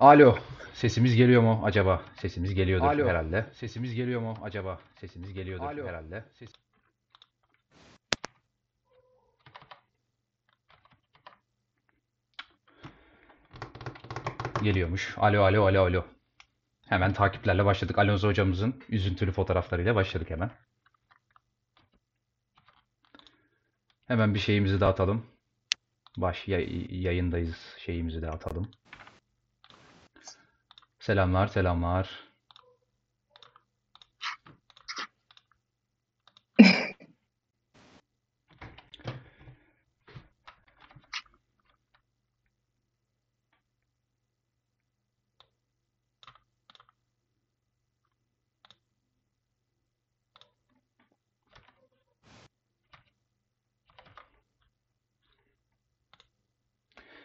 Alo. Sesimiz geliyor mu acaba? Sesimiz geliyordur Alo. herhalde. Sesimiz geliyor mu acaba? Sesimiz geliyordur Alo. herhalde. Ses- Geliyormuş. Alo alo alo alo. Hemen takiplerle başladık. Alonso hocamızın üzüntülü fotoğraflarıyla başladık hemen. Hemen bir şeyimizi dağıtalım. Baş yay- yayındayız. Şeyimizi dağıtalım. Selamlar, selamlar.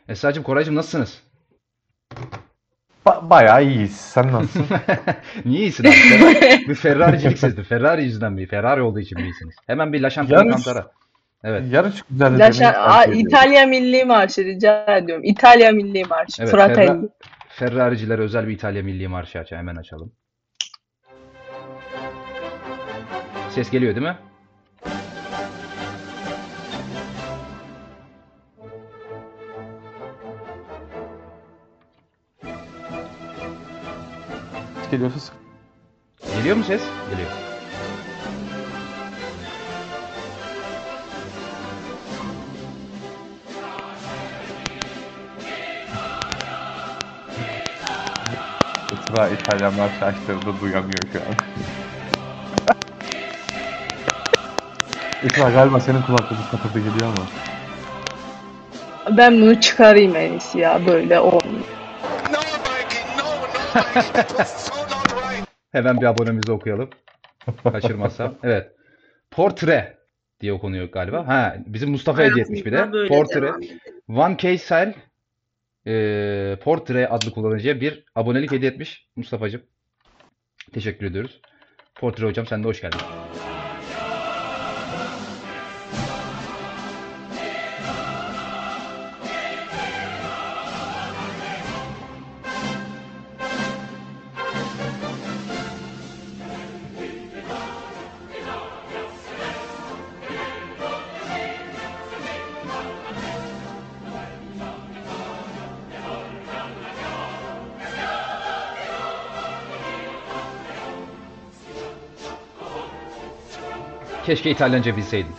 Esra'cığım, Koraycığım nasılsınız? Ba- bayağı iyiyiz. Sen nasılsın? Niye iyisin abi? Ferrari, bir Ferrari'cilik sezdim. Ferrari yüzünden mi? Ferrari olduğu için mi iyisiniz? Hemen bir La Champions Yarış- Cantara. Evet. Yarış güzel Aa, tercih ediyorum. İtalya Milli Marşı rica ediyorum. İtalya Milli Marşı. Evet, Fratelli. Ferra- Ferrari'cilere özel bir İtalya Milli Marşı aç. Hemen açalım. Ses geliyor değil mi? Geliyorsa sık- Geliyor mu ses? Geliyor. Sıra İtalyanlar şaştırdı duyamıyor şu an. İsra galiba senin kulaklığı kapıda geliyor ama. Ben bunu çıkarayım en iyisi ya. Böyle olmuyor. Hemen bir abonemizi okuyalım. Kaçırmazsam. Evet. Portre diye okunuyor galiba. Ha, bizim Mustafa hediye etmiş bir de. Portre. Van Keysel e, Portre adlı kullanıcıya bir abonelik hediye etmiş Mustafa'cığım. Teşekkür ediyoruz. Portre hocam sen de hoş geldin. Keşke İtalyanca bilseydin.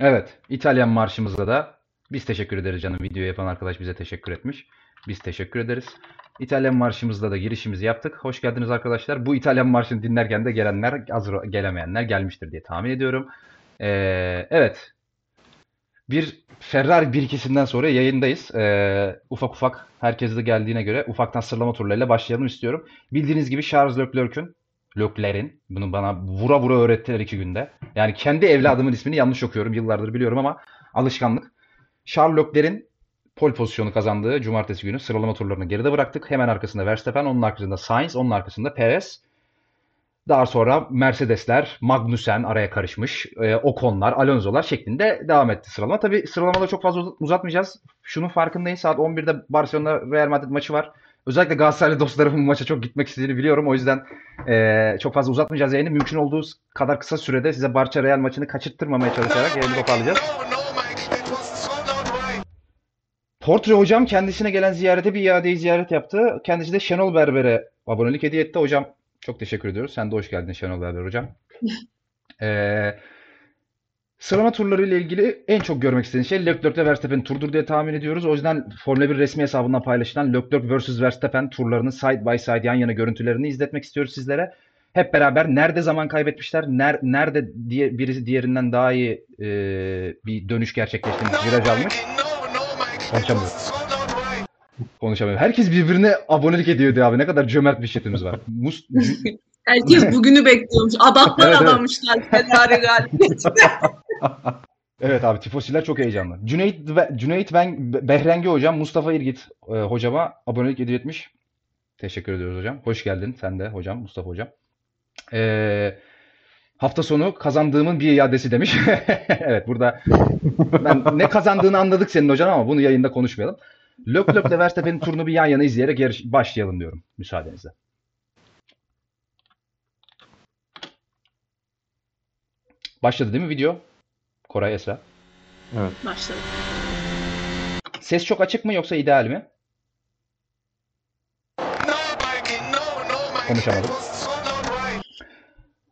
Evet, İtalyan marşımızda da biz teşekkür ederiz canım. Video yapan arkadaş bize teşekkür etmiş. Biz teşekkür ederiz. İtalyan marşımızda da girişimizi yaptık. Hoş geldiniz arkadaşlar. Bu İtalyan marşını dinlerken de gelenler, az gelemeyenler gelmiştir diye tahmin ediyorum. Ee, evet, bir Ferrari birikisinden sonra yayındayız. Ee, ufak ufak herkes de geldiğine göre ufaktan sıralama turlarıyla başlayalım istiyorum. Bildiğiniz gibi Charles Leclerc'ün Leclerc'in bunu bana vura vura öğrettiler iki günde. Yani kendi evladımın ismini yanlış okuyorum yıllardır biliyorum ama alışkanlık. Charles Leclerc'in pole pozisyonu kazandığı cumartesi günü sıralama turlarını geride bıraktık. Hemen arkasında Verstappen, onun arkasında Sainz, onun arkasında Perez. Daha sonra Mercedesler, Magnussen araya karışmış, e, Ocon'lar, Alonso'lar şeklinde devam etti sıralama. Tabii sıralamada çok fazla uzat- uzatmayacağız. Şunun farkındayım. Saat 11'de Barcelona Real Madrid maçı var. Özellikle Galatasaraylı dostlarımın maça çok gitmek istediğini biliyorum. O yüzden e, çok fazla uzatmayacağız yayını. Mümkün olduğu kadar kısa sürede size Barça Real maçını kaçırttırmamaya çalışarak yayını toparlayacağız. Portre hocam kendisine gelen ziyarete bir iadeyi ziyaret yaptı. Kendisi de Şenol Berber'e abonelik hediye etti. Hocam çok teşekkür ediyoruz. Sen de hoş geldin Şenol Berber hocam. Ee, sıralama turları ile ilgili en çok görmek istediğin şey Leclerc ve Verstappen turdur diye tahmin ediyoruz. O yüzden Formula 1 resmi hesabından paylaşılan Leclerc vs Verstappen turlarını side by side yan yana görüntülerini izletmek istiyoruz sizlere. Hep beraber nerede zaman kaybetmişler, ner, nerede diye, birisi diğerinden daha iyi e, bir dönüş gerçekleştirmiş, No, viraj almış. Mikey, Konuşamıyorum. Herkes birbirine abonelik ediyor diyor abi. Ne kadar cömert bir chatimiz var. Mus Herkes bugünü bekliyormuş. Adamlar Evet, evet. adamışlar galibiyetine. Evet abi tifosiler çok heyecanlı. Cüneyt Cüneyt ben Behrengi hocam Mustafa İrgit e, hocama abonelik hediye etmiş. Teşekkür ediyoruz hocam. Hoş geldin sen de hocam, Mustafa hocam. Ee, hafta sonu kazandığımın bir iadesi demiş. Evet burada ben ne kazandığını anladık senin hocam ama bunu yayında konuşmayalım. Leclerc ile Verstappen'in turunu bir yan yana izleyerek yarış başlayalım diyorum müsaadenizle. Başladı değil mi video? Koray Esra. Evet. Başladı. Ses çok açık mı yoksa ideal mi? Konuşamadım.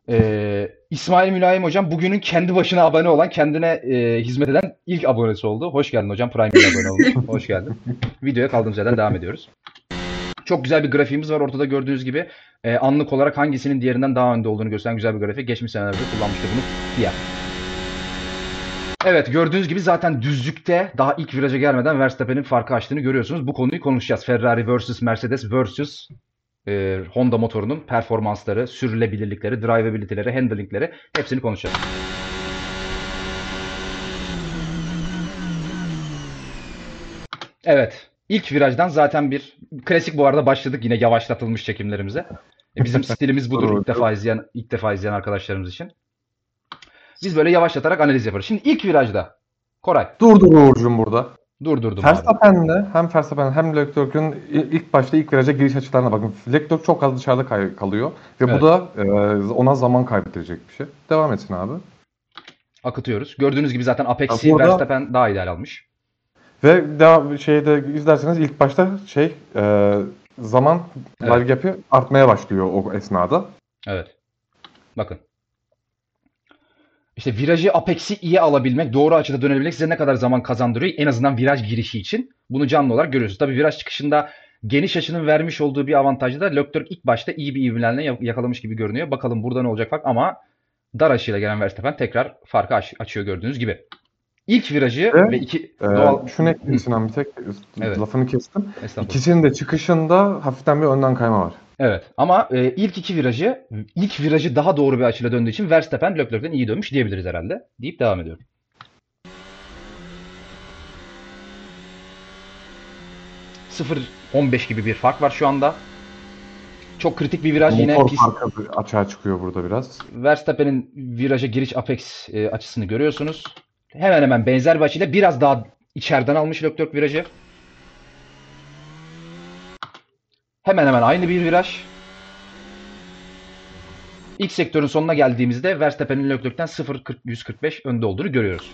Ee, İsmail Mülayim hocam bugünün kendi başına abone olan, kendine e, hizmet eden ilk abonesi oldu. Hoş geldin hocam. Prime ile abone olmuş. Hoş geldin. Videoya kaldığımız yerden devam ediyoruz. Çok güzel bir grafiğimiz var ortada gördüğünüz gibi. E, anlık olarak hangisinin diğerinden daha önde olduğunu gösteren güzel bir grafik. Geçmiş senelerde kullanmıştık bunu diye. Evet gördüğünüz gibi zaten düzlükte daha ilk viraja gelmeden Verstappen'in farkı açtığını görüyorsunuz. Bu konuyu konuşacağız. Ferrari vs Mercedes vs e, Honda motorunun performansları, sürülebilirlikleri, drivability'leri, handling'leri hepsini konuşacağız. Evet. ilk virajdan zaten bir klasik bu arada başladık yine yavaşlatılmış çekimlerimize. E, bizim stilimiz budur ilk defa izleyen ilk defa izleyen arkadaşlarımız için. Biz böyle yavaşlatarak analiz yaparız. Şimdi ilk virajda Koray Durdur Uğur'cum burada. Durdurdum. Verstappen'le hem Verstappen hem Leclerc'ün ilk başta ilk viraja giriş açılarına bakın. Leclerc çok az dışarıda kay- kalıyor ve Evet. bu da e, ona zaman kaybettirecek bir şey. Devam etsin abi. Akıtıyoruz. Gördüğünüz gibi zaten Apex'i Ya burada- Verstappen daha ideal almış. Ve devam şeyde izlerseniz ilk başta şey e, zaman Evet. lag gap'i artmaya başlıyor o esnada. Evet. Bakın. İşte virajı Apex'i iyi alabilmek, doğru açıda dönebilmek size ne kadar zaman kazandırıyor en azından viraj girişi için. Bunu canlı olarak görüyorsunuz. Tabii viraj çıkışında geniş açının vermiş olduğu bir avantajı da Leclerc ilk başta iyi bir ivmelenme yak- yakalamış gibi görünüyor. Bakalım burada ne olacak fark ama dar açıyla gelen Verstappen tekrar farkı aç- açıyor gördüğünüz gibi. İlk virajı Ve, ve iki E, doğal... Şunu ekleyeyim Sinan bir tek Evet. lafını kestim. İkisinin de çıkışında hafiften bir önden kayma var. Evet ama e, ilk iki virajı ilk virajı daha doğru bir açıyla döndüğü için Verstappen Leclerc'den iyi dönmüş diyebiliriz herhalde. Deyip devam ediyorum. ...0-15 gibi bir fark var şu anda. Çok kritik bir viraj yine Motor pist. farkı açığa çıkıyor burada biraz. Verstappen'in viraja giriş apex e, açısını görüyorsunuz. Hemen hemen benzer bir açıyla biraz daha içeriden almış Leclerc virajı. Hemen hemen aynı bir viraj. İlk sektörün sonuna geldiğimizde Verstappen'in Leclerc'ten 0.40-145 önde olduğunu görüyoruz.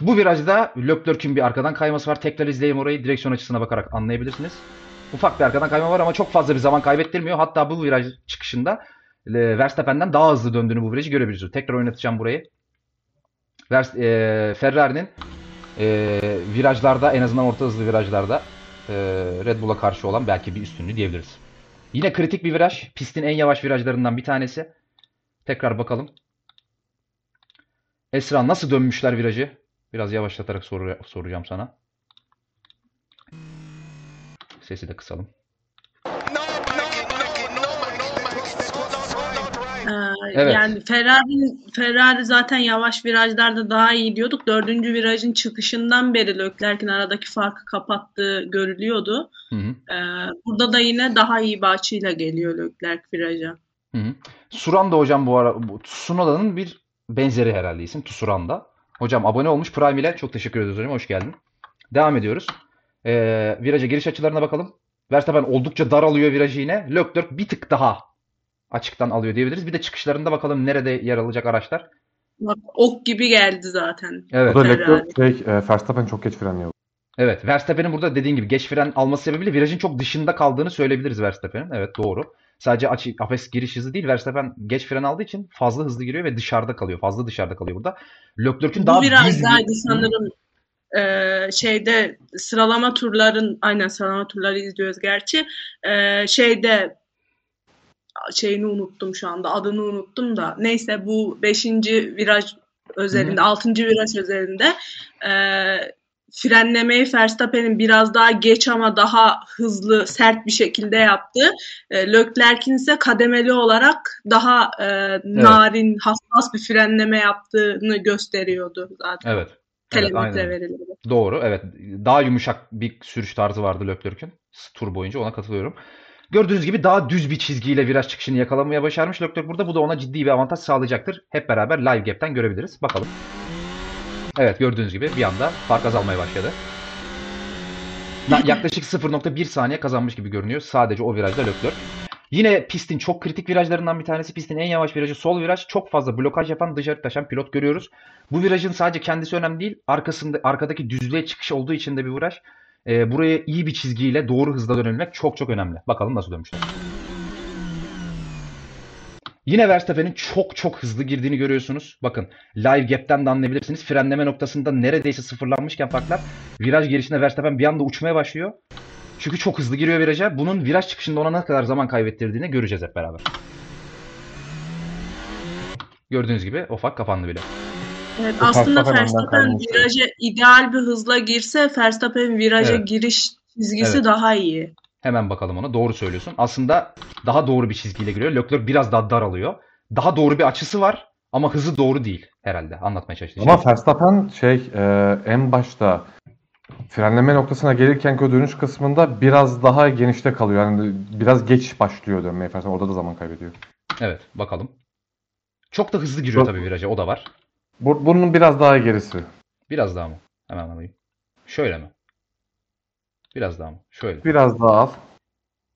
Bu virajda Leclerc'in bir arkadan kayması var. Tekrar izleyelim orayı. Direksiyon açısına bakarak anlayabilirsiniz. Ufak bir arkadan kayma var ama çok fazla bir zaman kaybettirmiyor. Hatta bu viraj çıkışında e, Verstappen'den daha hızlı döndüğünü bu virajı görebiliyoruz. Tekrar oynatacağım burayı. E, Ferrari'nin e, virajlarda en azından orta hızlı virajlarda e, Red Bull'a karşı olan belki bir üstünlüğü diyebiliriz. Yine kritik bir viraj. Pistin en yavaş virajlarından bir tanesi. Tekrar bakalım. Esra nasıl dönmüşler virajı? Biraz yavaşlatarak soru, soracağım sana. Sesi de kısalım. Ee, Evet. Yani Ferrari, Ferrari zaten yavaş virajlarda daha iyi diyorduk. Dördüncü virajın çıkışından beri Leclerc'in aradaki farkı kapattığı görülüyordu. Hı hı. Ee, burada da yine daha iyi bir açıyla geliyor Leclerc viraja. Hı hı. Suranda hocam bu ara bu Tsunoda'nın bir benzeri herhalde isim Tsuranda. Hocam abone olmuş Prime ile. Çok teşekkür ediyoruz hocam. Hoş geldin. Devam ediyoruz. Ee, viraja giriş açılarına bakalım. Verstappen oldukça daralıyor virajı yine. Leclerc bir tık daha açıktan alıyor diyebiliriz. Bir de çıkışlarında bakalım nerede yer alacak araçlar. Bak, ok gibi geldi zaten. Evet. Burada Ferrari. Leclerc şey, e, Verstappen çok geç frenliyor. Evet. Verstappen'in burada dediğin gibi geç fren alması sebebiyle virajın çok dışında kaldığını söyleyebiliriz Verstappen'in. Evet doğru. Sadece açı, Apes giriş hızı değil. Verstappen geç fren aldığı için fazla hızlı giriyor ve dışarıda kalıyor. Fazla dışarıda kalıyor burada. Leclerc'in daha Bu düz bir- sanırım. Ee, şeyde sıralama turların aynen sıralama turları izliyoruz gerçi. Ee, şeyde şeyini unuttum şu anda adını unuttum da neyse bu 5. viraj özelinde 6. viraj özelinde e, frenlemeyi Verstappen'in biraz daha geç ama daha hızlı sert bir şekilde yaptı. E, Leclerc'in ise kademeli olarak daha e, narin hassas bir frenleme yaptığını gösteriyordu zaten. Evet. telemetre aynen. verileri. Doğru. Evet. Daha yumuşak bir sürüş tarzı vardı Leclerc'ün. Tur boyunca ona katılıyorum. Gördüğünüz gibi daha düz bir çizgiyle viraj çıkışını yakalamaya başarmış Leclerc burada. Bu da ona ciddi bir avantaj sağlayacaktır. Hep beraber live gap'ten görebiliriz. Bakalım. Evet gördüğünüz gibi bir anda fark azalmaya başladı. Ya- Yaklaşık 0.1 saniye kazanmış gibi görünüyor sadece o virajda Leclerc. Yine pistin çok kritik virajlarından bir tanesi. Pistin en yavaş virajı sol viraj. Çok fazla blokaj yapan dışarı taşan pilot görüyoruz. Bu virajın sadece kendisi önemli değil. Arkasında arkadaki düzlüğe çıkış olduğu için de bir viraj. Ee, buraya iyi bir çizgiyle doğru hızla dönebilmek çok çok önemli. Bakalım nasıl dönmüşler. Yine Verstappen'in çok çok hızlı girdiğini görüyorsunuz. Bakın live gap'ten de anlayabilirsiniz. Frenleme noktasında neredeyse sıfırlanmışken farklar. Viraj girişinde Verstappen bir anda uçmaya başlıyor. Çünkü çok hızlı giriyor viraja. Bunun viraj çıkışında ona ne kadar zaman kaybettirdiğini göreceğiz hep beraber. Gördüğünüz gibi o fark kapandı bile. Evet, aslında Verstappen viraja ideal bir hızla girse Verstappen viraja Evet. giriş çizgisi Evet. daha iyi. Hemen bakalım ona. Doğru söylüyorsun. Aslında daha doğru bir çizgiyle giriyor. Leclerc biraz daha daralıyor. Daha doğru bir açısı var ama hızı doğru değil herhalde. Anlatmaya çalıştığım Ama şey. Verstappen şey e, en başta frenleme noktasına gelirken o dönüş kısmında biraz daha genişte kalıyor. Yani biraz geç başlıyor dönmeye Verstappen. Orada da zaman kaybediyor. Evet bakalım. Çok da hızlı giriyor tabii viraja. O da var. Bu, bunun biraz daha gerisi. Biraz daha mı? Hemen alayım. Şöyle mi? Biraz daha mı? Şöyle. Biraz daha al.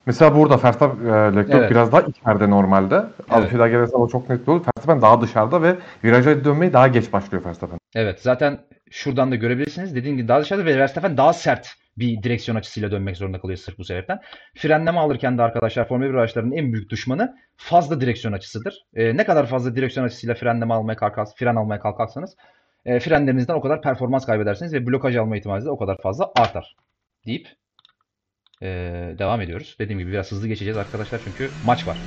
Mesela burada Verstappen, e, Leclerc Evet. biraz daha içeride normalde. Az Evet. daha gelirse ama çok net olur. Verstappen daha dışarıda ve viraja dönmeyi daha geç başlıyor Verstappen. Evet zaten şuradan da görebilirsiniz. Dediğim gibi daha dışarıda ve Verstappen daha sert bir direksiyon açısıyla dönmek zorunda kalıyor sırf bu sebepten. Frenleme alırken de arkadaşlar Formula 1 araçlarının en büyük düşmanı fazla direksiyon açısıdır. Ee, ne kadar fazla direksiyon açısıyla frenleme almaya kalkarsanız, fren almaya kalkarsanız e, frenlerinizden o kadar performans kaybedersiniz ve blokaj alma ihtimaliniz de o kadar fazla artar deyip e, devam ediyoruz. Dediğim gibi biraz hızlı geçeceğiz arkadaşlar çünkü maç var.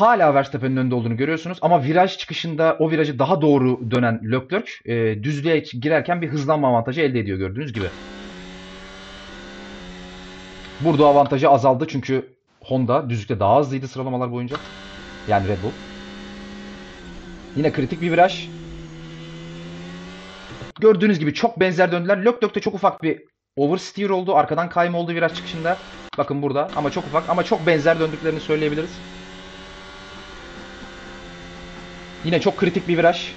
Hala Verstappen'in önünde olduğunu görüyorsunuz ama viraj çıkışında o virajı daha doğru dönen Leclerc e, düzlüğe girerken bir hızlanma avantajı elde ediyor gördüğünüz gibi. Burada avantajı azaldı çünkü Honda düzlükte daha hızlıydı sıralamalar boyunca. Yani Red Bull. Yine kritik bir viraj. Gördüğünüz gibi çok benzer döndüler. Leclerc'te çok ufak bir oversteer oldu. Arkadan kayma oldu viraj çıkışında. Bakın burada ama çok ufak ama çok benzer döndüklerini söyleyebiliriz. Yine çok kritik bir viraj.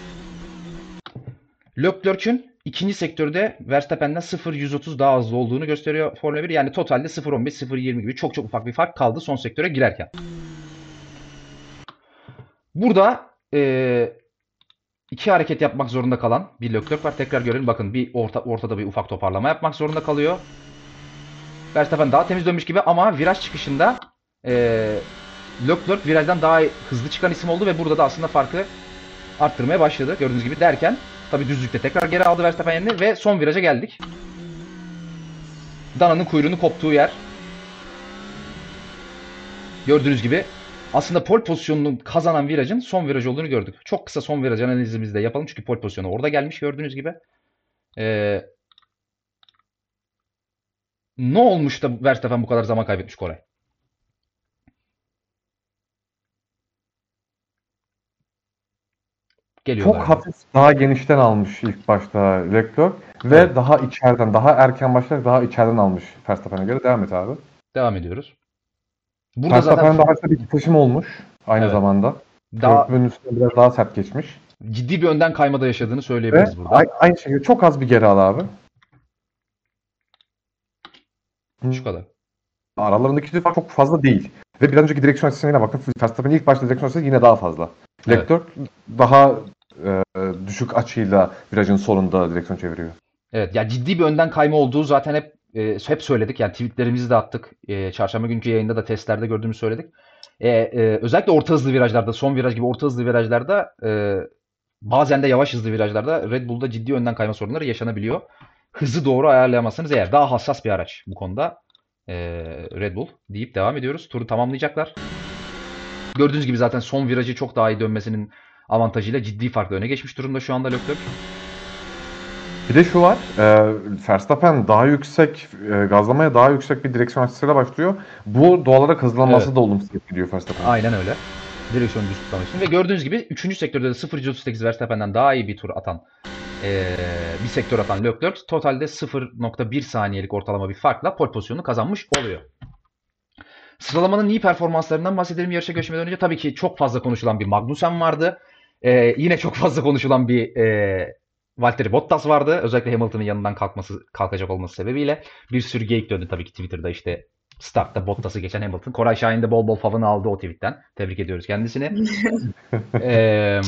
Leclerc'ün ikinci sektörde Verstappen'den 0.130 daha hızlı olduğunu gösteriyor Formula 1. Yani totalde 0.15, 0.20 gibi çok çok ufak bir fark kaldı son sektöre girerken. Burada eee, iki hareket yapmak zorunda kalan bir Leclerc var. Tekrar görelim. Bakın bir orta, ortada bir ufak toparlama yapmak zorunda kalıyor. Verstappen daha temiz dönmüş gibi ama viraj çıkışında eee Leclerc virajdan daha hızlı çıkan isim oldu ve burada da aslında farkı arttırmaya başladı. Gördüğünüz gibi derken tabi düzlükte tekrar geri aldı Verstappen yerini ve son viraja geldik. Dana'nın kuyruğunu koptuğu yer. Gördüğünüz gibi aslında pol pozisyonunu kazanan virajın son viraj olduğunu gördük. Çok kısa son viraj analizimizi de yapalım çünkü pol pozisyonu orada gelmiş gördüğünüz gibi. Ee, ne olmuş da Verstappen bu kadar zaman kaybetmiş Koray? Geliyorlar. Çok hafif daha genişten almış ilk başta Leclerc ve Evet. daha içeriden, daha erken başlayarak daha içeriden almış Verstappen'e göre. Devam et abi. Devam ediyoruz. Burada Verstappen zaten daha bir titreşim olmuş aynı Evet. zamanda. daha Körpünün üstüne biraz daha sert geçmiş. ciddi bir önden kaymada yaşadığını Ve söyleyebiliriz burada. a- aynı şekilde çok az bir geri al abi. Şu kadar. Aralarındaki fark çok fazla değil. Ve bir önceki direksiyon açısına bakın. Verstappen'in ilk başta direksiyon açısı yine daha fazla. Evet. Leclerc daha e, düşük açıyla virajın sonunda direksiyon çeviriyor. Evet ya ciddi bir önden kayma olduğu zaten hep e, hep söyledik. Yani tweetlerimizi de attık. E, çarşamba günkü yayında da testlerde gördüğümüzü söyledik. E, e, özellikle orta hızlı virajlarda, son viraj gibi orta hızlı virajlarda e, bazen de yavaş hızlı virajlarda Red Bull'da ciddi önden kayma sorunları yaşanabiliyor. Hızı doğru ayarlayamazsanız eğer daha hassas bir araç bu konuda e, Red Bull deyip devam ediyoruz. Turu tamamlayacaklar. Gördüğünüz gibi zaten son virajı çok daha iyi dönmesinin avantajıyla ciddi farkla öne geçmiş durumda şu anda Leclerc. Bir de şu var. E, Verstappen daha yüksek, e, gazlamaya daha yüksek bir direksiyon açısıyla başlıyor. Bu doğal olarak hızlanması Evet. da olumsuz etkiliyor Verstappen. Aynen öyle. Direksiyon düz tutmak için. Ve gördüğünüz gibi 3. sektörde de 0.38 Verstappen'den daha iyi bir tur atan eee, bir sektör atan Leclerc totalde 0.1 saniyelik ortalama bir farkla pole pozisyonunu kazanmış oluyor. Sıralamanın iyi performanslarından bahsedelim yarışa geçmeden önce. Tabii ki çok fazla konuşulan bir Magnussen vardı. Ee, yine çok fazla konuşulan bir e, Valtteri Bottas vardı. Özellikle Hamilton'ın yanından kalkması kalkacak olması sebebiyle bir sürü geyik döndü tabii ki Twitter'da işte startta Bottas'ı geçen Hamilton. Koray Şahin de bol bol favını aldı o tweetten. Tebrik ediyoruz kendisini. Eee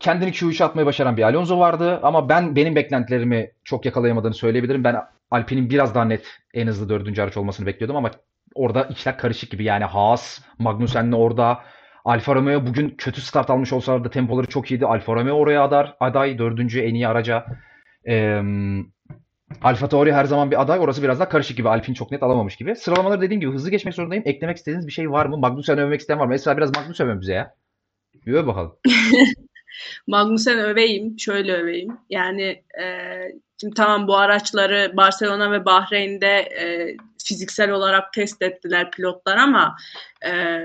kendini Q3'e atmayı başaran bir Alonso vardı ama ben benim beklentilerimi çok yakalayamadığını söyleyebilirim. Ben Alpine'in biraz daha net en hızlı dördüncü araç olmasını bekliyordum ama orada içler karışık gibi yani Haas, Magnussen'le orada Alfa Romeo bugün kötü start almış olsalar da tempoları çok iyiydi. Alfa Romeo oraya adar, aday dördüncü en iyi araca. Ee, Alfa Tauri her zaman bir aday. Orası biraz daha karışık gibi. Alpine çok net alamamış gibi. Sıralamaları dediğim gibi hızlı geçmek zorundayım. Eklemek istediğiniz bir şey var mı? Magnussen övmek isteyen var mı? Esra biraz Magnussen övün bize ya. Bir öv bakalım. Magnussen öveyim, şöyle öveyim. Yani e, şimdi tamam bu araçları Barcelona ve Bahreyn'de e, fiziksel olarak test ettiler pilotlar ama e,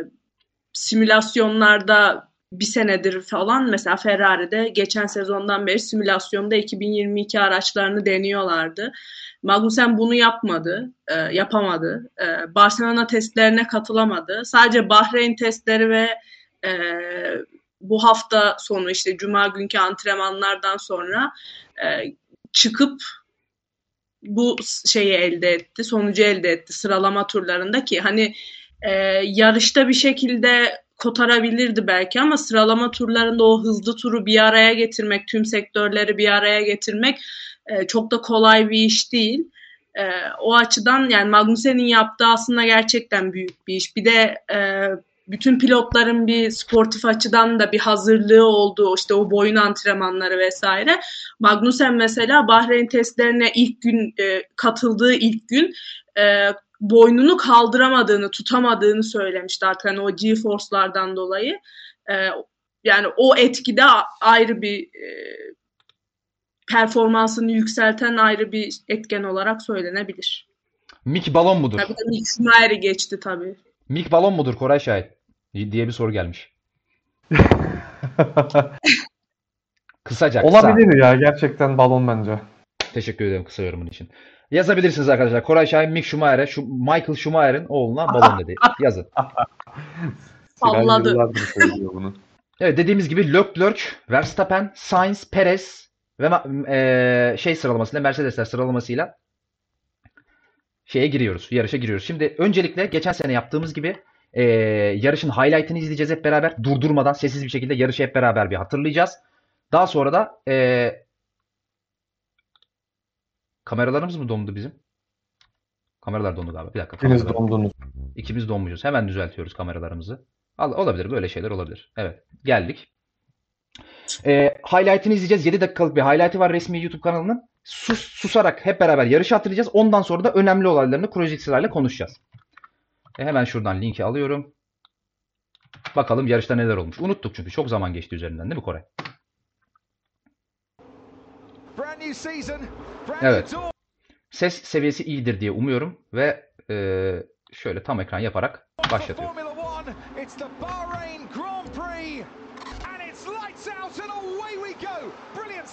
simülasyonlarda bir senedir falan mesela Ferrari'de geçen sezondan beri simülasyonda 2022 araçlarını deniyorlardı. Magnussen bunu yapmadı, e, yapamadı. E, Barcelona testlerine katılamadı. Sadece Bahreyn testleri ve e, bu hafta sonu işte cuma günkü antrenmanlardan sonra e, çıkıp bu şeyi elde etti, sonucu elde etti sıralama turlarında ki hani e, yarışta bir şekilde kotarabilirdi belki ama sıralama turlarında o hızlı turu bir araya getirmek, tüm sektörleri bir araya getirmek e, çok da kolay bir iş değil. E, o açıdan yani Magnussen'in yaptığı aslında gerçekten büyük bir iş. Bir de e, bütün pilotların bir sportif açıdan da bir hazırlığı olduğu işte o boyun antrenmanları vesaire. Magnussen mesela Bahreyn testlerine ilk gün e, katıldığı ilk gün e, boynunu kaldıramadığını, tutamadığını söylemişti artık hani o G-force'lardan dolayı. E, yani o etkide ayrı bir e, performansını yükselten ayrı bir etken olarak söylenebilir. Mick balon mudur? Tabii Mick Schumacher'i geçti tabii. Mick balon mudur Koray Şahit? Diye bir soru gelmiş. Kısaca kısa. Olabilir ya gerçekten balon bence. Teşekkür ederim kısa yorumun için. Yazabilirsiniz arkadaşlar. Koray Şahin, Mick Schumacher'e, şu Michael Schumacher'in oğluna balon dedi. Yazın. Salladı. Bunu. Evet dediğimiz gibi Leclerc, Verstappen, Sainz, Perez ve eee, şey sıralamasıyla Mercedesler sıralamasıyla şeye giriyoruz. Yarışa giriyoruz. Şimdi öncelikle geçen sene yaptığımız gibi eee, yarışın highlight'ını izleyeceğiz hep beraber. Durdurmadan sessiz bir şekilde yarışı hep beraber bir hatırlayacağız. Daha sonra da eee, kameralarımız mı dondu bizim? Kameralar dondu galiba. Bir dakika. İkiniz dondunuz. İkimiz donmuşuz. Hemen düzeltiyoruz kameralarımızı. Al, olabilir. Böyle şeyler olabilir. Evet. Geldik. Ee, highlight'ını izleyeceğiz. 7 dakikalık bir highlight'ı var resmi YouTube kanalının. Sus, susarak hep beraber yarışı hatırlayacağız. Ondan sonra da önemli olaylarını kronolojik sırayla konuşacağız. E, hemen şuradan linki alıyorum. Bakalım yarışta neler olmuş. Unuttuk çünkü. Çok zaman geçti üzerinden değil mi Koray? Evet. Ses seviyesi iyidir diye umuyorum. Ve e, şöyle tam ekran yaparak başlatıyorum.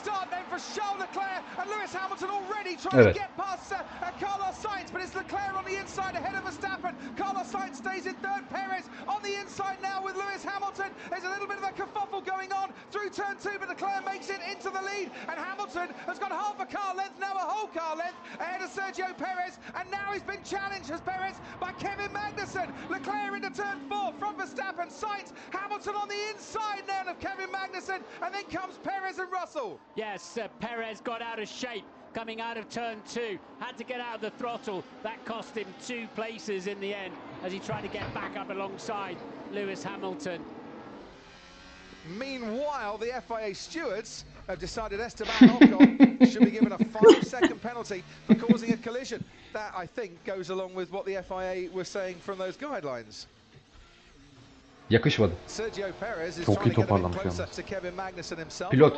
Formula One, it's the Bahrain Grand Prix. And it's lights out and away we go. Brilliant start then for Charles Leclerc and Lewis Hamilton already trying Evet. to get past uh, uh, Carlos Sainz, but it's Leclerc on the inside ahead of Verstappen. Carlos Sainz stays in third. Perez on the inside now with Lewis Hamilton. There's a little bit of a kerfuffle going on through turn two, but Leclerc makes it into the lead, and Hamilton has got half a car length, now a whole car length ahead of Sergio Perez, and now he's been challenged as Perez by Kevin Magnussen. Leclerc into turn four from Verstappen, Sainz, Hamilton on the inside now of Kevin Magnussen, and then comes Perez and Russell. Yes, uh, Perez got out of shape coming out of turn two. Had to get out of the throttle. That cost him two places in the end as he tried to get back up alongside Lewis Hamilton. Meanwhile, the FIA stewards have decided Esteban Ocon should be given a five second penalty for causing a collision. That, I think, goes along with what the FIA were saying from those guidelines. Yakışmadı. Çok iyi toparlamış yalnız. Pilot.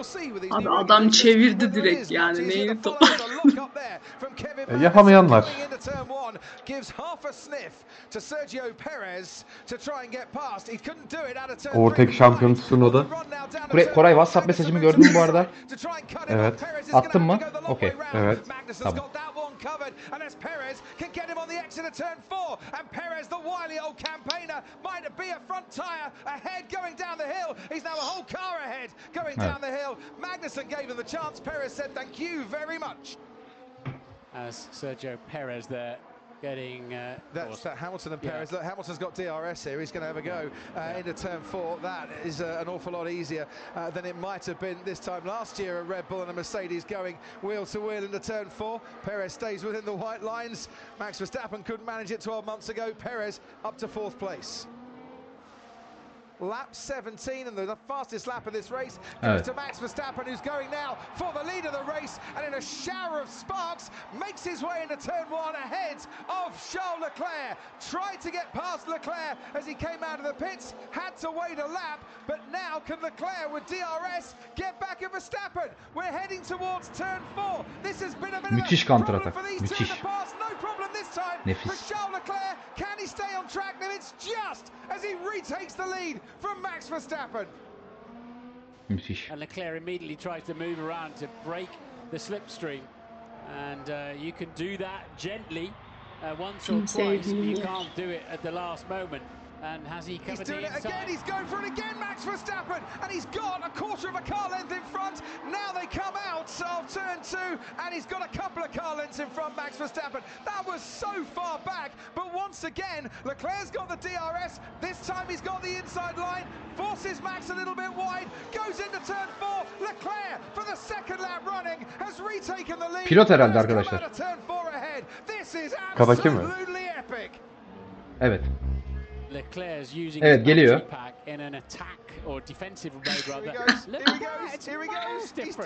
Abi adam çevirdi direkt yani, neyini to topa- follow. The look up there from Kevin E, yapamayanlar. Three. şampiyonu Tsunoda. Koray- Koray. WhatsApp mesajımı gördün mü bu arada? Evet. Attın mı? Okey. Evet. Tamam. Perez can get him on the exit of turn four, and Perez, the wily old campaigner, might be a front tyre ahead going down the hill. He's now a whole car ahead going Evet. down the hill. Magnussen gave him the chance. Perez said thank you very much. As Sergio Perez there getting. Uh, That's uh, Hamilton and Yeah. Perez. Look, Hamilton's got DRS here. He's going to have a go uh, into turn four. That is uh, an awful lot easier uh, than it might have been this time last year. A Red Bull and a Mercedes going wheel to wheel into turn four. Perez stays within the white lines. Max Verstappen couldn't manage it 12 months ago. Perez up to fourth place. Lap 17 and the, the fastest lap of this race goes Evet. to Max Verstappen who's going now for the lead of the race and in a shower of sparks makes his way into turn one ahead of Charles Leclerc. Tried to get past Leclerc as he came out of the pits, had to wait a lap, but now can Leclerc with DRS get back at Verstappen? We're heading towards turn four. This has been a bit Müthiş of a problem for these two in the past. No problem this time Nefis. for Charles Leclerc. Can he stay on track? Now it's just as he retakes the lead from Max Verstappen. Müthiş. And Leclerc immediately tries to move around to break the slipstream. And uh, you can do that gently uh, once or twice, but you can't do it at the last moment. And has he He's doing the it again. He's going for it again, Max Verstappen, and he's got a quarter of a car length in front. Now they come out of turn two, and he's got a couple of car lengths in front, Max Verstappen. That was so far back, but once again, Leclerc's got the DRS. This time he's got the inside line, forces Max a little bit wide, goes into turn four. Leclerc, for the second lap running, has retaken the lead. Pilot herhalde arkadaşlar. turn four ahead. This is Kabaki mi? absolutely epic. Evet. Evet, geliyor.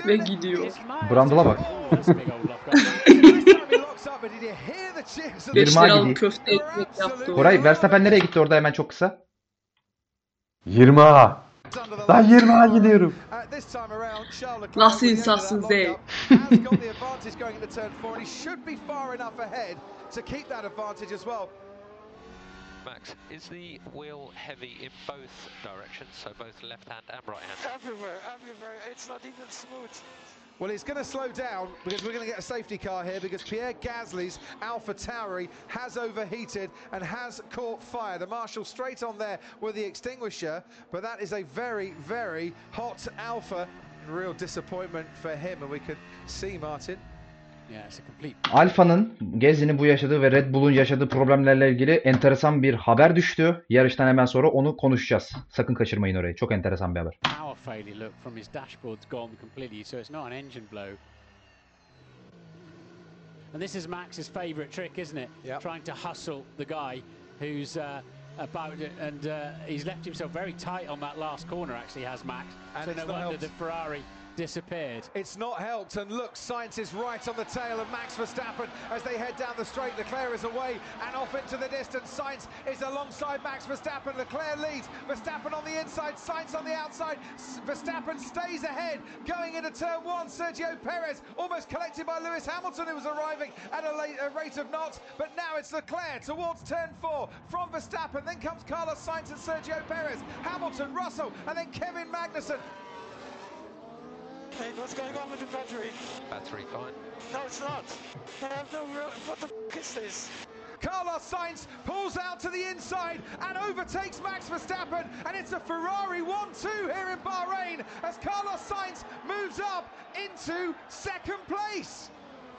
Ve gidiyor. Brandal'a bak. different. That's a big old lock. This time he locks up, but did you hear the cheers? of the 5 Yirmi liralık gidiyor. köfte ekmek yaptı. o. Koray Verstappen nereye gitti orada hemen çok kısa? 20 A. lights. 20 A gidiyorum. Nasıl at the Max, is the wheel heavy in both directions, so both left hand and right hand? Everywhere, everywhere. It's not even smooth. Well, it's going to slow down because we're going to get a safety car here because Pierre Gasly's Alpha Tauri has overheated and has caught fire. The marshal straight on there with the extinguisher, but that is a very, very hot Alpha. Real disappointment for him, and we can see Martin. Alfa'nın Gezli'nin bu yaşadığı ve Red Bull'un yaşadığı problemlerle ilgili enteresan bir haber düştü. Yarıştan hemen sonra onu konuşacağız. Sakın kaçırmayın orayı. Çok enteresan bir haber. And this is Max's trick, isn't it? Yep. Trying to hustle the guy who's uh, about it, and uh, he's left himself very tight on that last corner. Actually, has Max. And so it's no not wonder helped. the Ferrari disappeared. It's not helped, and look, Science is right on the tail of Max Verstappen as they head down the straight. Leclerc is away and off into the distance. Science is alongside Max Verstappen. Leclerc leads. Verstappen on the inside, Science on the outside. Verstappen stays ahead, going into turn one. Sergio Perez almost collected by Lewis Hamilton, who was arriving at a, late, a rate of knots. But now it's Leclerc towards turn four from Verstappen. Then comes Carlos Sainz and Sergio Perez, Hamilton, Russell, and then Kevin Magnussen. Hey, what's going on with the battery? Battery fine. No, it's not. I have no real. What the f is this? Carlos Sainz pulls out to the inside and overtakes Max Verstappen, and it's a Ferrari 1-2 here in Bahrain as Carlos Sainz moves up into second place.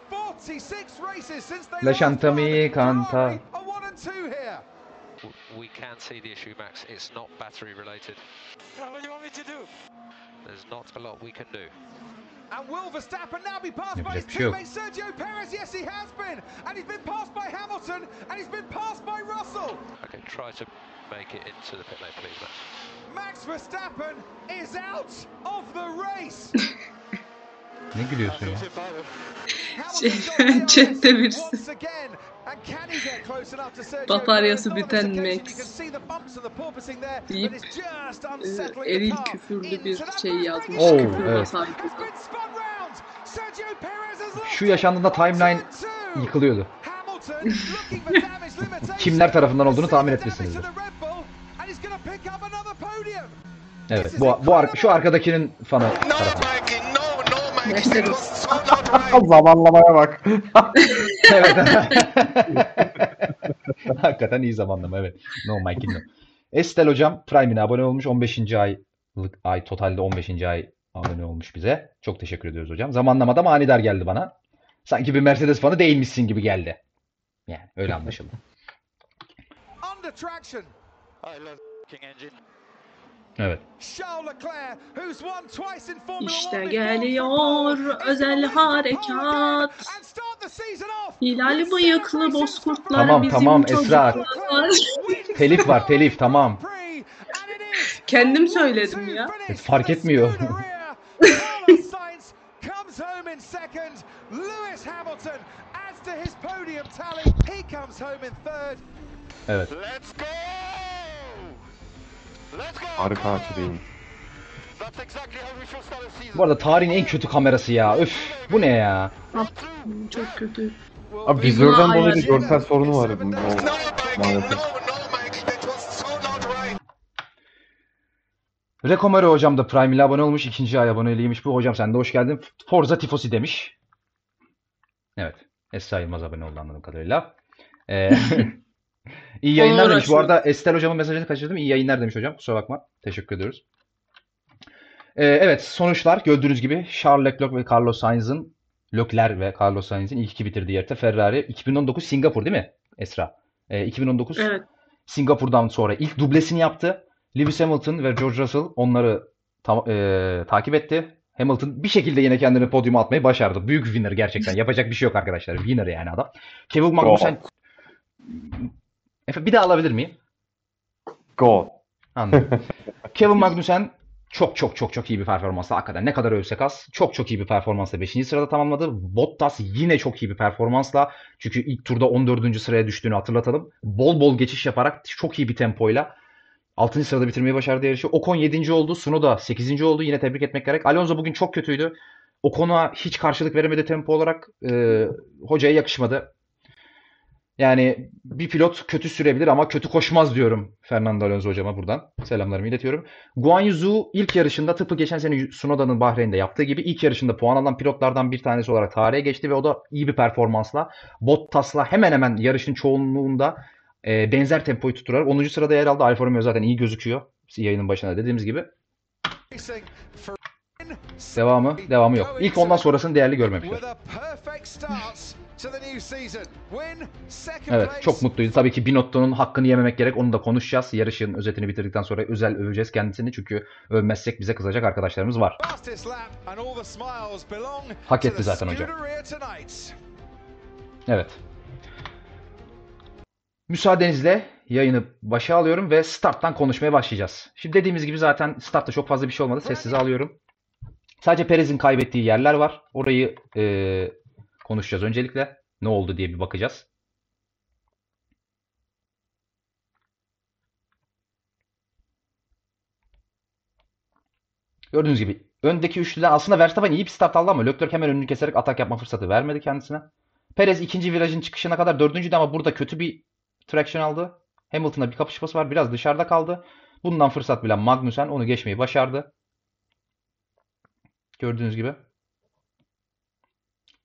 46 races since they last Lasciatemi won. canta. Ferrari uh, 1 and 2 here. We can see the issue, Max. It's not battery related. What do you want me to do? There's not a lot we can do. And will Verstappen now be passed by his Yapacak bir şey yok. teammate Sergio Perez? Yes, he has been. And he's been passed by Hamilton, and he's been passed by Russell. Okay, try to make it into the pit lane, please, Max. Max Verstappen is out of the race. Ne gülüyorsun ya? Şey, chatte birisi. Bataryası biten. Max. Deyip, e, eril küfürlü bir şey yazmış. Küfür evet. Şu yaşandığında timeline yıkılıyordu. Kimler tarafından olduğunu tahmin etmişsinizdir. Evet, bu, bu şu arkadakinin fanı tarafı. Right. Zamanlamaya bak. Evet. Hakikaten iyi zamanlama evet. No Mikey no. Estel hocam Prime'ine abone olmuş. 15. ay ay totalde 15. ay abone olmuş bize. Çok teşekkür ediyoruz hocam. Zamanlamada manidar geldi bana. Sanki bir Mercedes fanı değilmişsin gibi geldi. Yani öyle anlaşıldı. Under traction. I love f***ing engine. Evet. İşte geliyor özel harekat. Hilali bıyıklı bozkurtlar Tamam, bizim tamam, çocuklar. Esra. Telif var, telif, tamam. Kendim söyledim ya. fark etmiyor. Evet. Let's go! A season. Bu arada tarihin en kötü kamerası ya. Öf, bu ne ya? Çok kötü. Abi vizörden dolayı da ayarı- görsel sorunu var. Maalesef. Rekomero hocam da Prime ile abone olmuş. ikinci ay aboneliymiş bu. Hocam sen de hoş geldin. Forza Tifosi demiş. Evet. Esra Yılmaz abone oldu anladığım kadarıyla. Ee, iyi yayınlar Ona demiş. Bu uğraşıyor. arada Estel hocamın mesajını kaçırdım. İyi yayınlar demiş hocam. Kusura bakma. Teşekkür ediyoruz. Ee, evet sonuçlar gördüğünüz gibi Charles Leclerc ve Carlos Sainz'ın Leclerc ve Carlos Sainz'in ilk iki bitirdiği yarışta Ferrari 2019 Singapur değil mi Esra? Ee, 2019 Evet. Singapur'dan sonra ilk dublesini yaptı. Lewis Hamilton ve George Russell onları ta- e, takip etti. Hamilton bir şekilde yine kendini podyuma atmayı başardı. Büyük winner gerçekten. Yapacak bir şey yok arkadaşlar. Winner yani adam. Kevin Magnussen Efe bir daha alabilir miyim? Go. Anladım. Kevin Magnussen çok çok çok çok iyi bir performansla hakikaten ne kadar övsek az çok çok iyi bir performansla 5. sırada tamamladı. Bottas yine çok iyi bir performansla çünkü ilk turda 14. sıraya düştüğünü hatırlatalım. Bol bol geçiş yaparak çok iyi bir tempoyla 6. sırada bitirmeyi başardı yarışı. Ocon 7. oldu. Tsunoda 8. oldu. Yine tebrik etmek gerek. Alonso bugün çok kötüydü. Ocon'a hiç karşılık veremedi tempo olarak. Ee, hocaya yakışmadı. Yani bir pilot kötü sürebilir ama kötü koşmaz diyorum Fernando Alonso hocama buradan. Selamlarımı iletiyorum. Guan Yu Zhou ilk yarışında tıpkı geçen sene Tsunoda'nın Bahreyn'de yaptığı gibi ilk yarışında puan alan pilotlardan bir tanesi olarak tarihe geçti ve o da iyi bir performansla Bottas'la hemen hemen yarışın çoğunluğunda e, benzer tempoyu tutturarak 10. sırada yer aldı. Alfa Romeo zaten iyi gözüküyor. Yayının başında dediğimiz gibi. Devamı, devamı yok. İlk ondan sonrasını değerli görmemişler. Evet, çok mutluydu. Tabii ki Binotto'nun hakkını yememek gerek. Onu da konuşacağız. Yarışın özetini bitirdikten sonra özel öveceğiz kendisini. Çünkü övmezsek bize kızacak arkadaşlarımız var. Hak etti zaten hocam. Evet. Müsaadenizle yayını başa alıyorum ve starttan konuşmaya başlayacağız. Şimdi dediğimiz gibi zaten startta çok fazla bir şey olmadı. Sessize alıyorum. Sadece Perez'in kaybettiği yerler var. Orayı e, konuşacağız öncelikle. Ne oldu diye bir bakacağız. Gördüğünüz gibi öndeki üçlüden aslında Verstappen iyi bir start aldı ama Leclerc hemen önünü keserek atak yapma fırsatı vermedi kendisine. Perez ikinci virajın çıkışına kadar dördüncüydü ama burada kötü bir traction aldı. Hamilton'la bir kapışması var. Biraz dışarıda kaldı. Bundan fırsat bilen Magnussen onu geçmeyi başardı. Gördüğünüz gibi.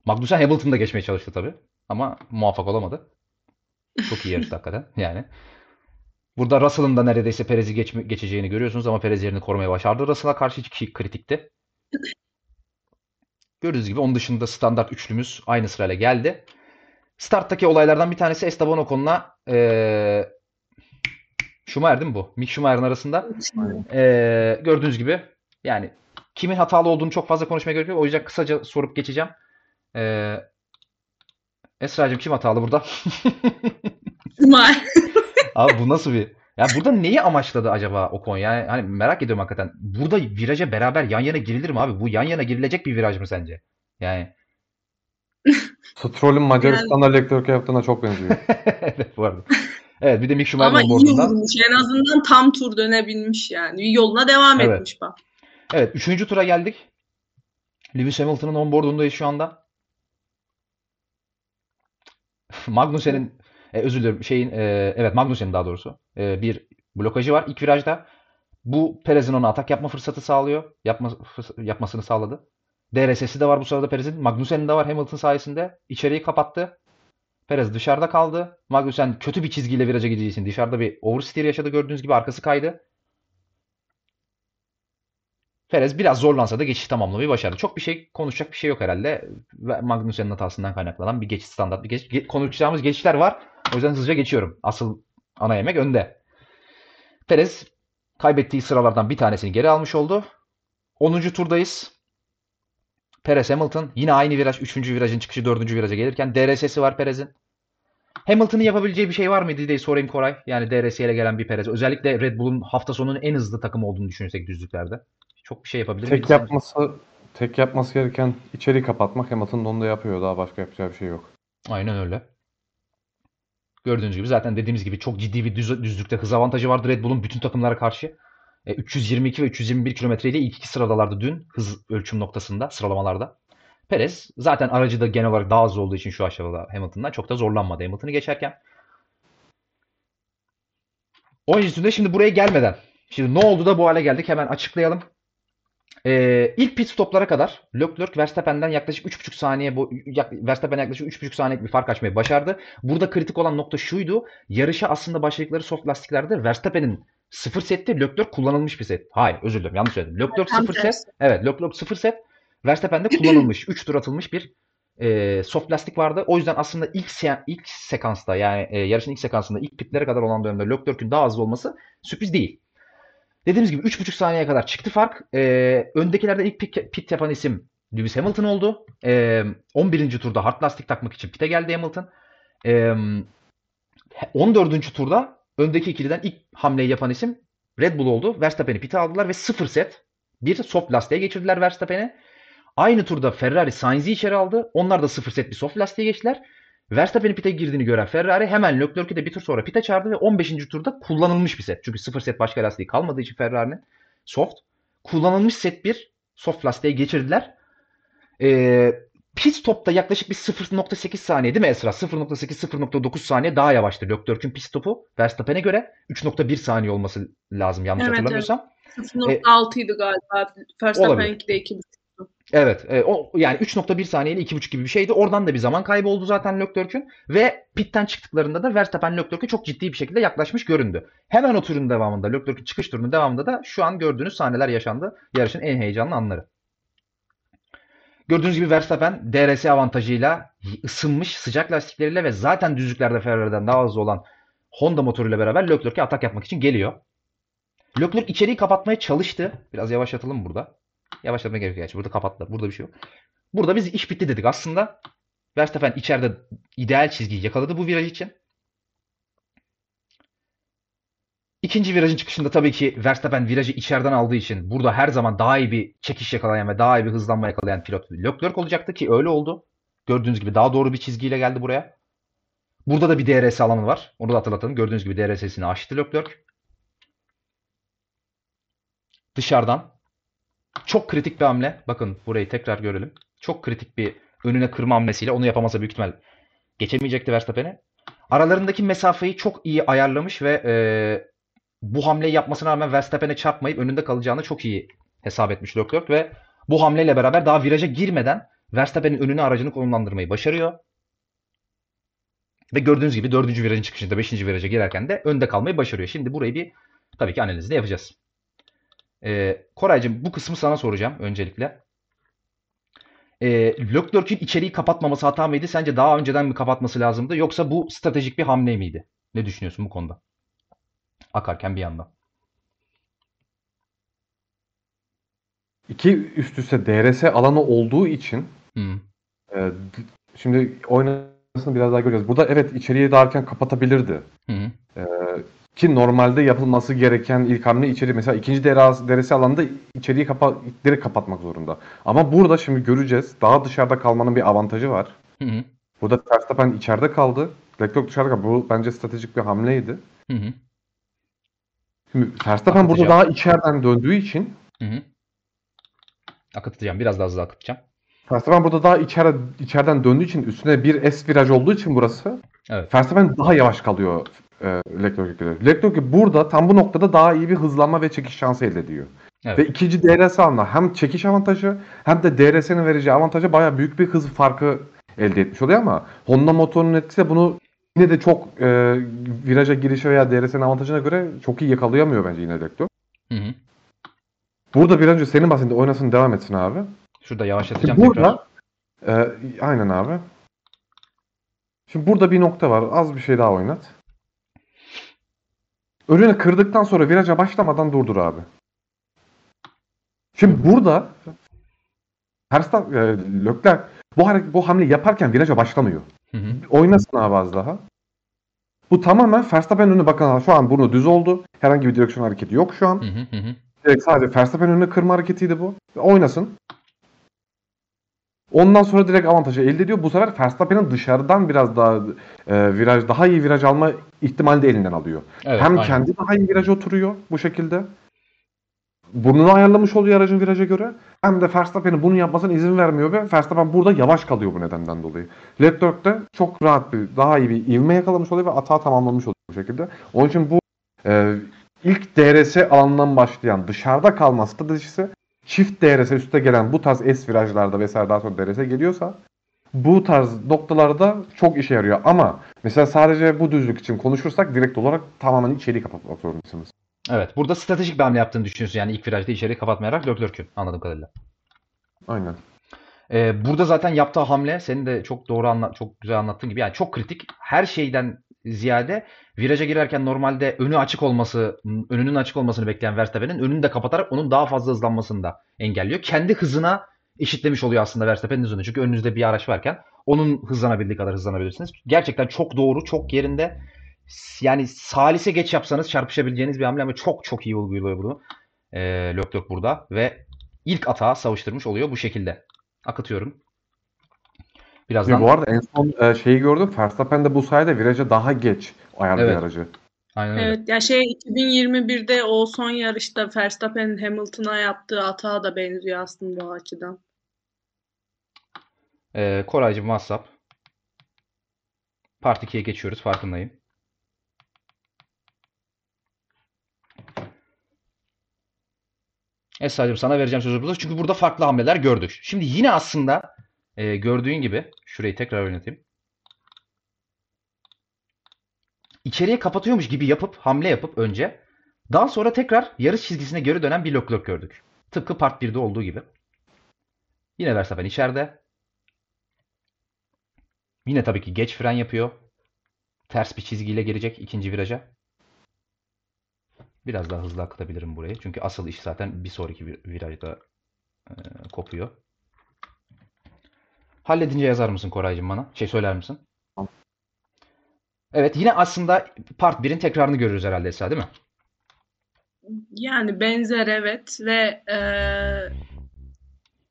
Magnussen Hamilton'ı da geçmeye çalıştı tabii. Ama muvaffak olamadı. Çok iyi yarıştı hakikaten. Yani. Burada Russell'ın da neredeyse Perez'i geçme, geçeceğini görüyorsunuz ama Perez yerini korumaya başardı. Russell'a karşı hiç kritikti. Gördüğünüz gibi onun dışında standart üçlümüz aynı sırayla geldi. Starttaki olaylardan bir tanesi Esteban Ocon'la ee, Schumacher değil mi bu? Mick Schumacher'ın arasında. Ee, gördüğünüz gibi yani kimin hatalı olduğunu çok fazla konuşmaya gerek yok. O yüzden kısaca sorup geçeceğim. Ee, Esra'cığım kim hatalı burada? Schumacher. Abi bu nasıl bir... Ya burada neyi amaçladı acaba Ocon? Yani hani merak ediyorum hakikaten. Burada viraja beraber yan yana girilir mi abi? Bu yan yana girilecek bir viraj mı sence? Yani Stroll'ün Macaristan'da Leclerc'e yaptığına çok benziyor. evet bu arada. Evet bir de Mick Ama Schumacher'ın iyi onboardundan. vurmuş. En azından tam tur dönebilmiş yani. Yoluna devam Evet. etmiş bak. Evet üçüncü tura geldik. Lewis Hamilton'ın onboardundayız şu anda. Magnussen'in E, özür dilerim. Şeyin e, evet Magnussen'in daha doğrusu. E, bir blokajı var ilk virajda. Bu Perez'in ona atak yapma fırsatı sağlıyor. Yapma, fırs- yapmasını sağladı. DRS'si de var bu sırada Perez'in. Magnussen'in de var Hamilton sayesinde. İçeriği kapattı. Perez dışarıda kaldı. Magnussen kötü bir çizgiyle viraja gideceği için dışarıda bir oversteer yaşadı. Gördüğünüz gibi arkası kaydı. Perez biraz zorlansa da geçiş tamamlamayı başardı. Çok bir şey konuşacak bir şey yok herhalde. Magnussen'in hatasından kaynaklanan bir geçiş standart bir geçiş. Ge- konuşacağımız geçişler var. O yüzden hızlıca geçiyorum. Asıl ana yemek önde. Perez kaybettiği sıralardan bir tanesini geri almış oldu. 10. turdayız. Perez Hamilton yine aynı viraj 3. virajın çıkışı 4. viraja gelirken DRS'si var Perez'in. Hamilton'ın yapabileceği bir şey var mıydı diye sorayım Koray. Yani DRS ile gelen bir Perez. Özellikle Red Bull'un hafta sonunun en hızlı takımı olduğunu düşünürsek düzlüklerde. Çok bir şey yapabilir Tek yapması tek yapması gereken içeriği kapatmak. Hamilton da onu da yapıyor. Daha başka yapacağı bir şey yok. Aynen öyle. Gördüğünüz gibi zaten dediğimiz gibi çok ciddi bir düz, düzlükte hız avantajı vardı Red Bull'un bütün takımlara karşı. E, 322 ve 321 kilometreyle ilk iki sıradalardı dün hız ölçüm noktasında sıralamalarda. Perez zaten aracı da genel olarak daha hızlı olduğu için şu aşamada Hamilton'dan çok da zorlanmadı Hamilton'ı geçerken. O yüzden şimdi buraya gelmeden şimdi ne oldu da bu hale geldik hemen açıklayalım. Ee, ilk pit stoplara kadar Leclerc Verstappen'den yaklaşık 3,5 saniye bu Verstappen yaklaşık 3,5 saniyelik bir fark açmayı başardı. Burada kritik olan nokta şuydu. Yarışa aslında başladıkları soft lastiklerde Verstappen'in 0 setti, Leclerc kullanılmış bir set. Hayır, özür dilerim. Yanlış söyledim. Leclerc 0 set. Evet, Leclerc 0 set. Verstappen'de kullanılmış, 3 tur atılmış bir e, soft lastik vardı. O yüzden aslında ilk se- ilk sekansta yani e, yarışın ilk sekansında ilk pitlere kadar olan dönemde Leclerc'ün daha hızlı olması sürpriz değil. Dediğimiz gibi 3,5 saniyeye kadar çıktı fark. Ee, öndekilerde ilk pit, pit yapan isim Lewis Hamilton oldu. Ee, 11. turda hard lastik takmak için pite geldi Hamilton. Ee, 14. turda öndeki ikiliden ilk hamleyi yapan isim Red Bull oldu. Verstappen'i pite aldılar ve 0 set bir soft lastiğe geçirdiler Verstappen'i. Aynı turda Ferrari Sainz'i içeri aldı. Onlar da 0 set bir soft lastiğe geçtiler. Verstappen'in pite girdiğini gören Ferrari hemen Leclerc'i de bir tur sonra pite çağırdı ve 15. turda kullanılmış bir set. Çünkü 0 set başka lastiği kalmadığı için Ferrari'nin soft. Kullanılmış set bir soft lastiğe geçirdiler. Ee, pit stopta yaklaşık bir 0.8 saniye değil mi Esra? 0.8-0.9 saniye daha yavaştı Leclerc'in pit stopu Verstappen'e göre 3.1 saniye olması lazım yanlış Evet, hatırlamıyorsam. 0.6 idi galiba. Verstappen'inki de 2.5. Evet, e, o yani 3.1 saniyeli 2.5 gibi bir şeydi. Oradan da bir zaman kaybı oldu zaten Leclerc'ün ve pitten çıktıklarında da Verstappen Leclerc'e çok ciddi bir şekilde yaklaşmış göründü. Hemen o turun devamında, Leclerc'in çıkış turunun devamında da şu an gördüğünüz sahneler yaşandı. Yarışın en heyecanlı anları. Gördüğünüz gibi Verstappen DRS avantajıyla ısınmış sıcak lastikleriyle ve zaten düzlüklerde Ferrari'den daha hızlı olan Honda motoruyla beraber Leclerc'e atak yapmak için geliyor. Leclerc içeriği kapatmaya çalıştı. Biraz yavaşlatalım burada. Yavaşlatmaya gerek yok. gerçi. Burada kapattılar. Burada bir şey yok. Burada biz iş bitti dedik aslında. Verstappen içeride ideal çizgiyi yakaladı bu viraj için. İkinci virajın çıkışında tabii ki Verstappen virajı içeriden aldığı için burada her zaman daha iyi bir çekiş yakalayan ve daha iyi bir hızlanma yakalayan pilot Leclerc olacaktı ki öyle oldu. Gördüğünüz gibi daha doğru bir çizgiyle geldi buraya. Burada da bir DRS alanı var. Onu da hatırlatalım. Gördüğünüz gibi DRS'sini aştı Leclerc. Dışarıdan çok kritik bir hamle. Bakın burayı tekrar görelim. Çok kritik bir önüne kırma hamlesiyle onu yapamasa büyük ihtimal geçemeyecekti Verstappen'i. Aralarındaki mesafeyi çok iyi ayarlamış ve e, bu hamleyi yapmasına rağmen Verstappen'e çarpmayıp önünde kalacağını çok iyi hesap etmiş Leclerc ve bu hamleyle beraber daha viraja girmeden Verstappen'in önüne aracını konumlandırmayı başarıyor. Ve gördüğünüz gibi 4. virajın çıkışında 5. viraja girerken de önde kalmayı başarıyor. Şimdi burayı bir tabii ki analizini yapacağız. Ee, Koraycığım bu kısmı sana soracağım öncelikle. Ee, Leclerc'in içeriği kapatmaması hata mıydı? Sence daha önceden mi kapatması lazımdı? Yoksa bu stratejik bir hamle miydi? Ne düşünüyorsun bu konuda? Akarken bir yandan. İki üst üste DRS alanı olduğu için Hı. e, şimdi oynasını biraz daha göreceğiz. Burada evet içeriği daha erken kapatabilirdi. Hı hı. Ki normalde yapılması gereken ilk hamle içeri mesela ikinci DRS, DRS alanında içeriği kapa, direkt kapatmak zorunda. Ama burada şimdi göreceğiz. Daha dışarıda kalmanın bir avantajı var. Hı hı. Burada Verstappen içeride kaldı. Leclerc dışarıda kaldı. Bu bence stratejik bir hamleydi. Hı hı. Şimdi Verstappen burada daha içeriden döndüğü için Hı hı. Akıtacağım. Biraz daha hızlı akıtacağım. Verstappen burada daha içeri, içeriden döndüğü için üstüne bir S viraj olduğu için burası Evet. Verstappen daha yavaş kalıyor e, Leclerc'e göre. Leclerc burada tam bu noktada daha iyi bir hızlanma ve çekiş şansı elde ediyor. Evet. Ve ikinci DRS anla hem çekiş avantajı hem de DRS'nin vereceği avantajı bayağı büyük bir hız farkı elde etmiş oluyor ama Honda motorunun etkisi bunu yine de çok e, viraja girişe veya DRS'nin avantajına göre çok iyi yakalayamıyor bence yine Leclerc. Hı hı. Burada bir önce senin bahsettiğin oynasın devam etsin abi. Şurada Şimdi yavaşlatacağım tekrar. burada e, aynen abi. Şimdi burada bir nokta var. Az bir şey daha oynat. Önünü kırdıktan sonra viraja başlamadan durdur abi. Şimdi burada Verstappen, e, Leclerc bu, hareket, bu hamle yaparken viraja başlamıyor. Hı hı. Oynasın abi az daha. Bu tamamen Verstappen önüne bakın şu an burnu düz oldu. Herhangi bir direksiyon hareketi yok şu an. Hı hı hı. Direkt sadece Verstappen önüne kırma hareketiydi bu. Oynasın. Ondan sonra direkt avantajı elde ediyor. Bu sefer Verstappen'in dışarıdan biraz daha e, viraj, daha iyi viraj alma ihtimali de elinden alıyor. Evet, Hem aynen. kendi daha iyi viraja oturuyor bu şekilde. Burnunu ayarlamış oluyor aracın viraja göre. Hem de Verstappen'in bunu yapmasına izin vermiyor ve Verstappen burada yavaş kalıyor bu nedenden dolayı. Leclerc de çok rahat bir, daha iyi bir ivme yakalamış oluyor ve atağı tamamlamış oluyor bu şekilde. Onun için bu e, ilk DRS alanından başlayan dışarıda kalma stratejisi çift DRS üstte gelen bu tarz S virajlarda vesaire daha sonra DRS geliyorsa bu tarz noktalarda çok işe yarıyor. Ama mesela sadece bu düzlük için konuşursak direkt olarak tamamen içeriği kapatmak zorundasınız. Evet. Burada stratejik bir hamle yaptığını düşünüyorsun. Yani ilk virajda içeriği kapatmayarak Leclerc'ün anladığım kadarıyla. Aynen. Ee, burada zaten yaptığı hamle senin de çok doğru anla çok güzel anlattığın gibi yani çok kritik. Her şeyden ziyade viraja girerken normalde önü açık olması, önünün açık olmasını bekleyen Verstappen'in önünü de kapatarak onun daha fazla hızlanmasını da engelliyor. Kendi hızına eşitlemiş oluyor aslında Verstappen'in hızını. Çünkü önünüzde bir araç varken onun hızlanabildiği kadar hızlanabilirsiniz. Gerçekten çok doğru, çok yerinde. Yani salise geç yapsanız çarpışabileceğiniz bir hamle ama çok çok iyi uyguluyor bunu. Ee, Leclerc burada ve ilk atağı savuşturmuş oluyor bu şekilde. Akıtıyorum. Ve Birazdan bu arada en son e, şeyi gördüm. Verstappen de bu sayede viraja daha geç ayarlıyor Evet. aracı. aynen öyle. Evet ya şey 2021'de o son yarışta Verstappen'in Hamilton'a yaptığı hata da benziyor aslında o açıdan. Ee, Koraycığım WhatsApp. Part 2'ye geçiyoruz farkındayım. Esra'cığım sana vereceğim sözü burada. Çünkü burada farklı hamleler gördük. Şimdi yine aslında e, gördüğün gibi şurayı tekrar oynatayım. İçeriye kapatıyormuş gibi yapıp hamle yapıp önce daha sonra tekrar yarış çizgisine geri dönen bir Leclerc gördük. Tıpkı Part 1'de olduğu gibi. Yine Verstappen içeride. Yine tabii ki geç fren yapıyor. Ters bir çizgiyle girecek ikinci viraja. Biraz daha hızlı akıtabilirim burayı. Çünkü asıl iş zaten bir sonraki vir- virajda e, kopuyor. Halledince yazar mısın Koraycığım bana? Şey söyler misin? Tamam. Evet yine aslında Part 1'in tekrarını görürüz herhalde Esra değil mi? Yani benzer evet ve eee,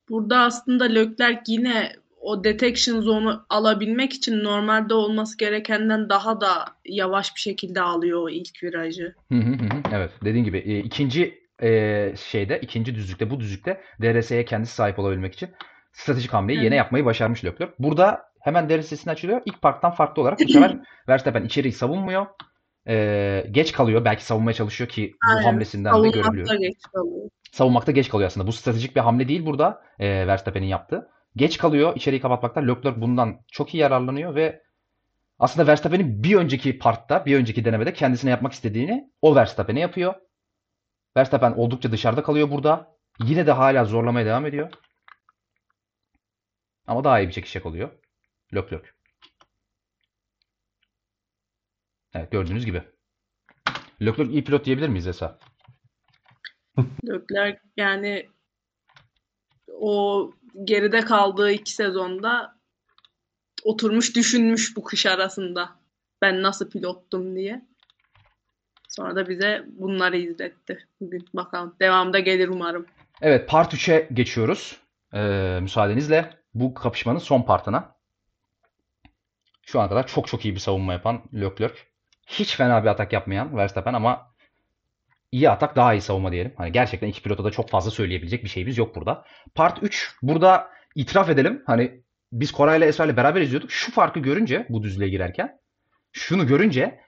burada aslında Leclerc yine o detection zone'u alabilmek için normalde olması gerekenden daha da yavaş bir şekilde alıyor o ilk virajı. Hı hı hı hı. Evet dediğin gibi e, ikinci e, şeyde ikinci düzlükte bu düzlükte DRS'ye kendisi sahip olabilmek için stratejik hamleyi yine yapmayı başarmış Leclerc. Burada hemen DRS'sini açılıyor. İlk parktan farklı olarak bu sefer Verstappen içeriği savunmuyor. E, geç kalıyor. Belki savunmaya çalışıyor ki bu Aynen. hamlesinden de. Savunmakta geç kalıyor. Savunmakta geç kalıyor aslında. Bu stratejik bir hamle değil burada e, Verstappen'in yaptığı. Geç kalıyor içeriği kapatmaktan. Leclerc bundan çok iyi yararlanıyor ve aslında Verstappen'in bir önceki partta, bir önceki denemede kendisine yapmak istediğini o Verstappen'e yapıyor. Verstappen oldukça dışarıda kalıyor burada. Yine de hala zorlamaya devam ediyor. Ama daha iyi bir çekiş yakalıyor. Leclerc. Evet gördüğünüz gibi. Leclerc iyi pilot diyebilir miyiz Esa? Leclerc yani o geride kaldığı iki sezonda oturmuş düşünmüş bu kış arasında. Ben nasıl pilottum diye. Sonra da bize bunları izletti bugün. Bakalım. Devamda gelir umarım. Evet part 3'e geçiyoruz. Ee, müsaadenizle bu kapışmanın son partına. Şu ana kadar çok çok iyi bir savunma yapan Leclerc. Hiç fena bir atak yapmayan Verstappen ama iyi atak daha iyi savunma diyelim. Hani gerçekten iki pilota da çok fazla söyleyebilecek bir şeyimiz yok burada. Part 3 burada itiraf edelim. Hani biz Koray ile Esra ile beraber izliyorduk. Şu farkı görünce bu düzlüğe girerken şunu görünce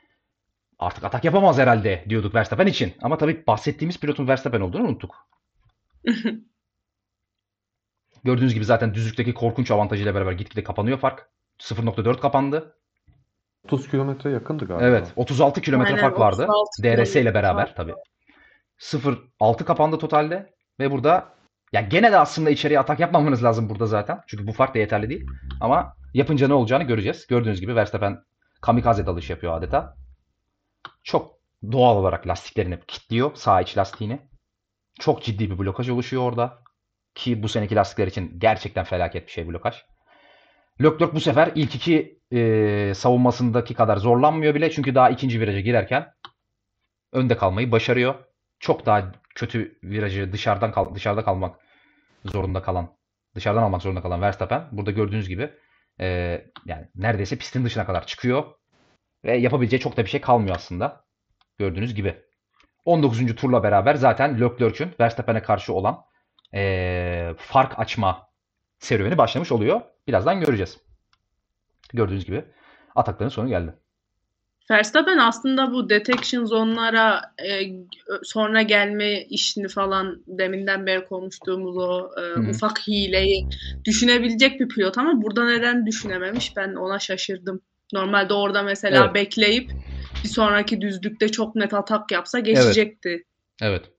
artık atak yapamaz herhalde diyorduk Verstappen için. Ama tabii bahsettiğimiz pilotun Verstappen olduğunu unuttuk. Gördüğünüz gibi zaten düzlükteki korkunç avantajıyla beraber gitgide kapanıyor fark. 0.4 kapandı. 30 kilometre yakındı galiba. Evet. 36 kilometre fark vardı. 36 DRS ile beraber tabii. 0.6 kapandı totalde. Ve burada ya gene de aslında içeriye atak yapmamanız lazım burada zaten. Çünkü bu fark da yeterli değil. Ama yapınca ne olacağını göreceğiz. Gördüğünüz gibi Verstappen kamikaze dalış yapıyor adeta. Çok doğal olarak lastiklerini kilitliyor. Sağ iç lastiğini. Çok ciddi bir blokaj oluşuyor orada. Ki bu seneki lastikler için gerçekten felaket bir şey blokaj. Leclerc bu sefer ilk iki e, savunmasındaki kadar zorlanmıyor bile. Çünkü daha ikinci viraja girerken önde kalmayı başarıyor. Çok daha kötü virajı dışarıdan kal dışarıda kalmak zorunda kalan, dışarıdan almak zorunda kalan Verstappen burada gördüğünüz gibi e, yani neredeyse pistin dışına kadar çıkıyor ve yapabileceği çok da bir şey kalmıyor aslında. Gördüğünüz gibi. 19. turla beraber zaten Leclerc'ün Verstappen'e karşı olan e, fark açma serüveni başlamış oluyor. Birazdan göreceğiz. Gördüğünüz gibi atakların sonu geldi. Verstappen aslında bu detection zonlara e, sonra gelme işini falan deminden beri konuştuğumuz o e, Hı hı. ufak hileyi düşünebilecek bir pilot ama burada neden düşünememiş ben ona şaşırdım. Normalde orada mesela Evet. bekleyip bir sonraki düzlükte çok net atak yapsa geçecekti. Evet.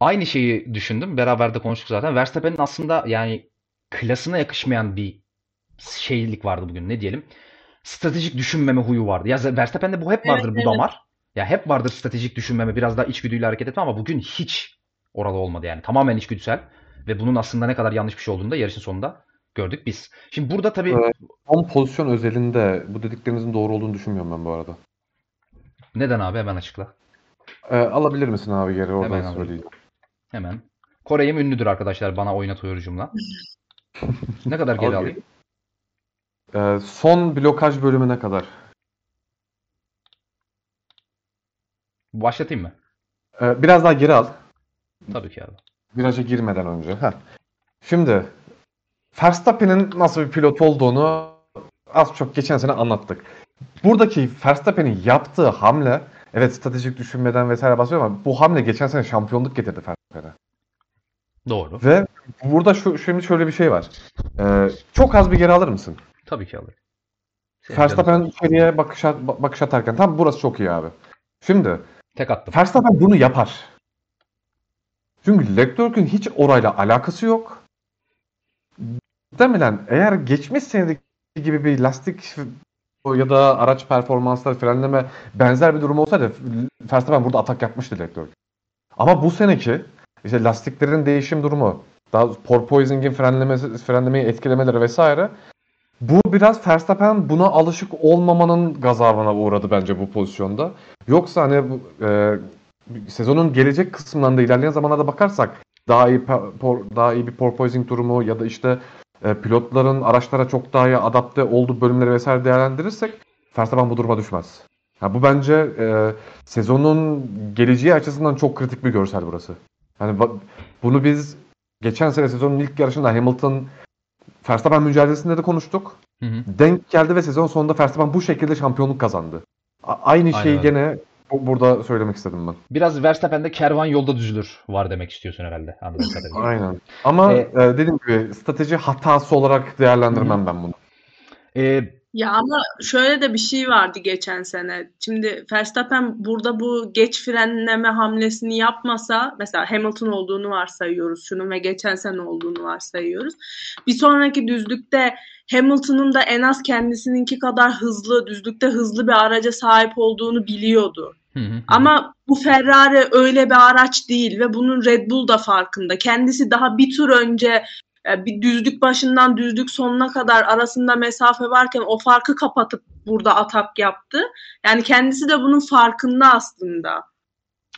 Aynı şeyi düşündüm. Beraber de konuştuk zaten. Verstappen'in aslında yani klasına yakışmayan bir şeylik vardı bugün. Ne diyelim? Stratejik düşünmeme huyu vardı. Ya Verstappen'de bu hep Evet, vardır bu evet. damar. Ya hep vardır stratejik düşünmeme, biraz daha içgüdüyle hareket etme ama bugün hiç orada olmadı yani. Tamamen içgüdüsel ve bunun aslında ne kadar yanlış bir şey olduğunu da yarışın sonunda gördük biz. Şimdi burada tabii Evet. Son pozisyon özelinde bu dediklerinizin doğru olduğunu düşünmüyorum ben bu arada. neden abi hemen açıkla. Ee, alabilir misin abi geri oradan Hemen söyleyeyim. Hemen. Kore'yim ünlüdür arkadaşlar bana oynatıyor hücumla. Ne kadar geri Al alayım? Ee, son blokaj bölümüne kadar. Başlatayım mı? Ee, biraz daha geri al. Tabii ki abi. Viraja girmeden önce. Heh. Şimdi Verstappen'in nasıl bir pilot olduğunu az çok geçen sene anlattık. Buradaki Verstappen'in yaptığı hamle evet stratejik düşünmeden vesaire bahsediyor ama bu hamle geçen sene şampiyonluk getirdi Verstappen'e. Doğru. Ve burada şu, şimdi şöyle bir şey var. Ee, çok az bir geri alır mısın? Tabii ki sağ Verstappen içeriye bakış, at- bakış atarken tam burası çok iyi abi. Şimdi Tek attım. Verstappen bunu yapar. Çünkü Leclerc'ün hiç orayla alakası yok. Muhtemelen eğer geçmiş senedeki gibi bir lastik ya da araç performansları, frenleme benzer bir durum olsaydı Verstappen burada atak yapmıştı Leclerc. Ama bu seneki işte lastiklerin değişim durumu, daha porpoising'in frenlemesi, frenlemeyi etkilemeleri vesaire bu biraz Verstappen buna alışık olmamanın gazabına uğradı bence bu pozisyonda. Yoksa hani e, sezonun gelecek kısımlarında ilerleyen zamanlarda bakarsak daha iyi por- daha iyi bir porpoising durumu ya da işte e, pilotların araçlara çok daha iyi adapte olduğu bölümleri vesaire değerlendirirsek Verstappen bu duruma düşmez. Ha, bu bence e, sezonun geleceği açısından çok kritik bir görsel burası. Yani bunu biz geçen sene sezonun ilk yarışında Hamilton Verstappen mücadelesinde de konuştuk. Hı hı. Denk geldi ve sezon sonunda Verstappen bu şekilde şampiyonluk kazandı. A- aynı Aynen şeyi öyle. gene bu- burada söylemek istedim ben. Biraz Verstappen'de kervan yolda düzülür var demek istiyorsun herhalde anladığım kadarıyla. Aynen. Ama E- e, dediğim gibi strateji hatası olarak değerlendirmem ben bunu. Ee, Ya ama şöyle de bir şey vardı geçen sene. Şimdi Verstappen burada bu geç frenleme hamlesini yapmasa, mesela Hamilton olduğunu varsayıyoruz şunun ve geçen sene olduğunu varsayıyoruz. Bir sonraki düzlükte Hamilton'ın da en az kendisininki kadar hızlı, düzlükte hızlı bir araca sahip olduğunu biliyordu. hı hı hı. Ama bu Ferrari öyle bir araç değil ve bunun Red Bull da farkında. Kendisi daha bir tur önce bir düzlük başından düzlük sonuna kadar arasında mesafe varken o farkı kapatıp burada atak yaptı. Yani kendisi de bunun farkında aslında.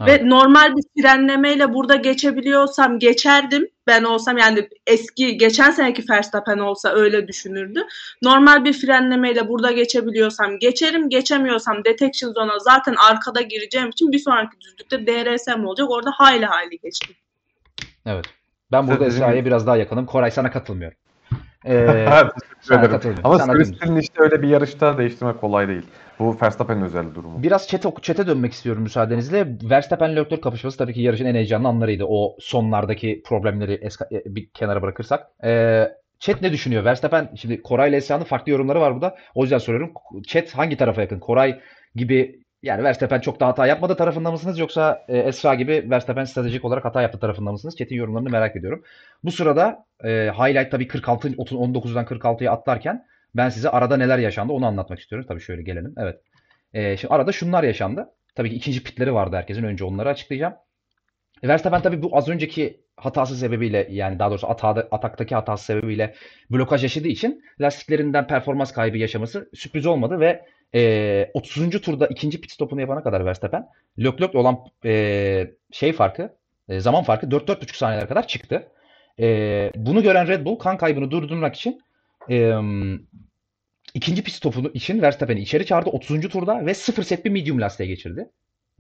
Evet. Ve normal bir frenlemeyle burada geçebiliyorsam geçerdim. Ben olsam yani eski geçen seneki Verstappen olsa öyle düşünürdü. Normal bir frenlemeyle burada geçebiliyorsam geçerim. Geçemiyorsam detection zone'a zaten arkada gireceğim için bir sonraki düzlükte DRS'm olacak. Orada hayli hayli geçtim. Evet. Ben burada Esra'ya biraz daha yakınım. Koray sana katılmıyorum. Ee, sana. Ama Silverstone'in işte öyle bir yarışta değiştirmek kolay değil. Bu Verstappen'in özel durumu. Biraz çete, çete dönmek istiyorum müsaadenizle. Verstappen Leclerc kapışması tabii ki yarışın en heyecanlı anlarıydı. O sonlardaki problemleri eska- e, bir kenara bırakırsak. Ee, Chat ne düşünüyor? Verstappen şimdi Koray ile Esra'nın farklı yorumları var burada. O yüzden soruyorum. Chat hangi tarafa yakın? Koray gibi yani Verstappen çok da hata yapmadı tarafında mısınız yoksa e, Esra gibi Verstappen stratejik olarak hata yaptı tarafında mısınız? Chat'in yorumlarını merak ediyorum. Bu sırada e, highlight tabii 46 30 19'dan 46'ya atlarken ben size arada neler yaşandı onu anlatmak istiyorum. Tabii şöyle gelelim. Evet. E, şimdi arada şunlar yaşandı. Tabii ki ikinci pitleri vardı herkesin. Önce onları açıklayacağım. E, Verstappen tabii bu az önceki hatası sebebiyle yani daha doğrusu atada, ataktaki hatası sebebiyle blokaj yaşadığı için lastiklerinden performans kaybı yaşaması sürpriz olmadı ve e, 30. turda ikinci pit stopunu yapana kadar Verstappen Leclerc'le olan e, şey farkı e, zaman farkı 4-4,5 saniyeler kadar çıktı. E, bunu gören Red Bull kan kaybını durdurmak için e, ikinci pit stopunu için Verstappen'i içeri çağırdı 30. turda ve 0 set bir medium lastiğe geçirdi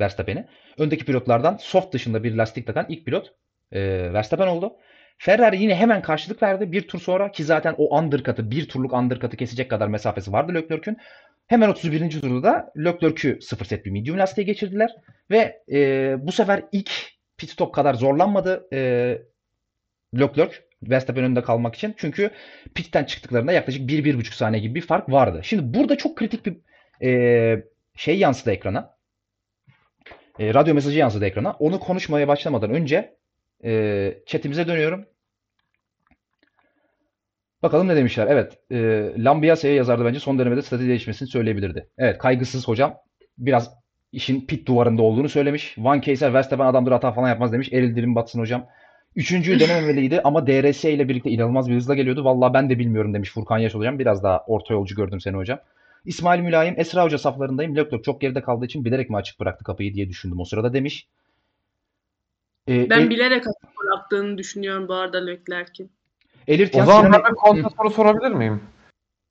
Verstappen'i. Öndeki pilotlardan soft dışında bir lastik takan ilk pilot e, Verstappen oldu. Ferrari yine hemen karşılık verdi bir tur sonra ki zaten o undercut'ı bir turluk undercut'ı kesecek kadar mesafesi vardı Leclerc'ün. Hemen 31. turda da Leclerc'ü 0 set bir medium lastiğe geçirdiler ve e, bu sefer ilk pit stop kadar zorlanmadı e, Leclerc Verstappen önünde kalmak için. Çünkü pitten çıktıklarında yaklaşık 1-1,5 saniye gibi bir fark vardı. Şimdi burada çok kritik bir e, şey yansıdı ekrana. E, radyo mesajı yansıdı ekrana. Onu konuşmaya başlamadan önce e, chatimize dönüyorum. Bakalım ne demişler. Evet. E, Lambiase'ye yazardı bence son dönemde strateji değişmesini söyleyebilirdi. Evet. Kaygısız hocam. Biraz işin pit duvarında olduğunu söylemiş. Van Keyser Verstappen adamdır hata falan yapmaz demiş. Eril dilim batsın hocam. Üçüncüyü denememeliydi ama DRS ile birlikte inanılmaz bir hızla geliyordu. Vallahi ben de bilmiyorum demiş Furkan Yaş hocam. Biraz daha orta yolcu gördüm seni hocam. İsmail Mülayim, Esra Hoca saflarındayım. Leclerc çok geride kaldığı için bilerek mi açık bıraktı kapıyı diye düşündüm o sırada demiş. Ee, Ben El- bilerek açık bıraktığını düşünüyorum bu arada Leclerc'in. Elirtyan O zaman ben bir kontra soru sorabilir miyim?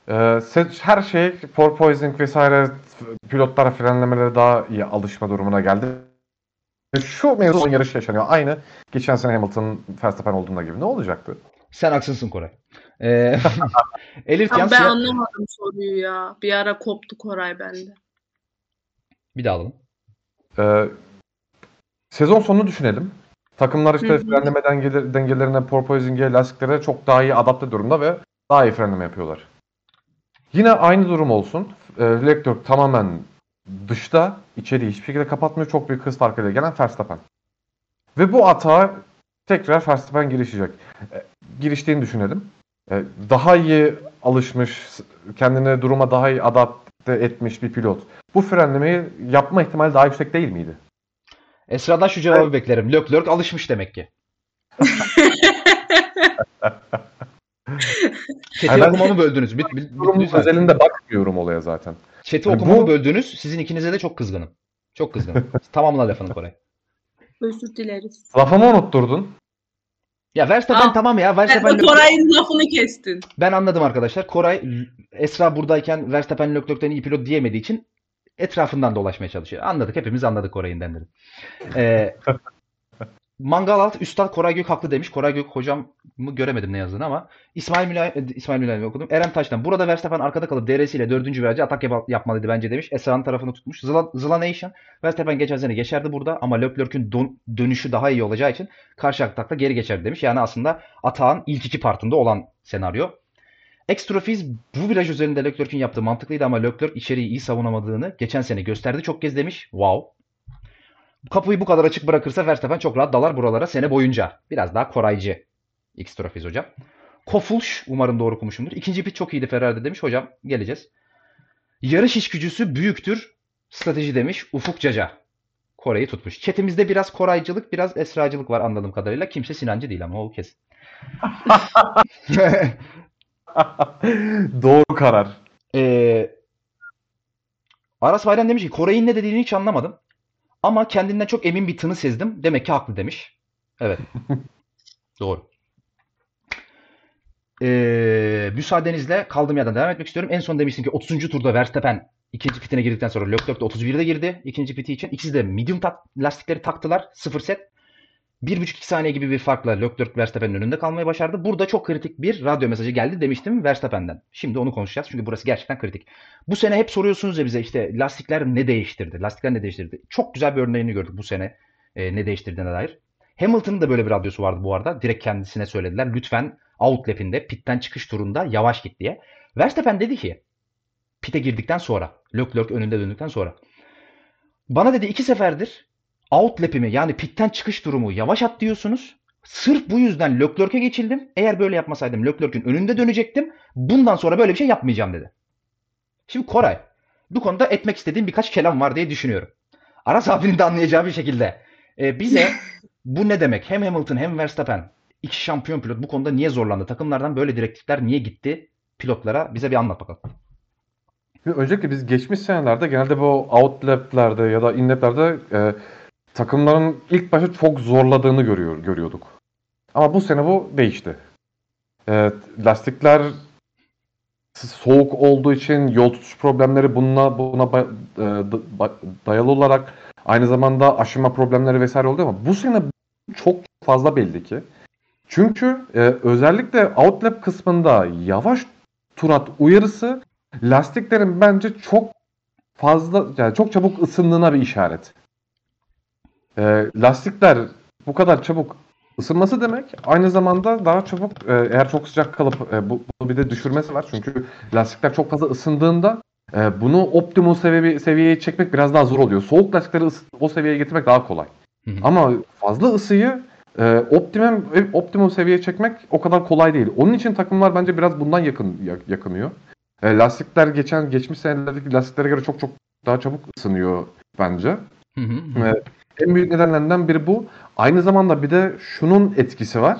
Ee, her şey porpoising vesaire pilotlara frenlemelere daha iyi alışma durumuna geldi. Şu mevzu son yarış yaşanıyor. Aynı geçen sene Hamilton Verstappen olduğunda gibi. Ne olacaktı? Sen haksızsın Koray. Ee, Ama ben Sinan- anlamadım soruyu ya. Bir ara koptu Koray bende. Bir daha alalım. Ee, sezon sonunu düşünelim. Takımlar işte Hı hı. frenleme dengeli- dengelerine, porpoising'e, lastiklere çok daha iyi adapte durumda ve daha iyi frenleme yapıyorlar. Yine aynı durum olsun. Ee, Leclerc tamamen dışta, içeriği hiçbir şekilde kapatmıyor. Çok büyük hız farkıyla gelen Verstappen. Ve bu atağa tekrar Verstappen girişecek. Ee, giriştiğini düşünelim. Ee, daha iyi alışmış, kendine duruma daha iyi adapte etmiş bir pilot. Bu frenlemeyi yapma ihtimali daha yüksek değil miydi? Esra'dan şu cevabı beklerim. Leclerc alışmış demek ki. Chat'i ben- okumamı böldünüz. Bit, bit, lütfen. özelinde bakmıyorum olaya zaten. Chat'i Yani okumamı bu- böldünüz. Sizin ikinize de çok kızgınım. Çok kızgınım. Tamamla lafını Koray. Özür dileriz. Lafımı unutturdun. Ya Verstappen Aa, tamam ya. Verstappen de Koray'ın lafını kestin. Ben anladım arkadaşlar. Koray Esra buradayken Verstappen Leclerc'ten iyi pilot diyemediği için etrafından dolaşmaya çalışıyor. Anladık. Hepimiz anladık Koray'ın denleri. Ee, Mangal alt Üstad Koray Gök haklı demiş. Koray Gök hocamı göremedim ne yazdığını ama İsmail Mülayim, e, İsmail Mülayim'i okudum. Eren Taş'tan. Burada Verstappen arkada kalıp DRS ile dördüncü virajı atak yap- yapmalıydı bence demiş. Esra'nın tarafını tutmuş. Zıla, Zıla Nation. Verstappen geçen sene geçerdi burada ama Leclerc'ün don- dönüşü daha iyi olacağı için karşı atakta geri geçerdi demiş. Yani aslında atağın ilk iki partında olan senaryo. Extrafiz bu viraj üzerinde Leclerc'in yaptığı mantıklıydı ama Leclerc içeriği iyi savunamadığını geçen sene gösterdi çok kez demiş. Wow. Kapıyı bu kadar açık bırakırsa Verstappen çok rahat dalar buralara sene boyunca. Biraz daha koraycı Extrafiz hocam. Kofulş umarım doğru okumuşumdur. İkinci pit çok iyiydi Ferrari'de demiş. Hocam geleceğiz. Yarış işgücüsü büyüktür. Strateji demiş Ufuk Caca. Kore'yi tutmuş. Chatimizde biraz koraycılık, biraz esracılık var anladığım kadarıyla. Kimse Sinancı değil ama o kesin. Doğru karar. Ee, Aras Bayram demiş ki Koray'ın ne dediğini hiç anlamadım. Ama kendinden çok emin bir tını sezdim. Demek ki haklı demiş. Evet. Doğru. Ee, müsaadenizle kaldığım yerden devam etmek istiyorum. En son demiştin ki 30. turda Verstappen ikinci pitine girdikten sonra Leclerc de 31'de girdi ikinci piti için. İkisi de medium tak lastikleri taktılar. Sıfır set. 1,5-2 saniye gibi bir farkla Leclerc Verstappen'in önünde kalmayı başardı. Burada çok kritik bir radyo mesajı geldi demiştim Verstappen'den. Şimdi onu konuşacağız çünkü burası gerçekten kritik. Bu sene hep soruyorsunuz ya bize işte lastikler ne değiştirdi? Lastikler ne değiştirdi? Çok güzel bir örneğini gördük bu sene e, ne değiştirdiğine dair. Hamilton'ın da böyle bir radyosu vardı bu arada. Direkt kendisine söylediler. Lütfen outlap'inde pitten çıkış turunda yavaş git diye. Verstappen dedi ki pite girdikten sonra Leclerc önünde döndükten sonra bana dedi iki seferdir outlap'imi yani pitten çıkış durumu yavaş at diyorsunuz. Sırf bu yüzden Leclerc'e geçildim. Eğer böyle yapmasaydım Leclerc'in önünde dönecektim. Bundan sonra böyle bir şey yapmayacağım dedi. Şimdi Koray bu konuda etmek istediğim birkaç kelam var diye düşünüyorum. Aras abinin de anlayacağı bir şekilde. E, bize bu ne demek? Hem Hamilton hem Verstappen iki şampiyon pilot bu konuda niye zorlandı? Takımlardan böyle direktifler niye gitti pilotlara? Bize bir anlat bakalım. Şimdi öncelikle biz geçmiş senelerde genelde bu outlap'lerde ya da inlap'lerde e, takımların ilk başta çok zorladığını görüyor, görüyorduk. Ama bu sene bu değişti. E, lastikler soğuk olduğu için yol tutuş problemleri buna ba- e, da- dayalı olarak aynı zamanda aşınma problemleri vesaire oldu ama bu sene çok fazla belli ki. Çünkü e, özellikle outlap kısmında yavaş turat uyarısı lastiklerin bence çok fazla yani çok çabuk ısındığına bir işaret. E, lastikler bu kadar çabuk ısınması demek aynı zamanda daha çabuk e, eğer çok sıcak kalıp e, bu, bunu bir de düşürmesi var. Çünkü lastikler çok fazla ısındığında e, bunu optimum seviye, seviyeye çekmek biraz daha zor oluyor. Soğuk lastikleri ısı- o seviyeye getirmek daha kolay. Hı hı. Ama fazla ısıyı e, optimum optimum seviyeye çekmek o kadar kolay değil. Onun için takımlar bence biraz bundan yakın ya- yakınıyor. E, lastikler geçen geçmiş senelerdeki lastiklere göre çok çok daha çabuk ısınıyor bence. Hı hı hı. En büyük nedenlerinden biri bu. Aynı zamanda bir de şunun etkisi var.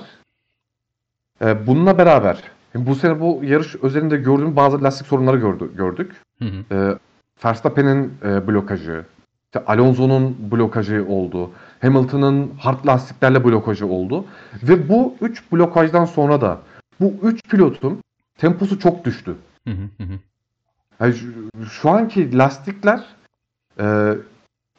Ee, bununla beraber bu sene bu yarış özelinde gördüğüm bazı lastik sorunları gördü, gördük. Hı hı. Ee, Verstappen'in e, blokajı, işte Alonso'nun blokajı oldu. Hamilton'ın hard lastiklerle blokajı oldu. Ve bu üç blokajdan sonra da bu üç pilotun temposu çok düştü. Hı hı hı. Yani şu, şu anki lastikler e,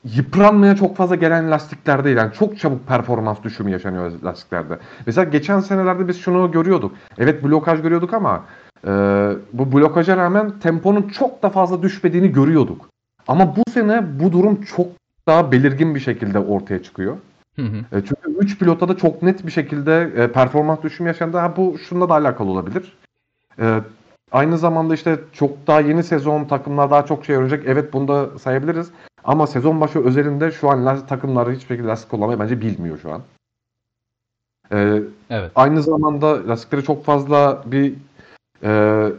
yıpranmaya çok fazla gelen lastikler değil. Yani çok çabuk performans düşümü yaşanıyor lastiklerde. Mesela geçen senelerde biz şunu görüyorduk. Evet blokaj görüyorduk ama e, bu blokaja rağmen temponun çok da fazla düşmediğini görüyorduk. Ama bu sene bu durum çok daha belirgin bir şekilde ortaya çıkıyor. Hı hı. E, çünkü 3 pilotta da çok net bir şekilde e, performans düşümü yaşandı. Ha, bu şununla da alakalı olabilir. E, aynı zamanda işte çok daha yeni sezon takımlar daha çok şey öğrenecek. Evet bunu da sayabiliriz. Ama sezon başı özelinde şu an lastik takımları hiçbir şekilde lastik kullanmayı bence bilmiyor şu an. E, Evet. aynı zamanda lastikleri çok fazla bir e.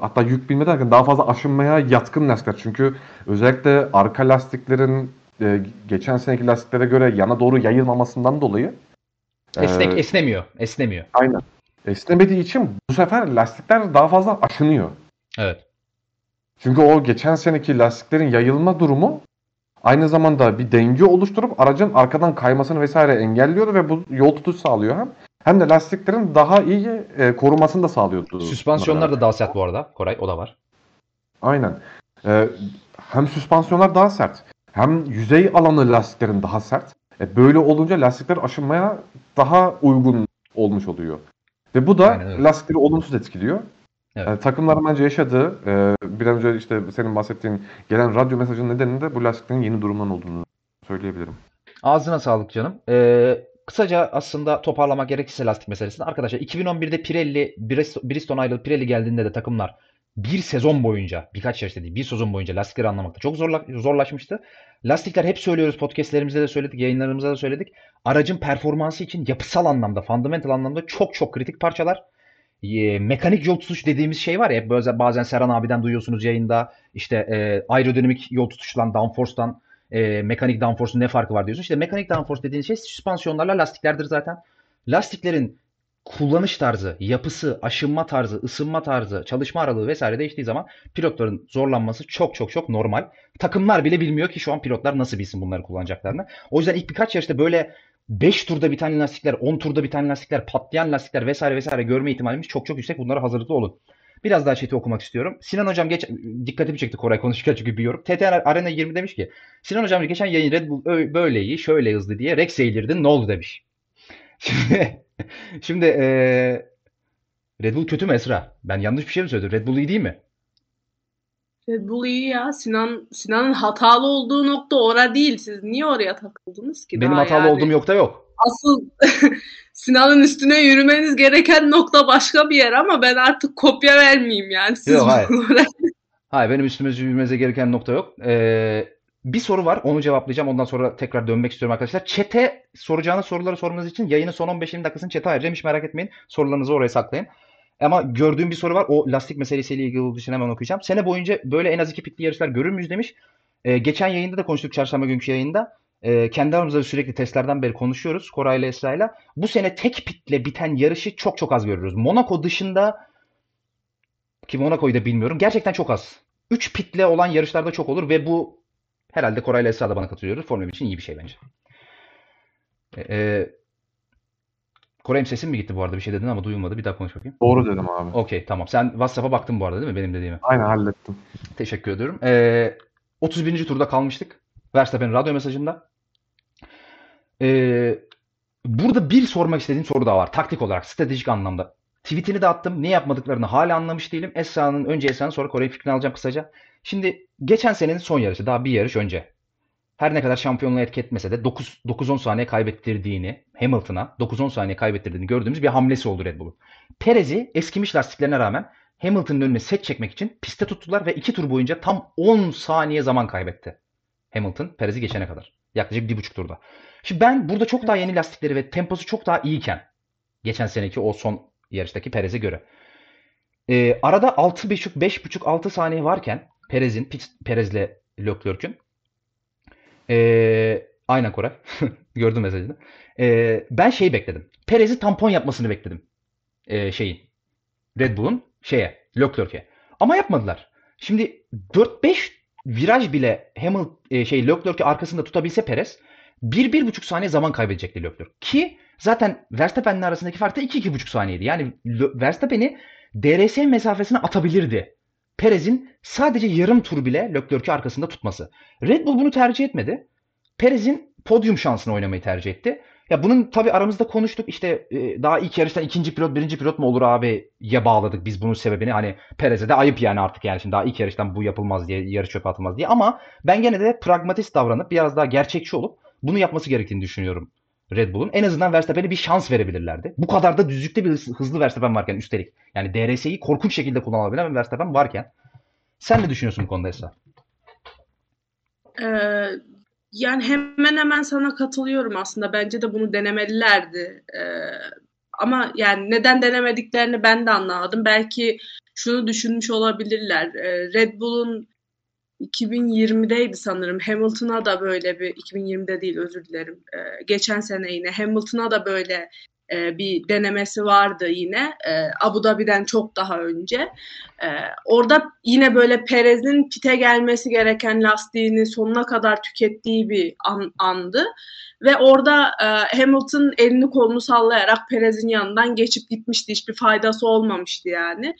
Hatta yük binme derken daha fazla aşınmaya yatkın lastikler. Çünkü özellikle arka lastiklerin e, geçen seneki lastiklere göre yana doğru yayılmamasından dolayı Esnek, e, esnemiyor. Esnemiyor. aynen. Esnemediği için bu sefer lastikler daha fazla aşınıyor. Evet. Çünkü o geçen seneki lastiklerin yayılma durumu aynı zamanda bir denge oluşturup aracın arkadan kaymasını vesaire engelliyordu ve bu yol tutuş sağlıyor hem. Hem de lastiklerin daha iyi e, korumasını da sağlıyordu. Süspansiyonlar da daha sert bu arada. Koray o da var. Aynen. Ee, hem süspansiyonlar daha sert. Hem yüzey alanı lastiklerin daha sert. E, böyle olunca lastikler aşınmaya daha uygun olmuş oluyor. Ve bu da lastikleri olumsuz etkiliyor. Evet. E, takımların bence yaşadığı, e, bir an önce işte senin bahsettiğin gelen radyo mesajının nedeni de bu lastiklerin yeni durumdan olduğunu söyleyebilirim. Ağzına sağlık canım. Ee, kısaca aslında toparlamak gerekirse lastik meselesini. Arkadaşlar 2011'de Pirelli, Brist- Bridgestone ayrılıp Pirelli geldiğinde de takımlar bir sezon boyunca, birkaç yarış değil, bir sezon boyunca lastikleri anlamakta çok zorla, zorlaşmıştı. Lastikler hep söylüyoruz, podcastlerimizde de söyledik, yayınlarımızda da söyledik. Aracın performansı için yapısal anlamda, fundamental anlamda çok çok kritik parçalar. E, mekanik yol tutuş dediğimiz şey var ya, bazen, bazen Serhan abiden duyuyorsunuz yayında. İşte e, aerodinamik yol tutuştan, downforce'tan e, mekanik downforce'un ne farkı var diyorsun. İşte mekanik downforce dediğin şey süspansiyonlarla lastiklerdir zaten. Lastiklerin kullanış tarzı, yapısı, aşınma tarzı, ısınma tarzı, çalışma aralığı vesaire değiştiği zaman pilotların zorlanması çok çok çok normal. Takımlar bile bilmiyor ki şu an pilotlar nasıl bilsin bunları kullanacaklarını. O yüzden ilk birkaç yarışta böyle 5 turda biten lastikler, 10 turda biten lastikler, patlayan lastikler vesaire vesaire görme ihtimalimiz çok çok yüksek. Bunlara hazırlıklı olun. Biraz daha chat'i okumak istiyorum. Sinan Hocam geç dikkatimi çekti Koray konuşurken çünkü bir yorum. TT Arena 20 demiş ki Sinan Hocam geçen yayın Red Bull böyle iyi, şöyle hızlı diye Rex eğilirdin ne oldu demiş. Şimdi şimdi eee, Red Bull kötü mü Esra? Ben yanlış bir şey mi söyledim? Red Bull iyi değil mi? Red Bull iyi ya. Sinan Sinan'ın hatalı olduğu nokta ora değil. Siz niye oraya takıldınız ki? Benim daha hatalı yani? olduğum yok da yok. Asıl Sinan'ın üstüne yürümeniz gereken nokta başka bir yer ama ben artık kopya vermeyeyim yani. Siz Yok, hayır. Hayır benim üstüme yürümenize gereken nokta yok. Ee, bir soru var onu cevaplayacağım. Ondan sonra tekrar dönmek istiyorum arkadaşlar. Chat'e soracağınız soruları sormanız için yayının son 15-20 dakikasını chat'e ayıracağım. Hiç merak etmeyin. Sorularınızı oraya saklayın. Ama gördüğüm bir soru var. O lastik meselesiyle ilgili olduğu için hemen okuyacağım. Sene boyunca böyle en az iki pitli yarışlar görür müyüz demiş. Ee, geçen yayında da konuştuk çarşamba günkü yayında. Ee, kendi aramızda sürekli testlerden beri konuşuyoruz Koray'la Esra'yla. Bu sene tek pitle biten yarışı çok çok az görürüz. Monaco dışında ki Monaco'yu da bilmiyorum. Gerçekten çok az. 3 pitle olan yarışlarda çok olur ve bu herhalde Koray'la Esra da bana katılıyoruz. Formula 1 için iyi bir şey bence. Ee, Koray'ım sesin mi gitti bu arada? Bir şey dedin ama duyulmadı. Bir daha konuş bakayım. Doğru dedim abi. Okey tamam. Sen WhatsApp'a baktın bu arada değil mi benim dediğime? Aynen hallettim. Teşekkür ediyorum. Ee, 31. turda kalmıştık. Verstappen'in radyo mesajında. Ee, burada bir sormak istediğim soru daha var. Taktik olarak, stratejik anlamda. Tweetini de attım. Ne yapmadıklarını hala anlamış değilim. Esra'nın önce Esra'nın sonra Kore'nin fikrini alacağım kısaca. Şimdi geçen senenin son yarışı. Daha bir yarış önce. Her ne kadar şampiyonluğu etki etmese de 9 9-10 saniye kaybettirdiğini Hamilton'a 9-10 saniye kaybettirdiğini gördüğümüz bir hamlesi oldu Red Bull'un. Perez'i eskimiş lastiklerine rağmen Hamilton'ın önüne set çekmek için piste tuttular ve 2 tur boyunca tam 10 saniye zaman kaybetti. Hamilton Perez'i geçene kadar. Yaklaşık 1,5 turda. Şimdi ben burada çok daha yeni lastikleri ve temposu çok daha iyiyken geçen seneki o son yarıştaki Perez'e göre. Ee, arada 6,5 5,5-6 saniye varken Perez'in Perez'le Leclerc'ün ee, aynen Koray. Gördüm mesajını. Ee, ben şeyi bekledim. Perez'i tampon yapmasını bekledim. Ee, şeyin. Red Bull'un şeye, Leclerc'e. Ama yapmadılar. Şimdi 4-5 viraj bile Hamilton e, şey Leclerc'i arkasında tutabilse Perez 1-1,5 saniye zaman kaybedecekti Leclerc. Ki zaten Verstappen'le arasındaki fark da 2-2,5 saniyeydi. Yani Verstappen'i DRS mesafesine atabilirdi. Perez'in sadece yarım tur bile Leclerc'i arkasında tutması. Red Bull bunu tercih etmedi. Perez'in podyum şansını oynamayı tercih etti. Ya bunun tabii aramızda konuştuk. İşte e, daha ilk yarıştan ikinci pilot, birinci pilot mu olur abi ya bağladık biz bunun sebebini. Hani Perez'e de ayıp yani artık yani şimdi daha ilk yarıştan bu yapılmaz diye, yarış çöpe atılmaz diye. Ama ben gene de pragmatist davranıp biraz daha gerçekçi olup bunu yapması gerektiğini düşünüyorum Red Bull'un. En azından Verstappen'e bir şans verebilirlerdi. Bu kadar da düzlükte bir hız- hızlı Verstappen varken üstelik. Yani DRS'yi korkunç şekilde kullanabilen bir Verstappen varken. Sen ne düşünüyorsun bu konuda Esra? Ee, yani hemen hemen sana katılıyorum aslında. Bence de bunu denemelilerdi. Ee, ama yani neden denemediklerini ben de anlamadım. Belki şunu düşünmüş olabilirler. Ee, Red Bull'un 2020'deydi sanırım. Hamilton'a da böyle bir 2020'de değil özür dilerim. Ee, geçen sene yine Hamilton'a da böyle e, bir denemesi vardı yine. E, Abu Dhabi'den çok daha önce. E, orada yine böyle Perez'in pite gelmesi gereken lastiğini sonuna kadar tükettiği bir an, andı. Ve orada e, Hamilton elini kolunu sallayarak Perez'in yanından geçip gitmişti. Hiçbir faydası olmamıştı yani.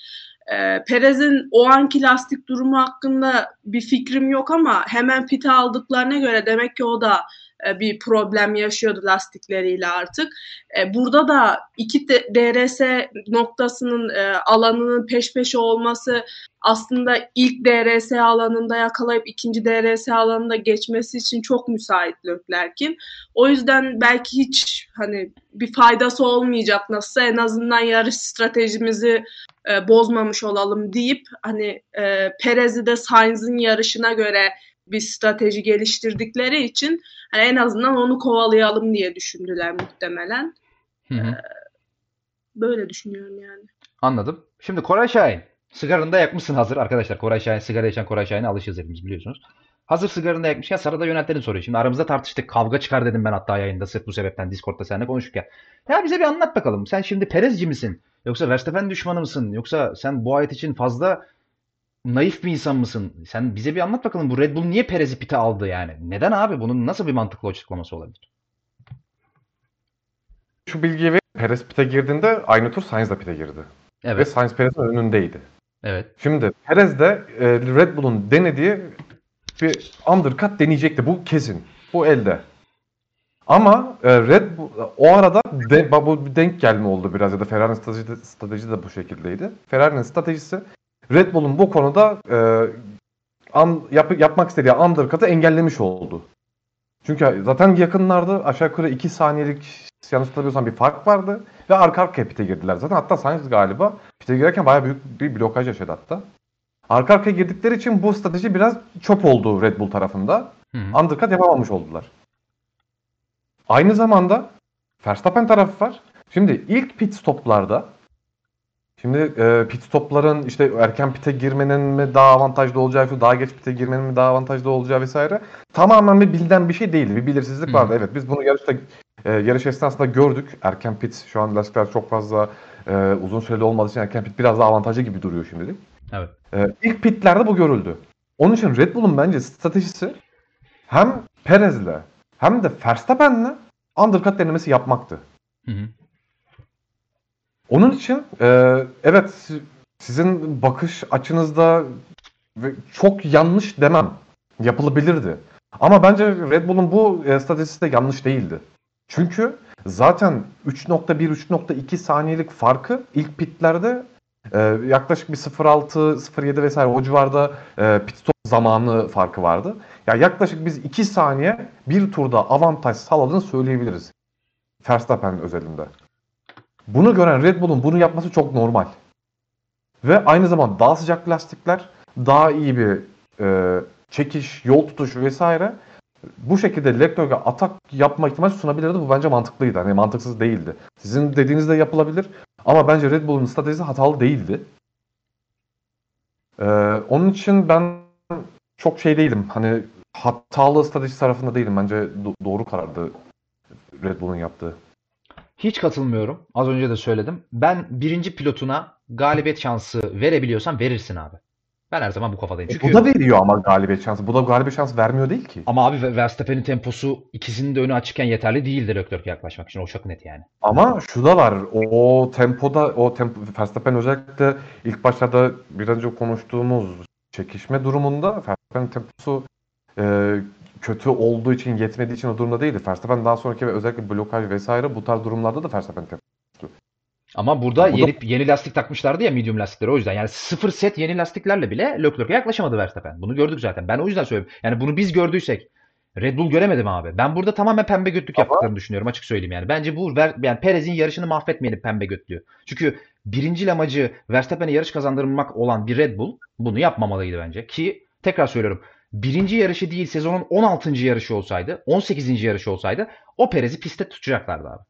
E, Perez'in o anki lastik durumu hakkında bir fikrim yok ama hemen pite aldıklarına göre demek ki o da e, bir problem yaşıyordu lastikleriyle artık. E, Burada da iki DRS noktasının e, alanının peş peşe olması aslında ilk DRS alanında yakalayıp ikinci DRS alanında geçmesi için çok müsait Leclerc'in. O yüzden belki hiç hani bir faydası olmayacak nasılsa en azından yarış stratejimizi bozmamış olalım deyip hani e, Perez'i de Sainz'in yarışına göre bir strateji geliştirdikleri için hani en azından onu kovalayalım diye düşündüler muhtemelen. Hı hı. Böyle düşünüyorum yani. Anladım. Şimdi Koray Şahin. Sigaranı da yakmışsın hazır. Arkadaşlar Koray Şahin, sigara içen Koray Şahin'e alışığız hepimiz biliyorsunuz. Hazır sigaranı da yakmışken sana da yöneltelim soruyu. Şimdi aramızda tartıştık. Kavga çıkar dedim ben hatta yayında sırf bu sebepten Discord'da seninle konuşurken. Ya bize bir anlat bakalım. Sen şimdi Perezci misin? Yoksa Verstappen düşmanı mısın? Yoksa sen bu ayet için fazla naif bir insan mısın? Sen bize bir anlat bakalım. Bu Red Bull niye Perez'i pite aldı yani? Neden abi? Bunun nasıl bir mantıklı açıklaması olabilir? Şu bilgiyi ver. Perez pite girdiğinde aynı tur Sainz de pite girdi. Ve Evet. Sainz Perez'in önündeydi. Evet. Şimdi Perez de e, Red Bull'un denediği bir undercut deneyecekti. Bu kesin. Bu elde. Ama e, Red Bull o arada de, bu bir denk gelme oldu biraz ya da Ferrari'nin strateji, strateji de bu şekildeydi. Ferrari'nin stratejisi Red Bull'un bu konuda e, an, yap, yapmak istediği undercut'ı engellemiş oldu. Çünkü zaten yakınlarda aşağı yukarı 2 saniyelik yanlış hatırlamıyorsam bir fark vardı ve arka arkaya pite girdiler. Zaten hatta Sainz galiba pite girerken bayağı büyük bir blokaj yaşadı hatta. Arka arkaya girdikleri için bu strateji biraz çöp oldu Red Bull tarafında. Hı hı. Undercut yapamamış oldular. Aynı zamanda Verstappen tarafı var. Şimdi ilk pit stoplarda Şimdi e, pit stopların işte erken pite girmenin mi daha avantajlı olacağı, daha geç pite girmenin mi daha avantajlı olacağı vesaire tamamen bir bilinen bir şey değildi. Bir belirsizlik Hı. vardı. Evet biz bunu yarışta e, yarış esnasında gördük. Erken pit şu an lastikler çok fazla e, uzun süreli olmadığı için erken pit biraz daha avantajlı gibi duruyor şimdilik. Evet. E, ilk pitlerde bu görüldü. Onun için Red Bull'un bence stratejisi hem Perez'le hem de Verstappen'le undercut denemesi yapmaktı. Hı hı. Onun için e, evet si- sizin bakış açınızda çok yanlış demem. Yapılabilirdi. Ama bence Red Bull'un bu e, stratejisi de yanlış değildi. Çünkü zaten 3.1-3.2 saniyelik farkı ilk pitlerde e, yaklaşık bir 0.6, 0.7 vesaire o civarda e, pit stop zamanı farkı vardı. Ya yaklaşık biz 2 saniye bir turda avantaj sağladığını söyleyebiliriz. Verstappen özelinde. Bunu gören Red Bull'un bunu yapması çok normal. Ve aynı zamanda daha sıcak lastikler, daha iyi bir e, çekiş, yol tutuşu vesaire bu şekilde Leclerc'e atak yapma ihtimali sunabilirdi. Bu bence mantıklıydı. Hani mantıksız değildi. Sizin dediğiniz de yapılabilir. Ama bence Red Bull'un stratejisi hatalı değildi. Ee, onun için ben çok şey değilim. Hani hatalı strateji tarafında değilim. Bence do- doğru karardı Red Bull'un yaptığı. Hiç katılmıyorum. Az önce de söyledim. Ben birinci pilotuna galibiyet şansı verebiliyorsan verirsin abi. Ben her zaman bu kafadayım. Çünkü E, Bu da veriyor ama galibiyet şansı. Bu da galibiyet şansı vermiyor değil ki. ama abi Verstappen'in temposu ikisinin de önü açıkken yeterli değildir Leclerc'e yaklaşmak için. O çok net yani. Ama şu da var. O tempoda o tempo Verstappen özellikle ilk başlarda bir önce konuştuğumuz çekişme durumunda Verstappen'in temposu e, kötü olduğu için yetmediği için o durumda değildi. Verstappen daha sonraki ve özellikle blokaj vesaire bu tarz durumlarda da Verstappen tempo. Ama burada Bu da- yeni yeni lastik takmışlardı ya medium lastikleri o yüzden. Yani sıfır set yeni lastiklerle bile Leclerc'e yaklaşamadı Verstappen. Bunu gördük zaten. Ben o yüzden söylüyorum. Yani bunu biz gördüysek Red Bull göremedi mi abi? Ben burada tamamen pembe götlük Ama- yaptıklarını düşünüyorum açık söyleyeyim yani. Bence bu yani Perez'in yarışını mahvetmeyelim pembe götlüğü. Çünkü birinci amacı Verstappen'e yarış kazandırmak olan bir Red Bull bunu yapmamalıydı bence. Ki tekrar söylüyorum. Birinci yarışı değil sezonun 16. yarışı olsaydı, 18. yarışı olsaydı o Perez'i pistte tutacaklardı abi.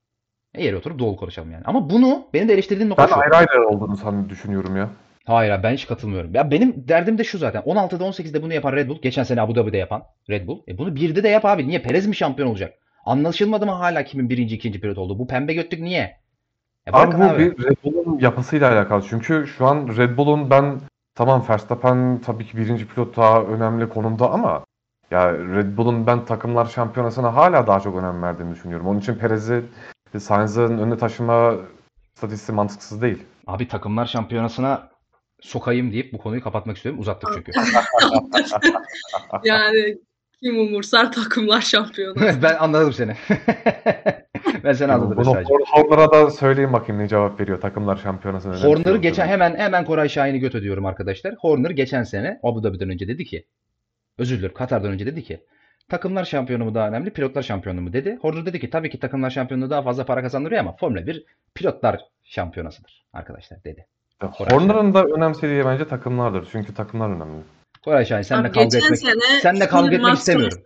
Eğer oturup dolu konuşalım yani. Ama bunu benim de eleştirdiğim nokta Ben şu. ayrı ayrı olduğunu sanırım düşünüyorum ya. Hayır abi ben hiç katılmıyorum. Ya benim derdim de şu zaten. 16'da 18'de bunu yapan Red Bull. Geçen sene Abu Dhabi'de yapan Red Bull. E bunu 1'de de yap abi. Niye? Perez mi şampiyon olacak? Anlaşılmadı mı hala kimin birinci ikinci pilot olduğu? Bu pembe götlük niye? E Abi bu abi. bir Red Bull'un yapısıyla alakalı. Çünkü şu an Red Bull'un ben tamam Verstappen tabii ki birinci pilot daha önemli konumda ama ya Red Bull'un ben takımlar şampiyonasına hala daha çok önem verdiğini düşünüyorum. Onun için Perez'i Sainz'ın önüne taşıma stratejisi mantıksız değil. Abi takımlar şampiyonasına sokayım deyip bu konuyu kapatmak istiyorum. Uzattık çünkü. Yani kim umursar takımlar şampiyonu. ben anladım seni. ben seni anladım Bunu Esra'cığım. Horner'a da söyleyin bakayım ne cevap veriyor takımlar şampiyonasına. Horner'ı şey geçen hemen hemen Koray Şahin'i göt ödüyorum arkadaşlar. Horner geçen sene Abu Dhabi'den önce dedi ki özür dilerim Katar'dan önce dedi ki takımlar şampiyonu mu daha önemli pilotlar şampiyonu mu dedi. Horner dedi ki tabii ki takımlar şampiyonu daha fazla para kazandırıyor ama Formula 1 pilotlar şampiyonasıdır arkadaşlar dedi. Horner'ın da önemsediği bence takımlardır. Çünkü takımlar önemli. Koray Şahin seninle Abi kavga etmek seninle kavga etmek istemiyorum.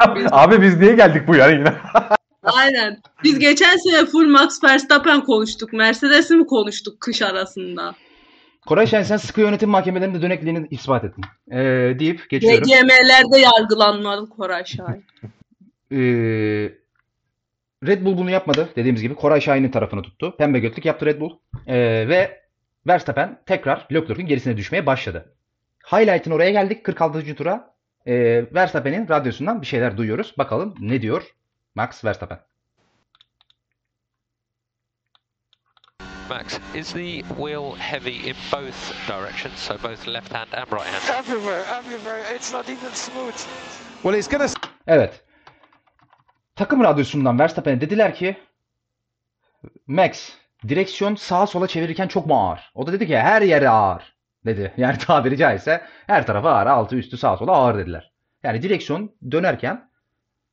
Abi biz niye geldik bu yana yine? Aynen. Biz geçen sene full Max Verstappen konuştuk. Mercedes'i mi konuştuk kış arasında? Koray Şahin sen sıkı yönetim mahkemelerinde dönekliğini ispat ettin. Ee, deyip geçiyorum. RCM'lerde yargılanmadı Koray Şahin. Ee, Red Bull bunu yapmadı. Dediğimiz gibi Koray Şahin'in tarafını tuttu. Pembe götlük yaptı Red Bull. Ee, ve Verstappen tekrar Leclerc'in gerisine düşmeye başladı. Highlight'ın oraya geldik 46. tura. Ee, Verstappen'in radyosundan bir şeyler duyuyoruz. Bakalım ne diyor Max Verstappen. Max, is the wheel heavy in both directions, so both left hand and right hand? Everywhere, everywhere. It's not even smooth. Well, he's going to Evet. Takım radyosundan Verstappen'e dediler ki Max direksiyon sağa sola çevirirken çok mu ağır? O da dedi ki her yere ağır dedi. Yani tabiri caizse her tarafa ağır, altı üstü sağa sola ağır dediler. Yani direksiyon dönerken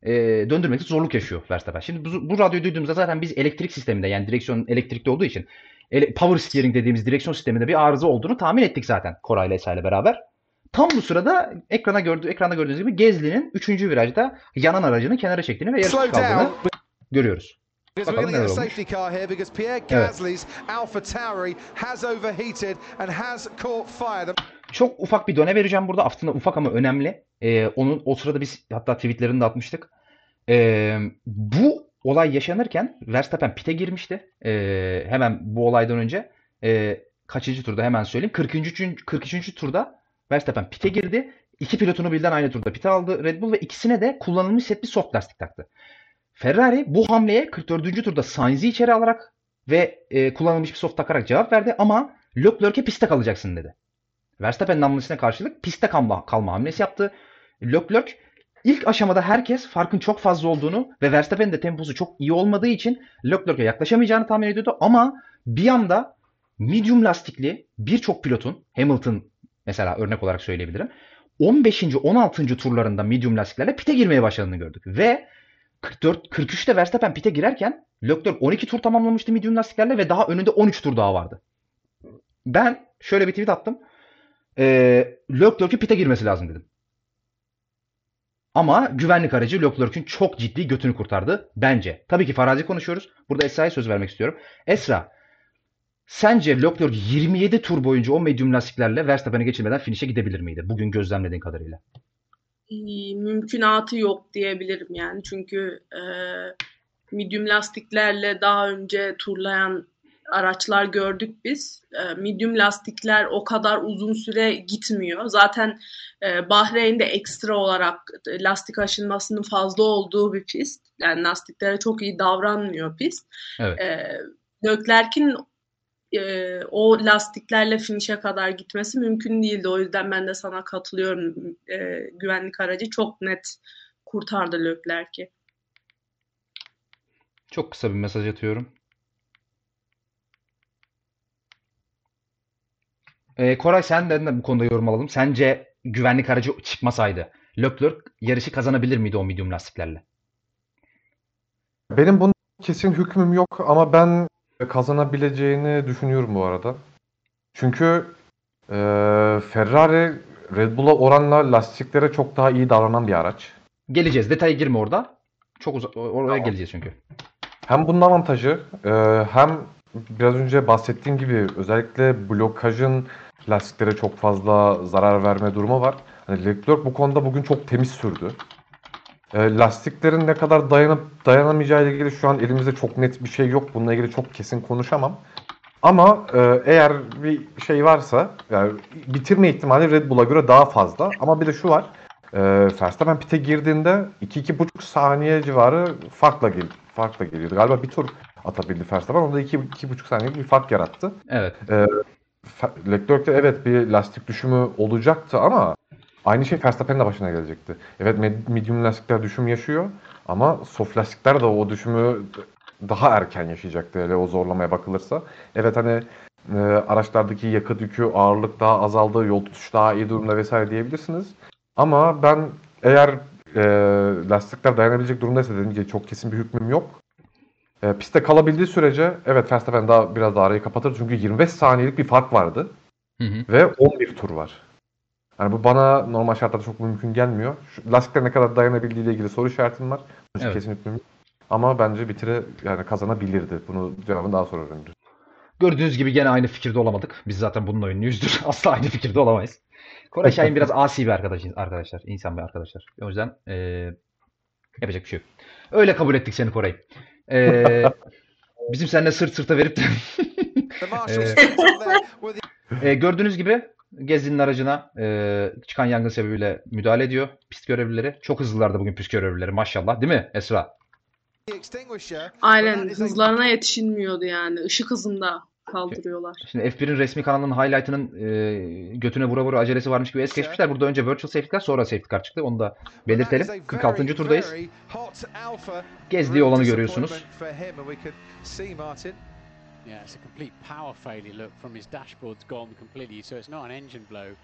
e, döndürmekte zorluk yaşıyor Verstappen. Şimdi bu, bu radyoyu duyduğumuzda zaten biz elektrik sisteminde yani direksiyon elektrikli olduğu için ele- power steering dediğimiz direksiyon sisteminde bir arıza olduğunu tahmin ettik zaten Koray ile Esra ile beraber. Tam bu sırada ekrana gördü, ekranda gördüğünüz gibi Gezli'nin 3. virajda yanan aracını kenara çektiğini ve yarış slow kaldığını görüyoruz. Because we're going to get a neler olmuş. safety car here because Pierre Gasly's Alpha Tauri has overheated and has caught fire. The Çok ufak bir döne vereceğim burada. Aslında ufak ama önemli. Ee, onun o sırada biz hatta tweetlerini de atmıştık. Ee, bu olay yaşanırken Verstappen pite girmişti. Ee, hemen bu olaydan önce. Ee, kaçıncı turda hemen söyleyeyim. 43. 43. turda Verstappen pite girdi. İki pilotunu birden aynı turda pite aldı Red Bull ve ikisine de kullanılmış set bir soft lastik taktı. Ferrari bu hamleye 44. turda Sainz'i içeri alarak ve e, kullanılmış bir soft takarak cevap verdi ama Leclerc'e piste kalacaksın dedi. Verstappen'in hamlesine karşılık piste kalma, kalma hamlesi yaptı. Leclerc ilk aşamada herkes farkın çok fazla olduğunu ve Verstappen'in de temposu çok iyi olmadığı için Leclerc'e yaklaşamayacağını tahmin ediyordu ama bir anda medium lastikli birçok pilotun Hamilton mesela örnek olarak söyleyebilirim. 15. 16. turlarında medium lastiklerle pite girmeye başladığını gördük ve 44 43'te Verstappen pite girerken Leclerc 12 tur tamamlamıştı medium lastiklerle ve daha önünde 13 tur daha vardı. Ben şöyle bir tweet attım. Ee, Leclerc'ün pite girmesi lazım dedim. Ama güvenlik aracı Leclerc'ün çok ciddi götünü kurtardı bence. Tabii ki farazi konuşuyoruz. Burada Esra'ya söz vermek istiyorum. Esra, sence Leclerc 27 tur boyunca o medium lastiklerle Verstappen'e geçirmeden finish'e gidebilir miydi? Bugün gözlemlediğin kadarıyla. İyi, mümkünatı yok diyebilirim yani. Çünkü e, medium lastiklerle daha önce turlayan araçlar gördük biz. E, medium lastikler o kadar uzun süre gitmiyor. Zaten e, Bahreyn'de ekstra olarak e, lastik aşınmasının fazla olduğu bir pist. Yani lastiklere çok iyi davranmıyor pist. Evet. E, Leclerc'in e, o lastiklerle finish'e kadar gitmesi mümkün değildi. O yüzden ben de sana katılıyorum. E, güvenlik aracı çok net kurtardı Leclerc'i. Çok kısa bir mesaj atıyorum. Ee, Koray sen de bu konuda yorum alalım. Sence güvenlik aracı çıkmasaydı Leclerc yarışı kazanabilir miydi o medium lastiklerle? Benim bunun kesin hükmüm yok ama ben kazanabileceğini düşünüyorum bu arada. Çünkü e, Ferrari Red Bull'a oranla lastiklere çok daha iyi davranan bir araç. Geleceğiz. Detaya girme orada. Çok uzak. Oraya Tamam. geleceğiz çünkü. Hem bunun avantajı e, hem biraz önce bahsettiğim gibi özellikle blokajın lastiklere çok fazla zarar verme durumu var. Hani Leclerc bu konuda bugün çok temiz sürdü. E, lastiklerin ne kadar dayanıp dayanamayacağı ile ilgili şu an elimizde çok net bir şey yok. Bununla ilgili çok kesin konuşamam. Ama e, eğer bir şey varsa yani bitirme ihtimali Red Bull'a göre daha fazla. Ama bir de şu var. E, Verstappen pite girdiğinde 2-2,5 saniye civarı farkla, gel farkla geliyordu. Galiba bir tur atabildi Verstappen. Onda 2-2,5 saniye bir fark yarattı. Evet. Fe- Leclerc'te evet bir lastik düşümü olacaktı ama aynı şey Verstappen'in de başına gelecekti. Evet med- medium lastikler düşüm yaşıyor ama soft lastikler de o düşümü daha erken yaşayacaktı hele o zorlamaya bakılırsa. Evet hani e, araçlardaki yakıt yükü, ağırlık daha azaldı, yol tutuş daha iyi durumda vesaire diyebilirsiniz. Ama ben eğer e, lastikler dayanabilecek durumdaysa dediğim gibi çok kesin bir hükmüm yok. E, pistte kalabildiği sürece evet Verstappen daha biraz daha arayı kapatır çünkü 25 saniyelik bir fark vardı Hı hı. ve 11 tur var. Yani bu bana normal şartlarda çok mümkün gelmiyor. Şu, lastikler ne kadar dayanabildiği ile ilgili soru işaretim var. Evet. kesin hükmüm yok. Ama bence bitire yani kazanabilirdi. Bunu cevabını daha sonra öğreniriz. Gördüğünüz gibi gene aynı fikirde olamadık. Biz zaten bununla ünlüyüzdür. Asla aynı fikirde olamayız. Koray Şahin biraz asi bir arkadaş, arkadaşlar. insan bir arkadaşlar. O yüzden eee, yapacak bir şey yok. Öyle kabul ettik seni Koray. Eee, bizim seninle sırt sırta verip de the Eee, gördüğünüz gibi Gezi'nin aracına eee, çıkan yangın sebebiyle müdahale ediyor pist görevlileri. Çok hızlılardı bugün pist görevlileri maşallah değil mi Esra? Aynen hızlarına yetişilmiyordu yani. Işık hızında kaldırıyorlar. Şimdi F1'in resmi kanalının highlight'ının e, götüne vura vura acelesi varmış gibi es geçmişler. Burada önce virtual safety car sonra safety car çıktı. Onu da belirtelim. 46. turdayız. Gezdiği olanı görüyorsunuz. Yeah, it's a complete power failure look from his dashboard's gone completely, so it's not an engine blow.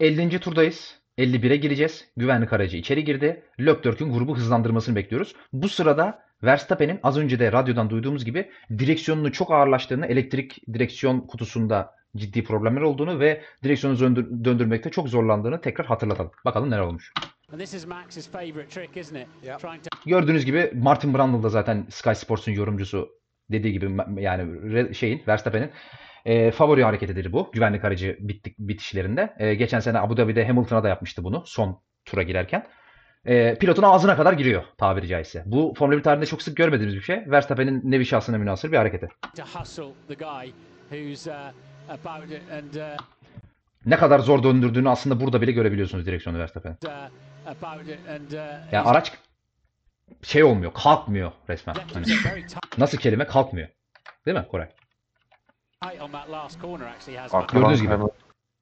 50. turdayız. 51'e gireceğiz. Güvenlik aracı içeri girdi. Leclerc'in grubu hızlandırmasını bekliyoruz. Bu sırada Verstappen'in az önce de radyodan duyduğumuz gibi direksiyonunu çok ağırlaştığını, elektrik direksiyon kutusunda ciddi problemler olduğunu ve direksiyonu döndür- döndürmekte çok zorlandığını tekrar hatırlatalım. Bakalım neler olmuş. And this is Max's favourite trick, isn't it? Yep. Trying to Gördüğünüz gibi Martin Brundle da zaten Sky Sports'un yorumcusu dediği gibi yani şeyin Verstappen'in e, favori hareketidir bu. Güvenlik aracı bittik, bitişlerinde. E, geçen sene Abu Dhabi'de Hamilton'a da yapmıştı bunu son tura girerken. E, pilotun ağzına kadar giriyor tabiri caizse. Bu Formula 1 tarihinde çok sık görmediğimiz bir şey. Verstappen'in nevi şahsına münasır bir hareketi. to hustle the guy who's about it and Ne kadar zor döndürdüğünü aslında burada bile görebiliyorsunuz direksiyonu Verstappen'in. Uh, uh, Yani araç şey olmuyor, kalkmıyor resmen. Hani nasıl kelime kalkmıyor. Değil mi Koray? Arkadan Gördüğünüz gibi.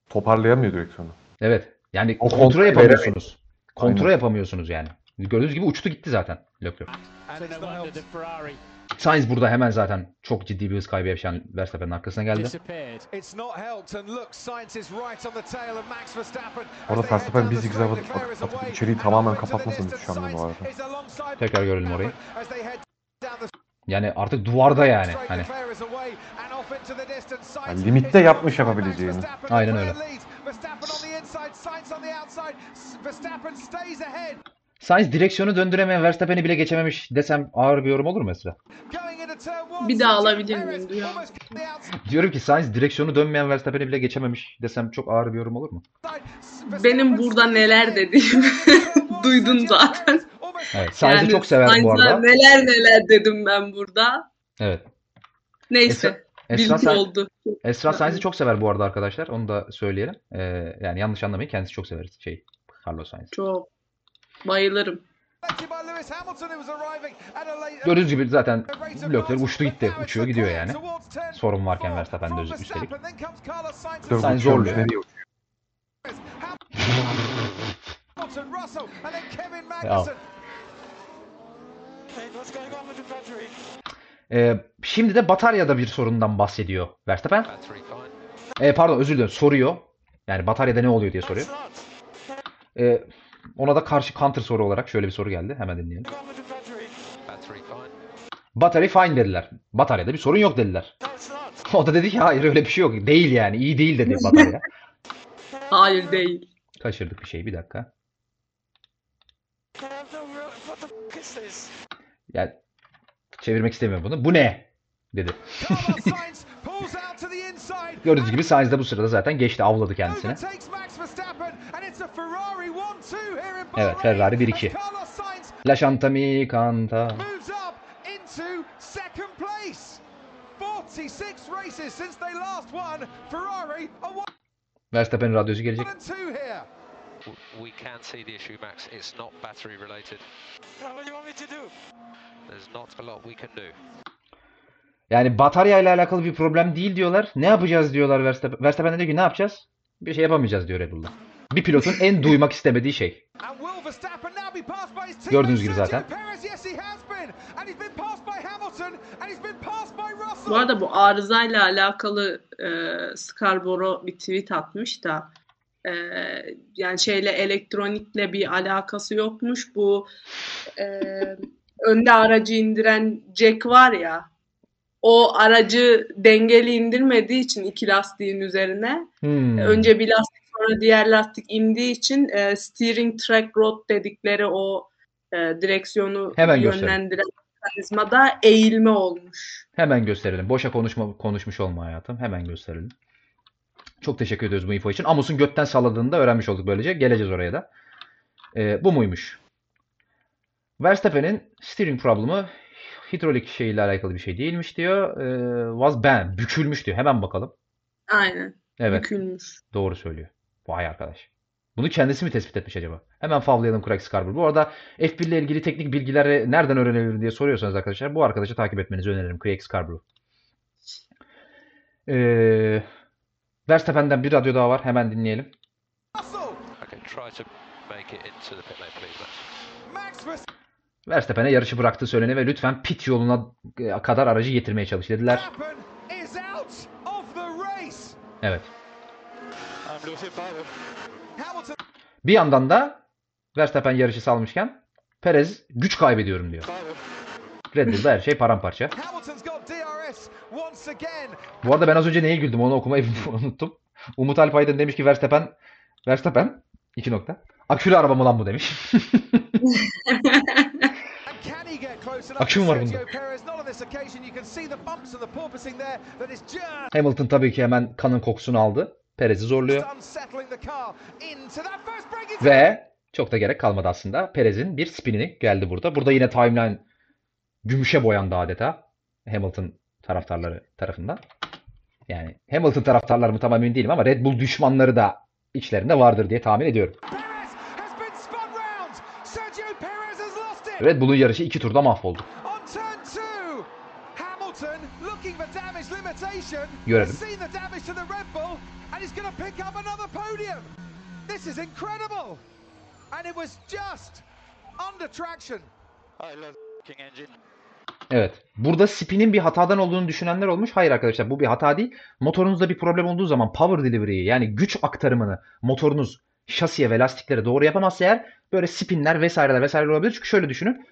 Toparlayamıyor direksiyonu. Evet. Yani O kontrol yapamıyorsunuz. Kontrol yapamıyorsunuz yani. Gördüğünüz gibi uçtu gitti zaten Leclerc. Sainz burada hemen zaten çok ciddi bir hız kaybı yaşayan Verstappen'in arkasına geldi. Orada Verstappen bir zigzag atıp- içeriği tamamen kapatmasını distance, düşünüyorum bu arada. Tekrar görelim orayı. Yani artık duvarda yani. Hani Yani limitte yapmış yapabileceğini. Aynen öyle. Sainz direksiyonu döndüremeyen Verstappen'i bile geçememiş desem ağır bir yorum olur mu mesela? Bir daha alabilir miyim? Outside. Diyorum ki Sainz direksiyonu dönmeyen Verstappen'i bile geçememiş desem çok ağır bir yorum olur mu? Benim burada neler dediğimi duydun zaten. Evet. Sainz'i Yani çok sever bu Sainz'a arada. Neler neler dedim ben burada. Evet. Neyse. Esra, Sainz- oldu. Esra Sainz'i çok sever bu arada arkadaşlar. Onu da söyleyelim. Ee, yani yanlış anlamayın. Kendisi çok sever şey Carlos Sainz. Çok. Bayılırım. Gördüğünüz gibi zaten Leclerc uçtu gitti. Uçuyor gidiyor yani. Sorun varken Verstappen'de öz- üstelik. Sainz zorluyor. Ya. Ee, şimdi de bataryada bir sorundan bahsediyor Verstappen. Ee, pardon özür dilerim soruyor. Yani bataryada ne oluyor diye soruyor. Ee, ona da karşı counter soru olarak şöyle bir soru geldi. Hemen dinleyelim. Battery? Fine. Dediler. Bataryada bir sorun yok dediler. O da dedi ki hayır öyle bir şey yok. Değil yani. iyi değil dedi batarya. Hayır değil. Kaçırdık bir şey. Bir dakika. Yani çevirmek istemiyorum bunu. Bu ne? Dedi. Gördüğünüz gibi Sainz de bu sırada zaten geçti. Avladı kendisini. Evet, Ferrari 1-2. La Chanta mi canta. moves up into second place. 46 races since they last won. Ferrari are one Verstappen'in radyosu gelecek. We can see the issue, Max. It's not battery related. What do you want me to do? There's not a lot we can do. Yani batarya ile alakalı bir problem değil diyorlar. Ne yapacağız diyorlar Verstappen. Verstappen de diyor ki ne yapacağız? Bir şey yapamayacağız diyor Red Bull'da. Bir pilotun en duymak istemediği şey. Gördüğünüz gibi zaten. Bu arada bu arızayla alakalı e, Scarborough bir tweet atmış da e, yani şeyle elektronikle bir alakası yokmuş. Bu e, önde aracı indiren Jack var ya o aracı dengeli indirmediği için iki lastiğin üzerine Hmm. önce bir lastik sonra diğer lastik indiği için e, steering track rod dedikleri o e, direksiyonu Hemen yönlendiren mekanizmada eğilme olmuş. Hemen gösterelim. Boşa konuşma, konuşmuş olma hayatım. Hemen gösterelim. Çok teşekkür ediyoruz bu info için. Amos'un götten salladığını da öğrenmiş olduk böylece. Geleceğiz oraya da. Ee, bu muymuş? Verstappen'in steering problemi hidrolik şeyle alakalı bir şey değilmiş diyor. Ee, was banned. Bükülmüş diyor. Hemen bakalım. Aynen. Evet. Bükülmüş. Doğru söylüyor. Vay arkadaş. Bunu kendisi mi tespit etmiş acaba? Hemen favlayalım Craig Scarborough. Bu arada F1 ile ilgili teknik bilgileri nereden öğrenebilirim diye soruyorsanız arkadaşlar bu arkadaşı takip etmenizi öneririm. Craig Scarborough. Ee, Verstappen'den bir radyo daha var. Hemen dinleyelim. Okay, try to make it into the pit lane, please, Max. Max Verstappen'e yarışı bıraktığı söyleniyor ve lütfen pit yoluna e, kadar aracı getirmeye çalış dediler. Evet. Bir yandan da Verstappen yarışı salmışken Perez güç kaybediyorum diyor. Red Bull'da her şey paramparça. Bu arada ben az önce neye güldüm onu okumayı unuttum. Umut Alpaydın demiş ki Verstappen Verstappen iki nokta. Akülü araba mı lan bu demiş. And can he get close enough Akşam var bunda. Hamilton tabii ki hemen kanın kokusunu aldı. Perez'i zorluyor. Ve çok da gerek kalmadı aslında. Perez'in bir spinini geldi burada. Burada yine timeline gümüşe boyandı adeta. Hamilton taraftarları tarafından. Yani Hamilton taraftarları mı tam emin değilim ama Red Bull düşmanları da içlerinde vardır diye tahmin ediyorum. He's going to pick up another podium. This is incredible, and it was just under traction. I love the engine. Evet. Burada spin'in bir hatadan olduğunu düşünenler olmuş. Hayır arkadaşlar bu bir hata değil. Motorunuzda bir problem olduğu zaman power delivery'yi yani güç aktarımını motorunuz şasiye ve lastiklere doğru yapamazsa eğer böyle spinler vesaireler vesaireler olabilir. Çünkü şöyle düşünün.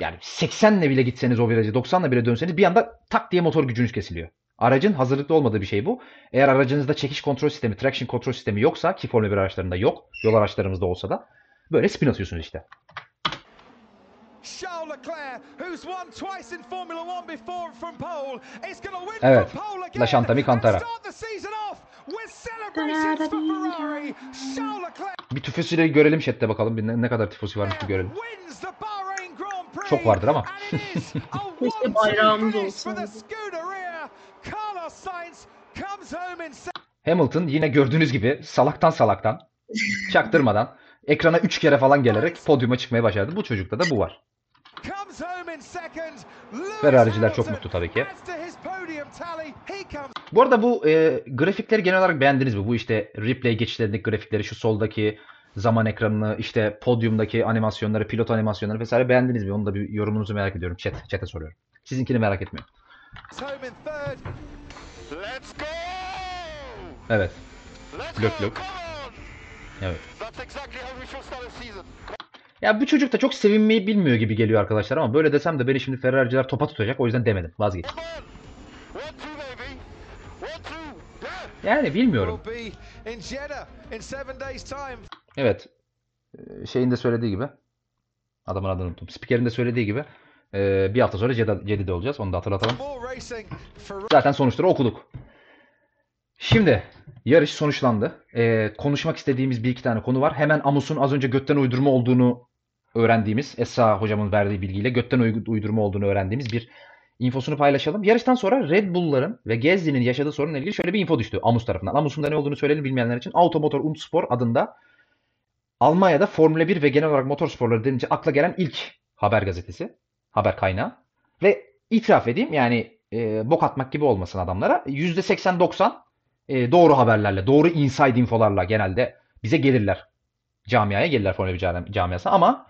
Yani 80'le bile gitseniz o virajı 90'la bile dönseniz bir anda tak diye motor gücünüz kesiliyor. Aracın hazırlıklı olmadığı bir şey bu. Eğer aracınızda çekiş kontrol sistemi, traction kontrol sistemi yoksa ki Formula 1 araçlarında yok. Yol araçlarımızda olsa da böyle spin atıyorsunuz işte. Evet. from pole again Bir tüfesiyle görelim chatte bakalım. Bir ne, ne kadar tifosi varmış bir görelim. Çok vardır ama. Keşke bayrağımız second. Hamilton yine gördüğünüz gibi salaktan salaktan, çaktırmadan ekrana 3 kere falan gelerek podyuma çıkmaya başardı. Bu çocukta da bu var. Ferrari'ciler çok mutlu tabii ki. Bu arada bu e, grafikleri genel olarak beğendiniz mi? Bu işte replay geçişlerindeki grafikleri, şu soldaki zaman ekranını, işte podyumdaki animasyonları, pilot animasyonları vesaire beğendiniz mi? Onu da bir yorumunuzu merak ediyorum. Chat, chat'e soruyorum. Sizinkini merak etmiyorum. Evet. Come on! Evet. Ya bu çocuk da çok sevinmeyi bilmiyor gibi geliyor arkadaşlar ama böyle desem de beni şimdi Ferrari'ciler topa tutacak. O yüzden demedim. Vazgeç. Come on! One, two, baby! One, two! Yeah! Yani bilmiyorum. Will be in Jeddah in seven days' time. Evet. Ee, Şeyin de söylediği gibi. Adamın adını unuttum. Spiker'in de söylediği gibi. e, Bir hafta sonra Jeddah- olacağız. Onu da hatırlatalım. Zaten sonuçları okuduk. Şimdi yarış sonuçlandı. Ee, konuşmak istediğimiz bir iki tane konu var. Hemen Amus'un az önce götten uydurma olduğunu öğrendiğimiz, Esra hocamın verdiği bilgiyle götten uy- uydurma olduğunu öğrendiğimiz bir infosunu paylaşalım. Yarıştan sonra Red Bull'ların ve Gezdi'nin yaşadığı sorunla ilgili şöyle bir info düştü Amus tarafından. Amus'un da ne olduğunu söyleyelim bilmeyenler için. Automotor und Spor adında Almanya'da Formula 1 ve genel olarak motor sporları denince akla gelen ilk haber gazetesi, haber kaynağı. Ve itiraf edeyim yani e, bok atmak gibi olmasın adamlara. %80-90 e, doğru haberlerle, doğru inside infolarla genelde bize gelirler. Camiaya gelirler Formula 1 cami- camiasına ama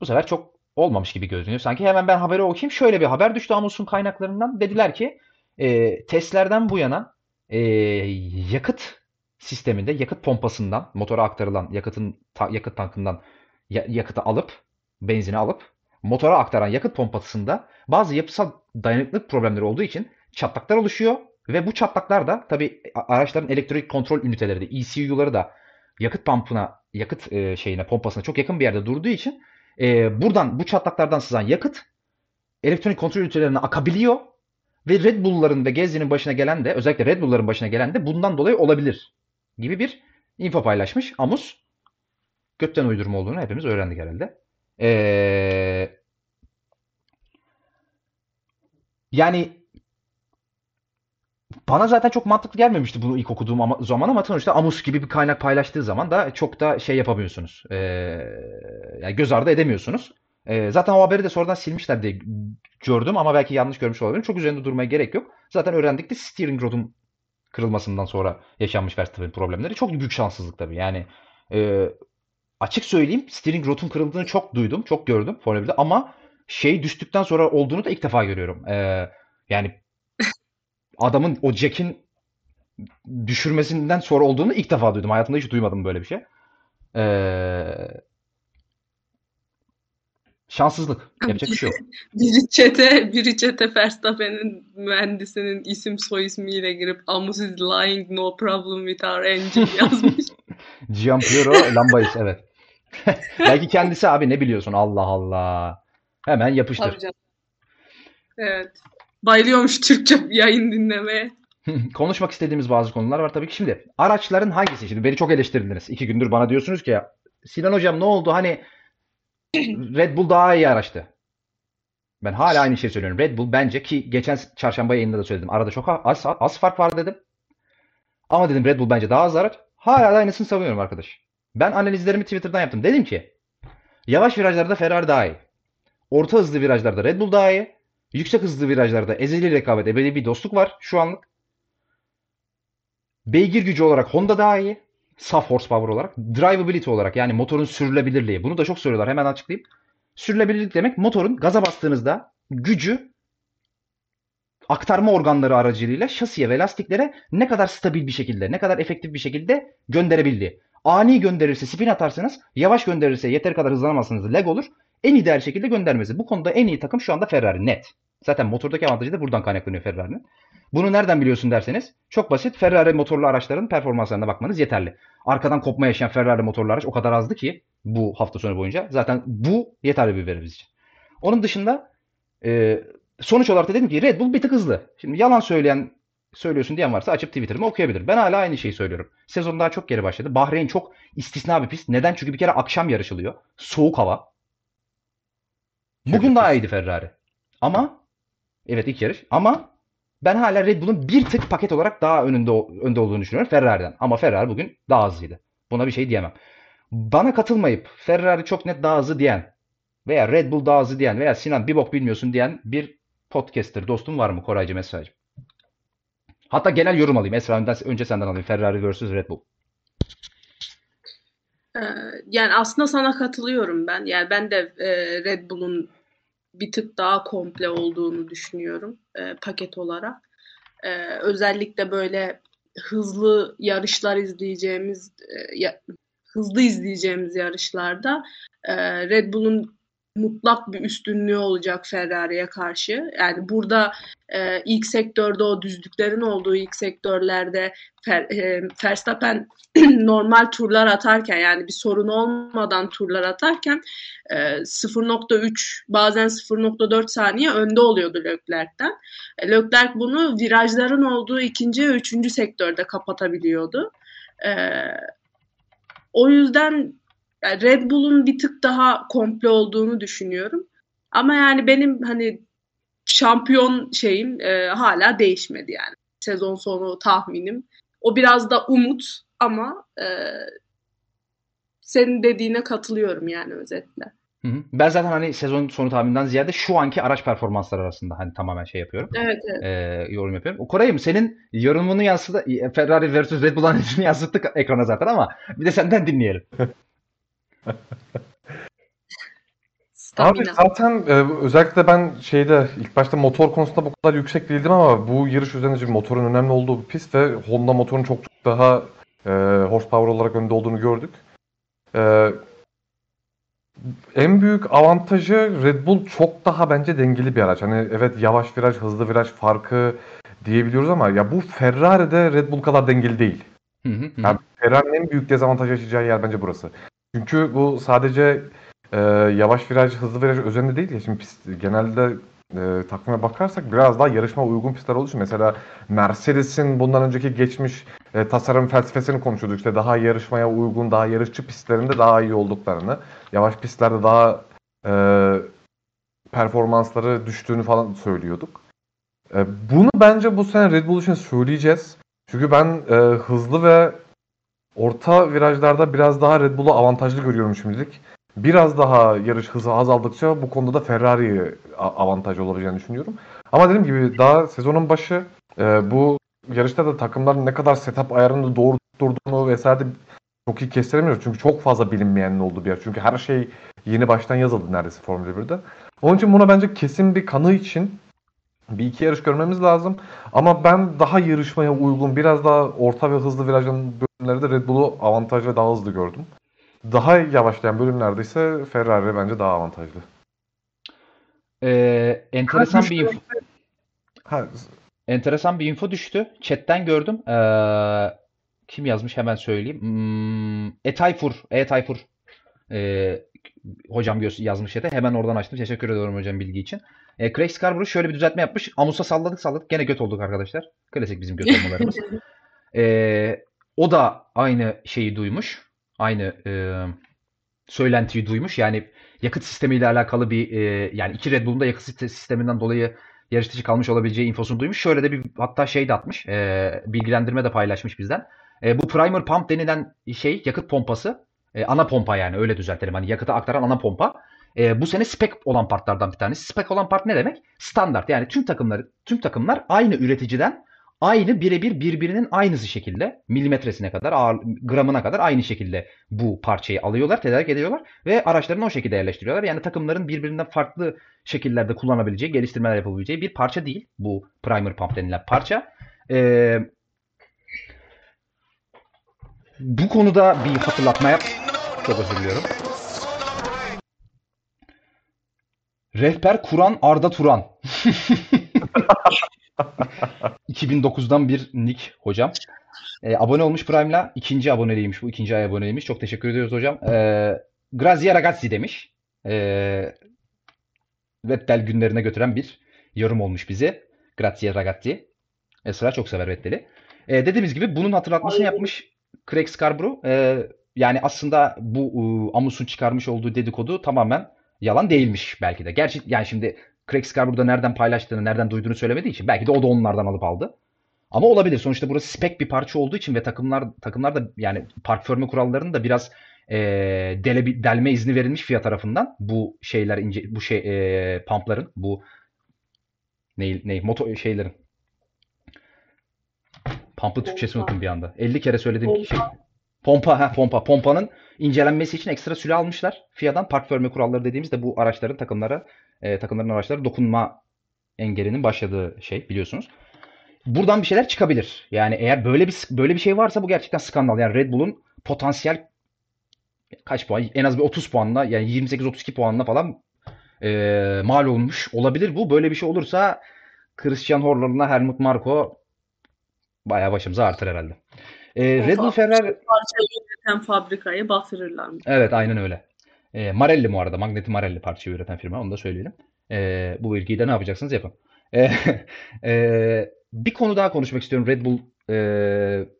bu sefer çok olmamış gibi görünüyor. Sanki hemen ben haberi okuyayım. Şöyle bir haber düştü Amus'un kaynaklarından. Dediler ki e, testlerden bu yana e, yakıt sisteminde, yakıt pompasından, motora aktarılan yakıtın ta- yakıt tankından ya- yakıtı alıp, benzini alıp motora aktaran yakıt pompasında bazı yapısal dayanıklılık problemleri olduğu için çatlaklar oluşuyor ve bu çatlaklar da tabii a- araçların elektrik kontrol üniteleri de ECU'ları da yakıt pumpuna, yakıt e, şeyine, pompasına çok yakın bir yerde durduğu için e, buradan bu çatlaklardan sızan yakıt elektronik kontrol ünitelerine akabiliyor ve Red Bull'ların ve Gezzi'nin başına gelen de özellikle Red Bull'ların başına gelen de bundan dolayı olabilir gibi bir info paylaşmış. Amus götten uydurma olduğunu hepimiz öğrendik herhalde. Ee, yani bana zaten çok mantıklı gelmemişti bunu ilk okuduğum ama, zaman ama sonuçta Amus gibi bir kaynak paylaştığı zaman da çok da şey yapamıyorsunuz. Ee, yani göz ardı edemiyorsunuz. Ee, zaten o haberi de sonradan silmişler diye gördüm ama belki yanlış görmüş olabilirim. Çok üzerinde durmaya gerek yok. Zaten öğrendik de steering rod'un kırılmasından sonra yaşanmış Verstappen problemleri. Çok büyük şanssızlık tabii. Yani e, açık söyleyeyim steering rod'un kırıldığını çok duydum, çok gördüm Formula 1'de ama şey düştükten sonra olduğunu da ilk defa görüyorum. Ee, yani adamın o Jack'in düşürmesinden sonra olduğunu ilk defa duydum. Hayatımda hiç duymadım böyle bir şey. Ee, şanssızlık. Yapacak bir şey yok. Biri çete, biri çete Verstappen'in mühendisinin isim soy ismiyle girip Amus is lying no problem with our engine yazmış. Giampiero Lambais evet. Belki kendisi abi ne biliyorsun Allah Allah. Hemen yapıştır. Evet. Bayılıyormuş Türkçe yayın dinlemeye. Konuşmak istediğimiz bazı konular var tabii ki. Şimdi araçların hangisi? Şimdi beni çok eleştirdiniz. İki gündür bana diyorsunuz ki ya Sinan hocam ne oldu? Hani Red Bull daha iyi araçtı. Ben hala aynı şeyi söylüyorum. Red Bull bence ki geçen çarşamba yayında da söyledim. Arada çok az, az fark var dedim. Ama dedim Red Bull bence daha az araç. Hala da aynısını savunuyorum arkadaş. Ben analizlerimi Twitter'dan yaptım. Dedim ki yavaş virajlarda Ferrari daha iyi. Orta hızlı virajlarda Red Bull daha iyi. Yüksek hızlı virajlarda ezeli rekabet, ebedi bir dostluk var şu anlık. Beygir gücü olarak Honda daha iyi. Saf horsepower olarak. Drivability olarak yani motorun sürülebilirliği. Bunu da çok soruyorlar. Hemen açıklayayım. Sürülebilirlik demek motorun gaza bastığınızda gücü aktarma organları aracılığıyla şasiye ve lastiklere ne kadar stabil bir şekilde, ne kadar efektif bir şekilde gönderebildiği. Ani gönderirse spin atarsınız, yavaş gönderirse yeteri kadar hızlanamazsınız leg olur. En ideal şekilde göndermesi. Bu konuda en iyi takım şu anda Ferrari net. Zaten motordaki avantajı da buradan kaynaklanıyor Ferrari'nin. Bunu nereden biliyorsun derseniz çok basit. Ferrari motorlu araçların performanslarına bakmanız yeterli. Arkadan kopma yaşayan Ferrari motorlu araç o kadar azdı ki bu hafta sonu boyunca. Zaten bu yeterli bir veri biz için. Onun dışında e, sonuç olarak da dedim ki Red Bull bir tık hızlı. Şimdi yalan söyleyen söylüyorsun diyen varsa açıp Twitter'ımı okuyabilir. Ben hala aynı şeyi söylüyorum. Sezon daha çok geri başladı. Bahreyn çok istisna bir pist. Neden? Çünkü bir kere akşam yarışılıyor. Soğuk hava. Bugün daha iyiydi Ferrari. Ama evet ilk yarış. Ama ben hala Red Bull'un bir tık paket olarak daha önünde önde olduğunu düşünüyorum Ferrari'den. Ama Ferrari bugün daha hızlıydı. Buna bir şey diyemem. Bana katılmayıp Ferrari çok net daha hızlı diyen veya Red Bull daha hızlı diyen veya Sinan bir bok bilmiyorsun diyen bir podcaster dostum var mı Koraycı mesaj? Hatta genel yorum alayım. Esra önce senden alayım. Ferrari vs Red Bull. Yani aslında sana katılıyorum ben. Yani ben de Red Bull'un bir tık daha komple olduğunu düşünüyorum e, paket olarak. E, özellikle böyle hızlı yarışlar izleyeceğimiz, e, hızlı izleyeceğimiz yarışlarda e, Red Bull'un mutlak bir üstünlüğü olacak Ferrari'ye karşı. Yani burada e, ilk sektörde o düzlüklerin olduğu ilk sektörlerde Fer, e, Verstappen normal turlar atarken yani bir sorun olmadan turlar atarken e, 0.3 bazen 0.4 saniye önde oluyordu Leclerc'ten. E, Leclerc bunu virajların olduğu ikinci ve üçüncü sektörde kapatabiliyordu. E, o yüzden yani Red Bull'un bir tık daha komple olduğunu düşünüyorum. Ama yani benim hani şampiyon şeyim e, hala değişmedi yani. Sezon sonu tahminim. O biraz da umut ama e, senin dediğine katılıyorum yani özetle. Hı hı. Ben zaten hani sezon sonu tahmininden ziyade şu anki araç performansları arasında hani tamamen şey yapıyorum. Evet, evet. E, yorum yapıyorum. O Koray'ım senin yorumunu yansıdı. Ferrari vs Red Bull analizini yansıttık ekrana zaten ama bir de senden dinleyelim. Abi zaten e, özellikle ben şeyde ilk başta motor konusunda bu kadar yüksek değildim ama bu yarış üzerinde çünkü motorun önemli olduğu bir pist ve Honda motorun çok çok daha e, horsepower olarak önde olduğunu gördük. E, en büyük avantajı Red Bull çok daha bence dengeli bir araç. Hani evet yavaş viraj, hızlı viraj farkı diyebiliyoruz ama ya bu Ferrari'de Red Bull kadar dengeli değil. Hı hı hı. Yani Ferrari'nin en büyük dezavantaj yaşayacağı yer bence burası. Çünkü bu sadece e, yavaş viraj, hızlı viraj özelinde değil ya. Şimdi pist, genelde e, takvime bakarsak biraz daha yarışma uygun pistler için mesela Mercedes'in bundan önceki geçmiş e, tasarım felsefesini konuşuyorduk. İşte daha yarışmaya uygun, daha yarışçı pistlerinde daha iyi olduklarını, yavaş pistlerde daha e, performansları düştüğünü falan söylüyorduk. E, bunu bence bu sene Red Bull için söyleyeceğiz. Çünkü ben e, hızlı ve orta virajlarda biraz daha Red Bull'u avantajlı görüyorum şimdilik. Biraz daha yarış hızı azaldıkça bu konuda da Ferrari'ye avantaj olabileceğini düşünüyorum. Ama dediğim gibi daha sezonun başı e, bu yarışta da takımların ne kadar setup ayarını doğru tutturduğunu vesaire de çok iyi kestiremiyoruz. Çünkü çok fazla bilinmeyenin olduğu bir yer. Çünkü her şey yeni baştan yazıldı neredeyse Formula 1'de. Onun için buna bence kesin bir kanı için bir iki yarış görmemiz lazım. Ama ben daha yarışmaya uygun, biraz daha orta ve hızlı virajın bölümlerde Red Bull'u avantajlı daha hızlı gördüm. Daha yavaşlayan bölümlerde ise Ferrari bence daha avantajlı. Ee, enteresan bir info, Ha, enteresan bir info düştü. Chat'ten gördüm. Ee, kim yazmış hemen söyleyeyim. Hmm, E Tayfur. E Tayfur. Ee, hocam yazmış chat'e. Hemen oradan açtım. Teşekkür ediyorum hocam bilgi için. Ee, Craig Scarborough şöyle bir düzeltme yapmış. Amus'a salladık salladık. Gene göt olduk arkadaşlar. Klasik bizim göt olmalarımız. Ee, o da aynı şeyi duymuş. Aynı e, söylentiyi duymuş. Yani yakıt sistemiyle alakalı bir e, yani iki Red Bull'un da yakıt siste- sisteminden dolayı yarış kalmış olabileceği infosunu duymuş. Şöyle de bir hatta şey de atmış. e, bilgilendirme de paylaşmış bizden. E, bu primer pump denilen şey yakıt pompası. e, ana pompa yani öyle düzeltelim. Hani yakıtı aktaran ana pompa. E, bu sene spec olan partlardan bir tanesi. Spec olan part ne demek? Standart. Yani tüm takımları tüm takımlar aynı üreticiden aynı birebir birbirinin aynısı şekilde milimetresine kadar ağır, gramına kadar aynı şekilde bu parçayı alıyorlar, tedarik ediyorlar ve araçlarını o şekilde yerleştiriyorlar. Yani takımların birbirinden farklı şekillerde kullanabileceği, geliştirmeler yapabileceği bir parça değil bu primer pump denilen parça. Ee, bu konuda bir hatırlatma yap. Çok özür diliyorum. Rehber kuran Arda Turan. 2009'dan bir nick hocam. Ee, abone olmuş Prime'la. ikinci aboneliymiş bu. ikinci ay aboneliymiş. Çok teşekkür ediyoruz hocam. Ee, Grazia Ragazzi demiş. Ee, Vettel günlerine götüren bir yorum olmuş bize. Grazia Ragazzi. Esra çok sever Vettel'i. Ee, dediğimiz gibi bunun hatırlatmasını yapmış Craig Scarborough. Ee, yani aslında bu ıı, Amus'un çıkarmış olduğu dedikodu tamamen yalan değilmiş belki de. Gerçi yani şimdi Craig Scarborough'da nereden paylaştığını, nereden duyduğunu söylemediği için belki de o da onlardan alıp aldı. Ama olabilir. Sonuçta burası spek bir parça olduğu için ve takımlar takımlar da yani park förme kurallarının da biraz e, dele, delme izni verilmiş FIA tarafından bu şeyler ince bu şey e, pumpların bu ne ne motor şeylerin pump'ın Türkçesini unuttum bir anda. 50 kere söylediğim Pompa. şey. Pompa ha pompa. Pompanın incelenmesi için ekstra süre almışlar. FIA'dan park förme kuralları dediğimizde bu araçların takımlara e, takımların araçlara dokunma engelinin başladığı şey biliyorsunuz. Buradan bir şeyler çıkabilir. Yani eğer böyle bir böyle bir şey varsa bu gerçekten skandal. Yani Red Bull'un potansiyel kaç puan? En az bir 30 puanla yani 28-32 puanla falan e, mal olmuş olabilir bu. Böyle bir şey olursa Christian Horner'la Helmut Marko bayağı başımıza artır herhalde. E, Red Bull Ferrari Parçayı üreten fabrikayı batırırlar? Evet aynen öyle. E, Marelli bu arada. Magneti Marelli parçayı üreten firma. Onu da söyleyelim. E, bu bilgiyi de ne yapacaksınız yapın. E, e, bir konu daha konuşmak istiyorum Red Bull e,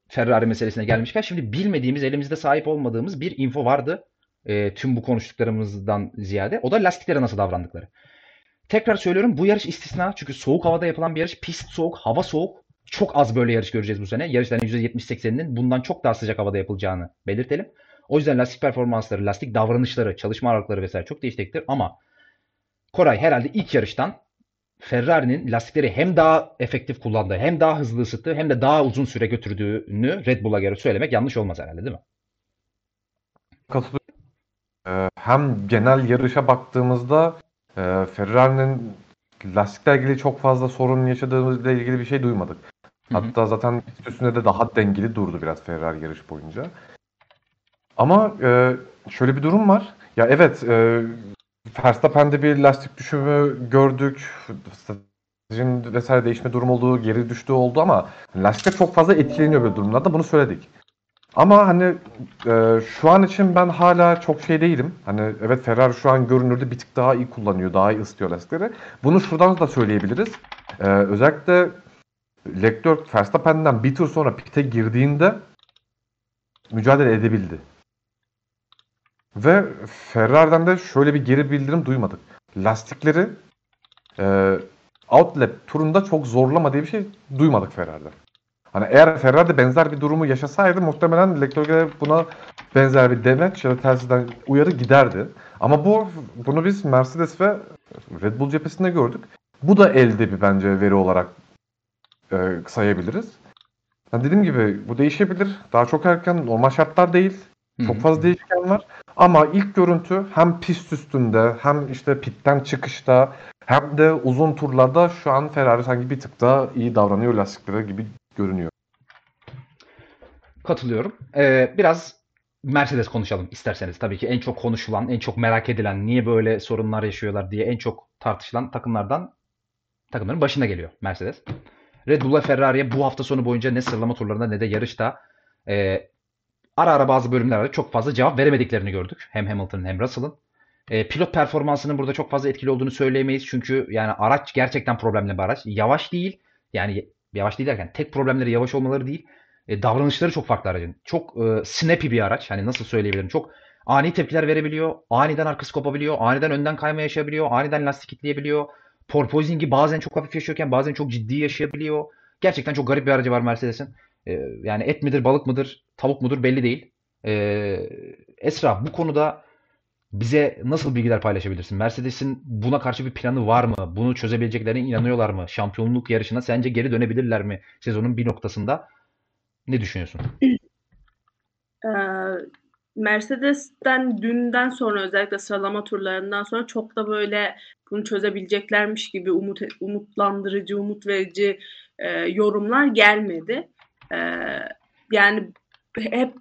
Ferrari meselesine gelmişken. Şimdi bilmediğimiz, elimizde sahip olmadığımız bir info vardı. E, tüm bu konuştuklarımızdan ziyade. O da lastiklere nasıl davrandıkları. Tekrar söylüyorum bu yarış istisna. Çünkü soğuk havada yapılan bir yarış. Pist soğuk, hava soğuk. Çok az böyle yarış göreceğiz bu sene. Yarışların %70-80'inin bundan çok daha sıcak havada yapılacağını belirtelim. O yüzden lastik performansları, lastik davranışları, çalışma aralıkları vesaire çok değişecektir. Ama Koray herhalde ilk yarıştan Ferrari'nin lastikleri hem daha efektif kullandığı, hem daha hızlı ısıttığı, hem de daha uzun süre götürdüğünü Red Bull'a göre söylemek yanlış olmaz herhalde değil mi? katılıyorum. Ee, hem genel yarışa baktığımızda e, Ferrari'nin lastikle ilgili çok fazla sorun yaşadığımızla ilgili bir şey duymadık. Hatta zaten üstünde de daha dengeli durdu biraz Ferrari yarış boyunca. Ama e, şöyle bir durum var. Ya evet e, Verstappen'de bir lastik düşümü gördük. Stratejinin vesaire değişme durum olduğu, geri düştüğü oldu ama lastikler çok fazla etkileniyor böyle durumlarda. Bunu söyledik. Ama hani e, şu an için ben hala çok şey değilim. Hani evet Ferrari şu an görünürde bir tık daha iyi kullanıyor, daha iyi ısıtıyor lastikleri. Bunu şuradan da söyleyebiliriz. E, özellikle Leclerc Verstappen'den bir tur sonra pite girdiğinde mücadele edebildi. Ve Ferrari'den de şöyle bir geri bildirim duymadık. Lastikleri e, Outlet turunda çok zorlama diye bir şey duymadık Ferrari'den. Hani eğer Ferrari benzer bir durumu yaşasaydı muhtemelen Leclerc'e buna benzer bir demeç ya da telsizden uyarı giderdi. Ama bu bunu biz Mercedes ve Red Bull cephesinde gördük. Bu da elde bir bence veri olarak e, sayabiliriz. Yani dediğim gibi bu değişebilir. Daha çok erken normal şartlar değil. Çok fazla değişken var. Ama ilk görüntü hem pist üstünde hem işte pitten çıkışta hem de uzun turlarda şu an Ferrari sanki bir tık daha iyi davranıyor lastiklere gibi görünüyor. Katılıyorum. Ee, biraz Mercedes konuşalım isterseniz. Tabii ki en çok konuşulan, en çok merak edilen, niye böyle sorunlar yaşıyorlar diye en çok tartışılan takımlardan takımların başında geliyor Mercedes. Red Bull ve Ferrari'ye bu hafta sonu boyunca ne sıralama turlarında ne de yarışta e, ara ara bazı bölümlerde çok fazla cevap veremediklerini gördük. Hem Hamilton'ın hem Russell'ın. E, pilot performansının burada çok fazla etkili olduğunu söyleyemeyiz. Çünkü yani araç gerçekten problemli bir araç. Yavaş değil. Yani yavaş değil derken tek problemleri yavaş olmaları değil. E, davranışları çok farklı aracın. Çok e, snappy bir araç. Hani nasıl söyleyebilirim? Çok ani tepkiler verebiliyor. Aniden arkası kopabiliyor. Aniden önden kayma yaşayabiliyor. Aniden lastik kitleyebiliyor. Porpoising'i bazen çok hafif yaşıyorken bazen çok ciddi yaşayabiliyor. Gerçekten çok garip bir aracı var Mercedes'in. E, yani et midir, balık mıdır, tavuk mudur belli değil. E, Esra bu konuda bize nasıl bilgiler paylaşabilirsin? Mercedes'in buna karşı bir planı var mı? Bunu çözebileceklerine inanıyorlar mı? Şampiyonluk yarışına sence geri dönebilirler mi sezonun bir noktasında? Ne düşünüyorsun? Ee, Mercedes'ten dünden sonra özellikle sıralama turlarından sonra çok da böyle bunu çözebileceklermiş gibi umut umutlandırıcı, umut verici e, yorumlar gelmedi. E, yani hep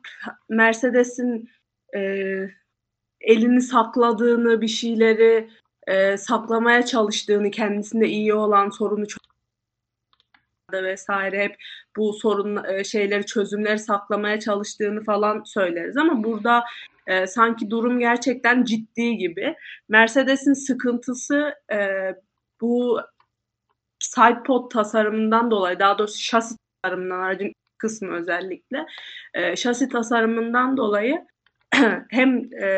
Mercedes'in e, elini sakladığını, bir şeyleri e, saklamaya çalıştığını, kendisinde iyi olan sorunu vesaire hep bu sorun e, şeyleri çözümleri saklamaya çalıştığını falan söyleriz ama burada e, sanki durum gerçekten ciddi gibi. Mercedes'in sıkıntısı e, bu sidepod tasarımından dolayı daha doğrusu şasi tasarımından aracın kısmı özellikle e, şasi tasarımından dolayı hem e,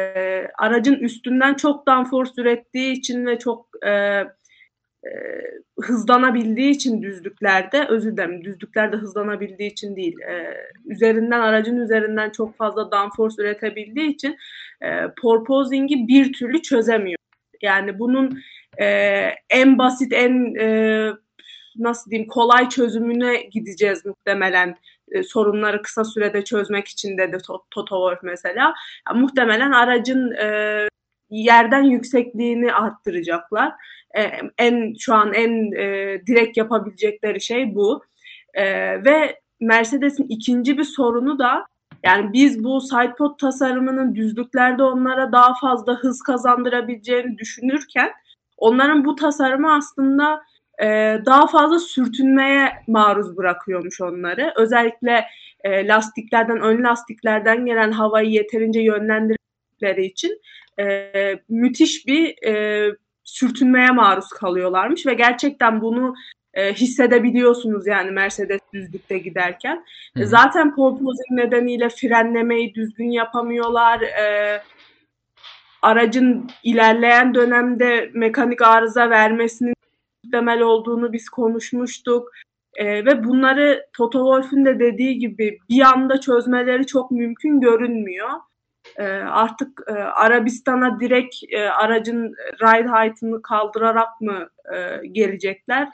aracın üstünden çok downforce ürettiği için ve çok e, e, hızlanabildiği için düzlüklerde özür dilerim düzlüklerde hızlanabildiği için değil e, üzerinden aracın üzerinden çok fazla downforce üretebildiği için e, porpoising'i bir türlü çözemiyor. Yani bunun e, en basit en e, nasıl diyeyim kolay çözümüne gideceğiz muhtemelen e, sorunları kısa sürede çözmek için dedi Toto Wolff mesela. Yani muhtemelen aracın e, yerden yüksekliğini arttıracaklar. E, en şu an en e, direkt yapabilecekleri şey bu. E, ve Mercedes'in ikinci bir sorunu da yani biz bu sidepod tasarımının düzlüklerde onlara daha fazla hız kazandırabileceğini düşünürken onların bu tasarımı aslında e, daha fazla sürtünmeye maruz bırakıyormuş onları. Özellikle e, lastiklerden, ön lastiklerden gelen havayı yeterince yönlendirdikleri için e, müthiş bir e, sürtünmeye maruz kalıyorlarmış ve gerçekten bunu e, hissedebiliyorsunuz yani Mercedes düzlükte giderken. Hı. Zaten porpoising nedeniyle frenlemeyi düzgün yapamıyorlar. E, aracın ilerleyen dönemde mekanik arıza vermesinin muhtemel olduğunu biz konuşmuştuk. E, ve bunları Toto Wolff'ün de dediği gibi bir anda çözmeleri çok mümkün görünmüyor. E, artık e, Arabistan'a direkt e, aracın ride height'ını kaldırarak mı e, gelecekler?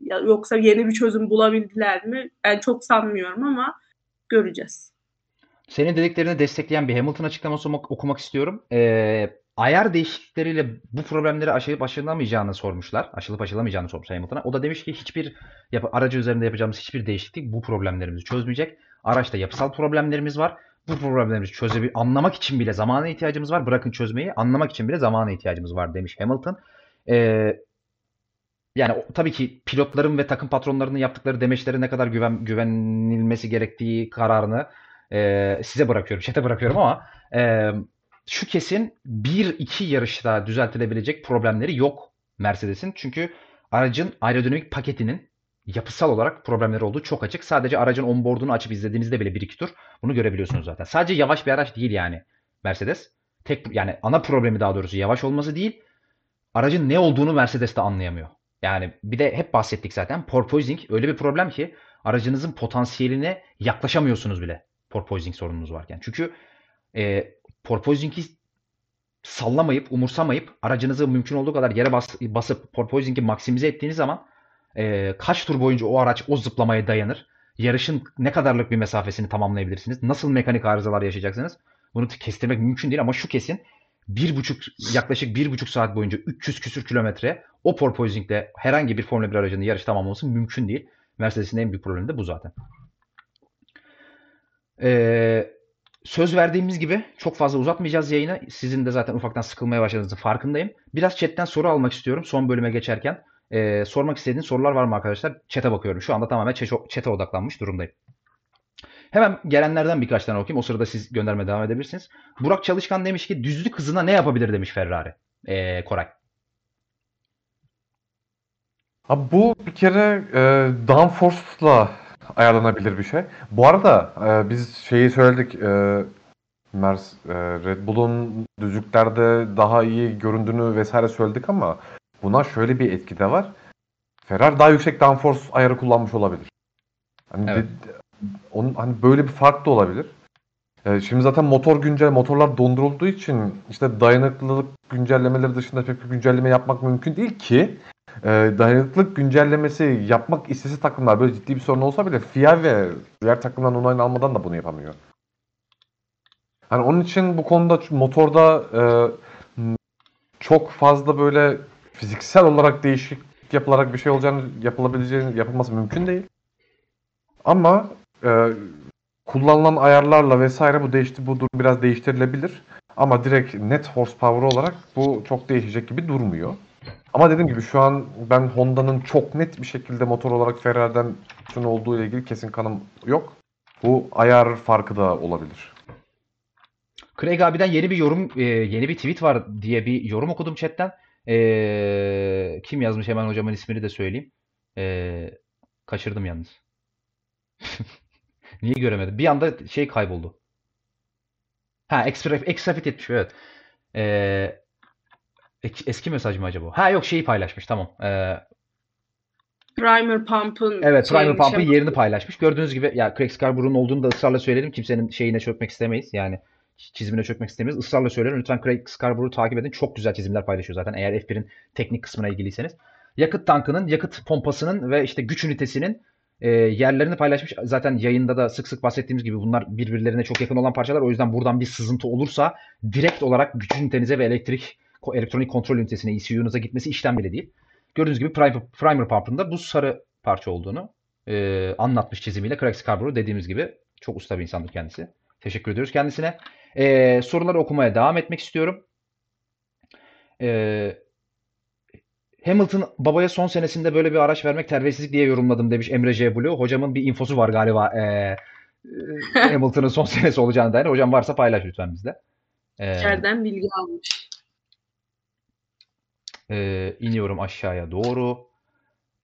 Yoksa yeni bir çözüm bulabildiler mi? Ben çok sanmıyorum ama göreceğiz. Senin dediklerini destekleyen bir Hamilton açıklaması okumak istiyorum. Ee, ayar değişiklikleriyle bu problemleri aşılıp aşılamayacağını sormuşlar. Aşılıp aşılamayacağını sormuş Hamilton'a. O da demiş ki hiçbir yap- aracı üzerinde yapacağımız hiçbir değişiklik bu problemlerimizi çözmeyecek. Araçta yapısal problemlerimiz var. Bu problemleri çözebil anlamak için bile zamana ihtiyacımız var. Bırakın çözmeyi, anlamak için bile zamana ihtiyacımız var demiş Hamilton. Ee, yani tabii ki pilotların ve takım patronlarının yaptıkları demeçlere ne kadar güven, güvenilmesi gerektiği kararını e, size bırakıyorum, çete bırakıyorum ama e, şu kesin 1-2 yarışta düzeltilebilecek problemleri yok Mercedes'in. Çünkü aracın aerodinamik paketinin yapısal olarak problemleri olduğu çok açık. Sadece aracın onboard'unu açıp izlediğinizde bile bir iki tur bunu görebiliyorsunuz zaten. Sadece yavaş bir araç değil yani Mercedes. Tek yani ana problemi daha doğrusu yavaş olması değil. Aracın ne olduğunu Mercedes de anlayamıyor. Yani bir de hep bahsettik zaten. Porpoising öyle bir problem ki aracınızın potansiyeline yaklaşamıyorsunuz bile. Porpoising sorununuz varken. Çünkü e, porpoising'i sallamayıp, umursamayıp aracınızı mümkün olduğu kadar yere bas, basıp porpoising'i maksimize ettiğiniz zaman e, kaç tur boyunca o araç o zıplamaya dayanır? Yarışın ne kadarlık bir mesafesini tamamlayabilirsiniz? Nasıl mekanik arızalar yaşayacaksınız? Bunu kestirmek mümkün değil ama şu kesin bir buçuk yaklaşık bir buçuk saat boyunca 300 küsür kilometre o porpoising'de herhangi bir Formula 1 aracının yarış tamamlaması mümkün değil. Mercedes'in en büyük problemi de bu zaten. Ee, söz verdiğimiz gibi çok fazla uzatmayacağız yayını. Sizin de zaten ufaktan sıkılmaya başladığınızın farkındayım. Biraz chatten soru almak istiyorum son bölüme geçerken. Ee, sormak istediğiniz sorular var mı arkadaşlar? Chat'e bakıyorum. Şu anda tamamen chat'e odaklanmış durumdayım. Hemen gelenlerden birkaç tane okuyayım. O sırada siz göndermeye devam edebilirsiniz. Burak Çalışkan demiş ki düzlük hızına ne yapabilir demiş Ferrari. Ee, Koray. Abi bu bir kere e, downforce'la ayarlanabilir bir şey. Bu arada e, biz şeyi söyledik. E, Mers, e, Red Bull'un düzlüklerde daha iyi göründüğünü vesaire söyledik ama buna şöyle bir etki de var. Ferrari daha yüksek downforce ayarı kullanmış olabilir. Hani Evet. de- onun hani böyle bir fark da olabilir. E, şimdi zaten motor güncel motorlar dondurulduğu için işte dayanıklılık güncellemeleri dışında pek bir güncelleme yapmak mümkün değil ki e, dayanıklılık güncellemesi yapmak istese takımlar böyle ciddi bir sorun olsa bile FIA ve diğer takımların onayını almadan da bunu yapamıyor. Hani onun için bu konuda motorda e, çok fazla böyle fiziksel olarak değişik yapılarak bir şey olacağını yapılabileceğini yapılması mümkün değil. Ama e, kullanılan ayarlarla vesaire bu değişti bu durum biraz değiştirilebilir. Ama direkt net horsepower olarak bu çok değişecek gibi durmuyor. Ama dediğim gibi şu an ben Honda'nın çok net bir şekilde motor olarak Ferrari'den üstün olduğu ile ilgili kesin kanım yok. Bu ayar farkı da olabilir. Craig abiden yeni bir yorum, e, yeni bir tweet var diye bir yorum okudum chatten. E, kim yazmış hemen hocamın ismini de söyleyeyim. E, kaçırdım yalnız. Niye göremedim? Bir anda şey kayboldu. Ha, extra, extra fit etmiş evet. E, eski mesaj mı acaba? Ha yok şeyi paylaşmış tamam. E, Primer Pump'ın Evet, Primer Pump'ın şey- yerini paylaşmış. Gördüğünüz gibi ya Craig Scarborough'un olduğunu da ısrarla söyledim. Kimsenin şeyine çökmek istemeyiz. Yani çizimine çökmek istemeyiz. Israrla söylerim. Lütfen Craig Scarborough'u takip edin. Çok güzel çizimler paylaşıyor zaten eğer F1'in teknik kısmına ilgiliyseniz. Yakıt tankının, yakıt pompasının ve işte güç ünitesinin e, yerlerini paylaşmış. Zaten yayında da sık sık bahsettiğimiz gibi bunlar birbirlerine çok yakın olan parçalar. O yüzden buradan bir sızıntı olursa direkt olarak güç ünitenize ve elektrik elektronik kontrol ünitesine, ECU'nuza gitmesi işlem bile değil. Gördüğünüz gibi Primer, Primer Pump'ın da bu sarı parça olduğunu e, anlatmış çizimiyle Craig Scarborough dediğimiz gibi çok usta bir insandır kendisi. Teşekkür ediyoruz kendisine. E, soruları okumaya devam etmek istiyorum. E, Hamilton babaya son senesinde böyle bir araç vermek terbiyesizlik diye yorumladım demiş Emre J. Blue. Hocamın bir infosu var galiba. E, e, Hamilton'ın son senesi olacağına dair. Hocam varsa paylaş lütfen bizde. E, İçeriden bilgi almış. Ee, iniyorum aşağıya doğru.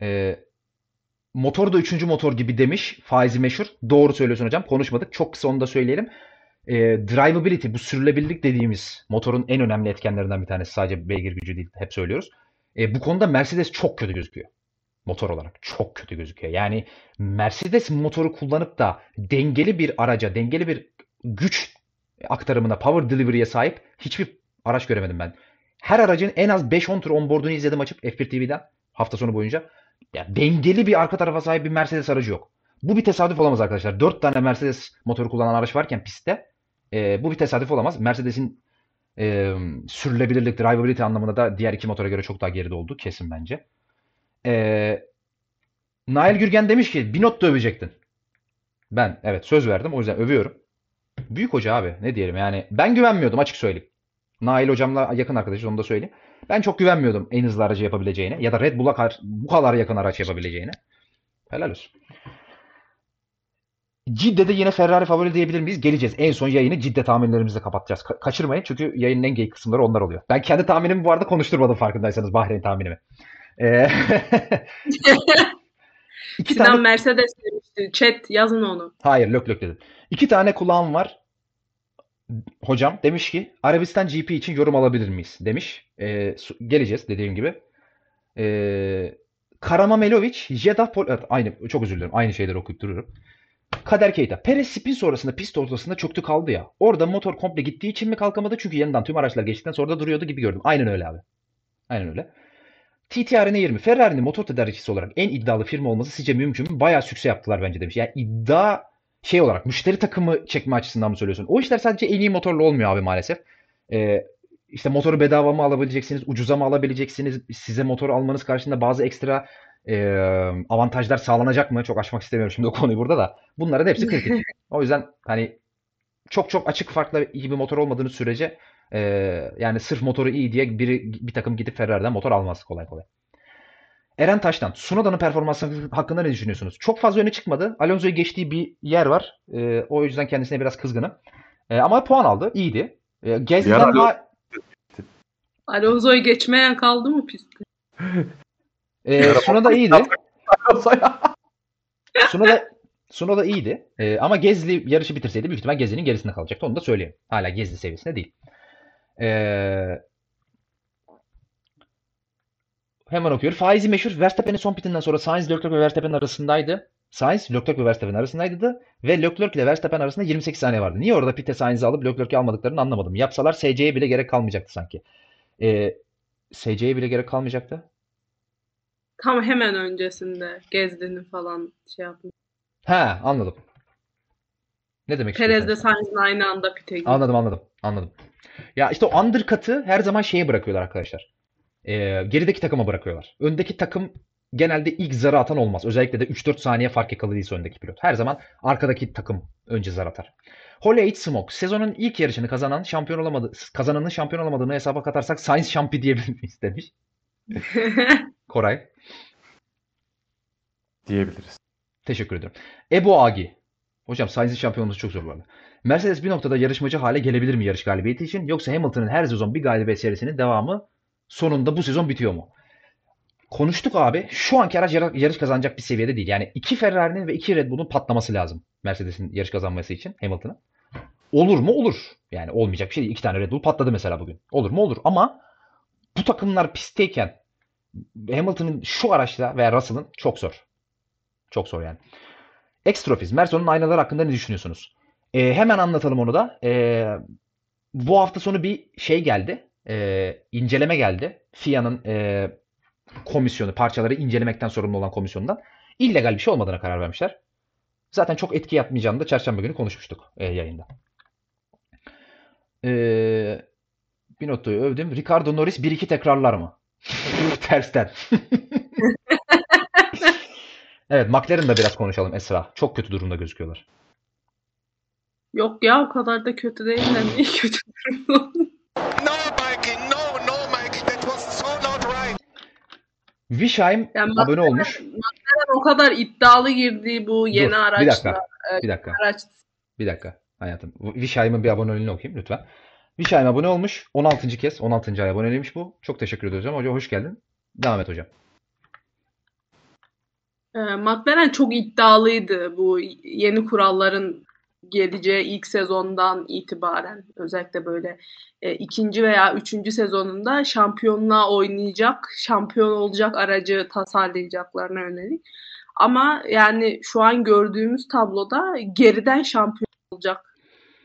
Ee, motor da üçüncü motor gibi demiş. Faizi meşhur. Doğru söylüyorsun hocam. Konuşmadık. Çok kısa onu da söyleyelim. Ee, drivability, bu sürülebilirlik dediğimiz motorun en önemli etkenlerinden bir tanesi. Sadece beygir gücü değil. Hep söylüyoruz. Ee, bu konuda Mercedes çok kötü gözüküyor. Motor olarak. Çok kötü gözüküyor. Yani Mercedes motoru kullanıp da dengeli bir araca, dengeli bir güç aktarımına, power delivery'e sahip hiçbir araç göremedim ben. Her aracın en az 5-10 tur onboard'unu izledim açıp F1 TV'den hafta sonu boyunca. Ya dengeli bir arka tarafa sahip bir Mercedes aracı yok. Bu bir tesadüf olamaz arkadaşlar. 4 tane Mercedes motoru kullanan araç varken pistte e, bu bir tesadüf olamaz. Mercedes'in e, sürülebilirlik, drivability anlamında da diğer iki motora göre çok daha geride olduğu kesin bence. E, Nail Gürgen demiş ki bir not da övecektin. Ben evet söz verdim o yüzden övüyorum. Büyük hoca abi ne diyelim yani ben güvenmiyordum açık söyleyeyim. Nail hocamla yakın arkadaşız onu da söyleyeyim. Ben çok güvenmiyordum en hızlı aracı yapabileceğine ya da Red Bull'a bu kadar yakın araç yapabileceğine. Helal olsun. Cidde'de yine Ferrari favori diyebilir miyiz? Geleceğiz. En son yayını Cidde tahminlerimizle kapatacağız. Ka- kaçırmayın çünkü yayının en geyik kısımları onlar oluyor. Ben kendi tahminimi bu arada konuşturmadım farkındaysanız Bahreyn tahminimi. Ee, iki Sinan tane Mercedes demişti. Chat yazın onu. Hayır lök lök dedim. İki tane kulağım var. Hocam demiş ki Arabistan GP için yorum alabilir miyiz? Demiş. Su- geleceğiz dediğim gibi. Ee, Karamamelovic, Jeddah Pol aynı çok özür dilerim. Aynı şeyleri okuyup duruyorum. Kader Keita. Perez spin sonrasında pist ortasında çöktü kaldı ya. Orada motor komple gittiği için mi kalkamadı? Çünkü yanından tüm araçlar geçtikten sonra da duruyordu gibi gördüm. Aynen öyle abi. Aynen öyle. TTRN 20. Ferrari'nin motor tedarikçisi olarak en iddialı firma olması sizce mümkün mü? Bayağı sükse yaptılar bence demiş. Yani iddia şey olarak müşteri takımı çekme açısından mı söylüyorsun? O işler sadece en iyi motorla olmuyor abi maalesef. Ee, işte motoru bedava mı alabileceksiniz, ucuza mı alabileceksiniz? Size motor almanız karşılığında bazı ekstra e, avantajlar sağlanacak mı? Çok açmak istemiyorum şimdi o konuyu burada da. Bunların hepsi kritik. o yüzden hani çok çok açık farklı iyi bir motor olmadığını sürece e, yani sırf motoru iyi diye biri bir takım gidip Ferrari'den motor almaz kolay kolay. Eren Taş'tan Sunoda'nın performansı hakkında ne düşünüyorsunuz? Çok fazla öne çıkmadı. Alonso'yu geçtiği bir yer var. E, o yüzden kendisine biraz kızgınım. E, ama puan aldı. İyiydi. E, Gezdi'den Yarın- ha- Alonso'yu geçmeyen kaldı mı pistte? e, Sunoda iyiydi. Sunoda Sunoda iyiydi. E, ama Gezli yarışı bitirseydi büyük ihtimal Gezli'nin gerisinde kalacaktı. Onu da söyleyeyim. Hala Gezli seviyesinde değil. E, hemen okuyor. Faizi meşhur. Verstappen'in son pitinden sonra Sainz, Leclerc ve Verstappen arasındaydı. Sainz, Leclerc ve Verstappen arasındaydı. Ve Leclerc ile Verstappen arasında 28 saniye vardı. Niye orada pite Sainz'i alıp Leclerc'i almadıklarını anlamadım. Yapsalar SC'ye bile gerek kalmayacaktı sanki. E, SC'ye bile gerek kalmayacaktı. Tam hemen öncesinde Gezdi'nin falan şey yapmış. Ha anladım. Ne demek Perez de Sainz'in aynı anda pite girdi. Anladım anladım. Anladım. Ya işte o undercut'ı her zaman şeye bırakıyorlar arkadaşlar. Ee, gerideki takıma bırakıyorlar. Öndeki takım genelde ilk zarı atan olmaz. Özellikle de 3-4 saniye fark yakaladıysa öndeki pilot. Her zaman arkadaki takım önce zar atar. Holy Eight Smoke. Sezonun ilk yarışını kazanan şampiyon olamadı, kazananın şampiyon olamadığını hesaba katarsak Sainz şampi diyebilir miyiz demiş. Koray. diyebiliriz. Teşekkür ederim. Ebu Agi. Hocam Sainz'in şampiyonluğu çok zor bu arada. Mercedes bir noktada yarışmacı hale gelebilir mi yarış galibiyeti için? Yoksa Hamilton'ın her sezon bir galibiyet serisinin devamı sonunda bu sezon bitiyor mu? Konuştuk abi. Şu anki araç yarış kazanacak bir seviyede değil. Yani iki Ferrari'nin ve iki Red Bull'un patlaması lazım. Mercedes'in yarış kazanması için Hamilton'a. Olur mu? Olur. Yani olmayacak bir şey değil. İki tane Red Bull patladı mesela bugün. Olur mu? Olur. Ama bu takımlar pistteyken Hamilton'ın şu araçla veya Russell'ın çok zor. Çok zor yani. Extrofis. Merson'un aynaları hakkında ne düşünüyorsunuz? Ee, hemen anlatalım onu da. Ee, bu hafta sonu bir şey geldi. Ee, inceleme geldi. FIA'nın e, komisyonu, parçaları incelemekten sorumlu olan komisyonundan. illegal bir şey olmadığına karar vermişler. Zaten çok etki yapmayacağını da çarşamba günü konuşmuştuk e, yayında. Ee, Binotto'yu övdüm. Ricardo Norris 1-2 tekrarlar mı? Tersten. Evet, McLaren'da biraz konuşalım Esra. Çok kötü durumda gözüküyorlar. Yok ya o kadar da kötü değiller. Niye kötü durumda? No, Mikey, no, no, Mikey, that was so not right. Vişheim Yani abone olmuş. McLaren o kadar iddialı girdiği bu yeni Dur, araçla. bir dakika. Bir dakika. Araç Bir dakika hayatım. Vişheim'in bir aboneliğini okuyayım lütfen. Vişheim abone olmuş. 16. kez. 16. ay aboneliymiş bu. Çok teşekkür ediyoruz hocam. Hocam hoş geldin. Devam et hocam. Ee, McLaren çok iddialıydı bu yeni kuralların geleceği ilk sezondan itibaren özellikle böyle e, ikinci veya üçüncü sezonunda şampiyonluğa oynayacak, şampiyon olacak aracı tasarlayacaklarına yönelik. Ama yani şu an gördüğümüz tabloda geriden şampiyon olacak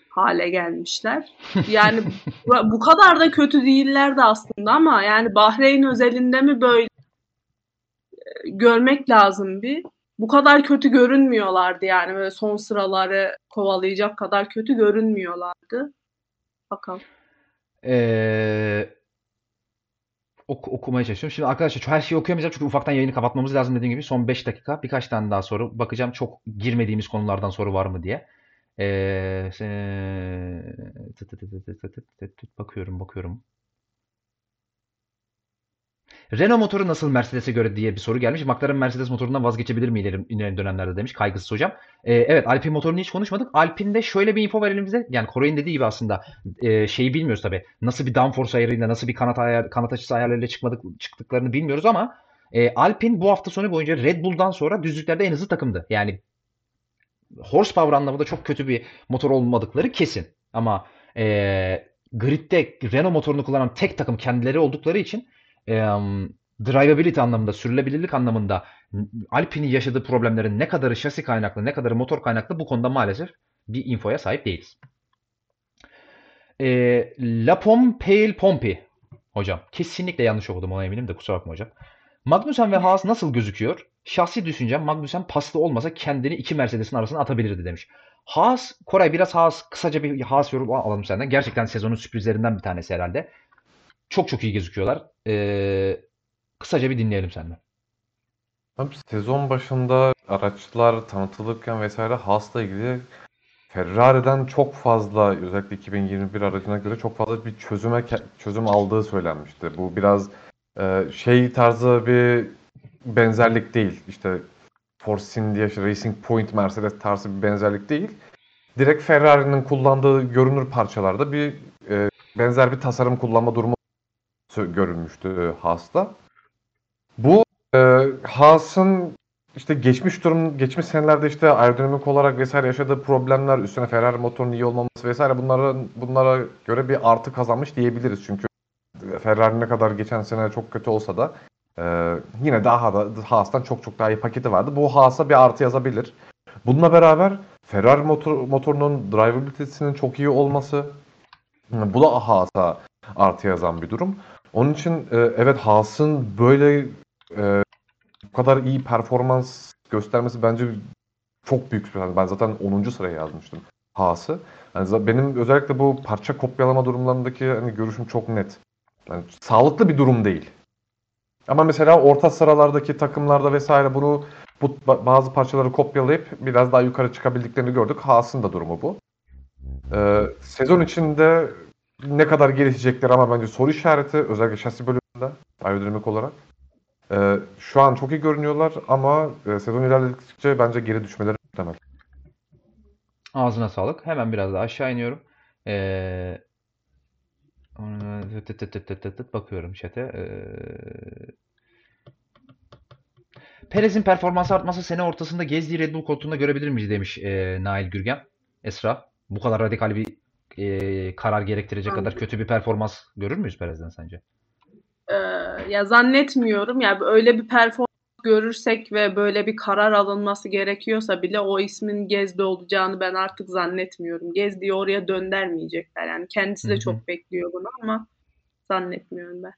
hale gelmişler. Yani bu, bu kadar da kötü değillerdi aslında ama yani Bahreyn özelinde mi böyle görmek lazım bir bu kadar kötü görünmüyorlardı yani böyle son sıraları kovalayacak kadar kötü görünmüyorlardı. Bakalım. Ee, ok okumaya çalışıyorum. Şimdi arkadaşlar her şeyi okuyamayacağım çünkü ufaktan yayını kapatmamız lazım dediğim gibi son 5 dakika birkaç tane daha soru bakacağım çok girmediğimiz konulardan soru var mı diye. Ee, bakıyorum bakıyorum. Renault motoru nasıl Mercedes'e göre diye bir soru gelmiş. McLaren Mercedes motorundan vazgeçebilir mi ileri, ileri dönemlerde demiş. Kaygısız hocam. Ee, evet Alpine motorunu hiç konuşmadık. Alpine'de şöyle bir info verelim bize. Yani Koray'ın dediği gibi aslında e, şeyi bilmiyoruz tabii. Nasıl bir downforce ayarıyla, nasıl bir kanat, ayar, kanat açısı ayarlarıyla çıkmadık, çıktıklarını bilmiyoruz ama e, Alpine bu hafta sonu boyunca Red Bull'dan sonra düzlüklerde en hızlı takımdı. Yani horsepower anlamında çok kötü bir motor olmadıkları kesin. Ama e, gridde Renault motorunu kullanan tek takım kendileri oldukları için e, drivability anlamında, sürülebilirlik anlamında Alpine'in yaşadığı problemlerin ne kadarı şasi kaynaklı, ne kadarı motor kaynaklı bu konuda maalesef bir infoya sahip değiliz. E, La Pompale Pompi hocam. Kesinlikle yanlış okudum ona eminim de kusura bakma hocam. Magnussen ve Haas nasıl gözüküyor? Şahsi düşüncem Magnussen paslı olmasa kendini iki Mercedes'in arasına atabilirdi demiş. Haas, Koray biraz Haas, kısaca bir Haas yorumu alalım senden. Gerçekten sezonun sürprizlerinden bir tanesi herhalde. Çok çok iyi gözüküyorlar. Ee, kısaca bir dinleyelim senden. Abi sezon başında araçlar tanıtılırken vesaire Haas'la ilgili Ferrari'den çok fazla özellikle 2021 aracına göre çok fazla bir çözüme çözüm aldığı söylenmişti. Bu biraz e, şey tarzı bir benzerlik değil. İşte Force India, Racing Point, Mercedes tarzı bir benzerlik değil. Direkt Ferrari'nin kullandığı görünür parçalarda bir e, benzer bir tasarım kullanma durumu görülmüştü Haas'ta. Bu e, Haas'ın işte geçmiş durum, geçmiş senelerde işte aerodinamik olarak vesaire yaşadığı problemler, üstüne Ferrari motorunun iyi olmaması vesaire bunların bunlara göre bir artı kazanmış diyebiliriz. Çünkü Ferrari ne kadar geçen sene çok kötü olsa da e, yine daha da Haas'tan çok çok daha iyi paketi vardı. Bu Haas'a bir artı yazabilir. Bununla beraber Ferrari motor, motorunun drivability'sinin çok iyi olması bu da Haas'a artı yazan bir durum. Onun için e, evet Haas'ın böyle e, bu kadar iyi performans göstermesi bence çok büyük şey. Ben zaten 10. sıraya yazmıştım Haas'ı. Yani benim özellikle bu parça kopyalama durumlarındaki hani görüşüm çok net. Yani sağlıklı bir durum değil. Ama mesela orta sıralardaki takımlarda vesaire bunu bu bazı parçaları kopyalayıp biraz daha yukarı çıkabildiklerini gördük. Haas'ın da durumu bu. Ee, sezon içinde ne kadar gelişecekler ama bence soru işareti özellikle şasi bölümünde aerodinamik olarak. Ee, şu an çok iyi görünüyorlar ama e, sezon ilerledikçe bence geri düşmeleri muhtemel. Ağzına sağlık. Hemen biraz daha aşağı iniyorum. Ee, tıt tıt tıt tıt tıt tıt bakıyorum chat'e. Ee, Perez'in performansı artması sene ortasında gezdiği Red Bull koltuğunda görebilir miyiz demiş e, Nail Gürgen. Esra. Bu kadar radikal bir e, karar gerektirecek kadar kötü bir performans görür müyüz Perez'den sence? Ee, ya zannetmiyorum. Yani öyle bir performans görürsek ve böyle bir karar alınması gerekiyorsa bile o ismin Gezdi olacağını ben artık zannetmiyorum. Gezdi'yi oraya döndürmeyecekler. Yani kendisi de Hı hı. çok bekliyor bunu ama zannetmiyorum ben.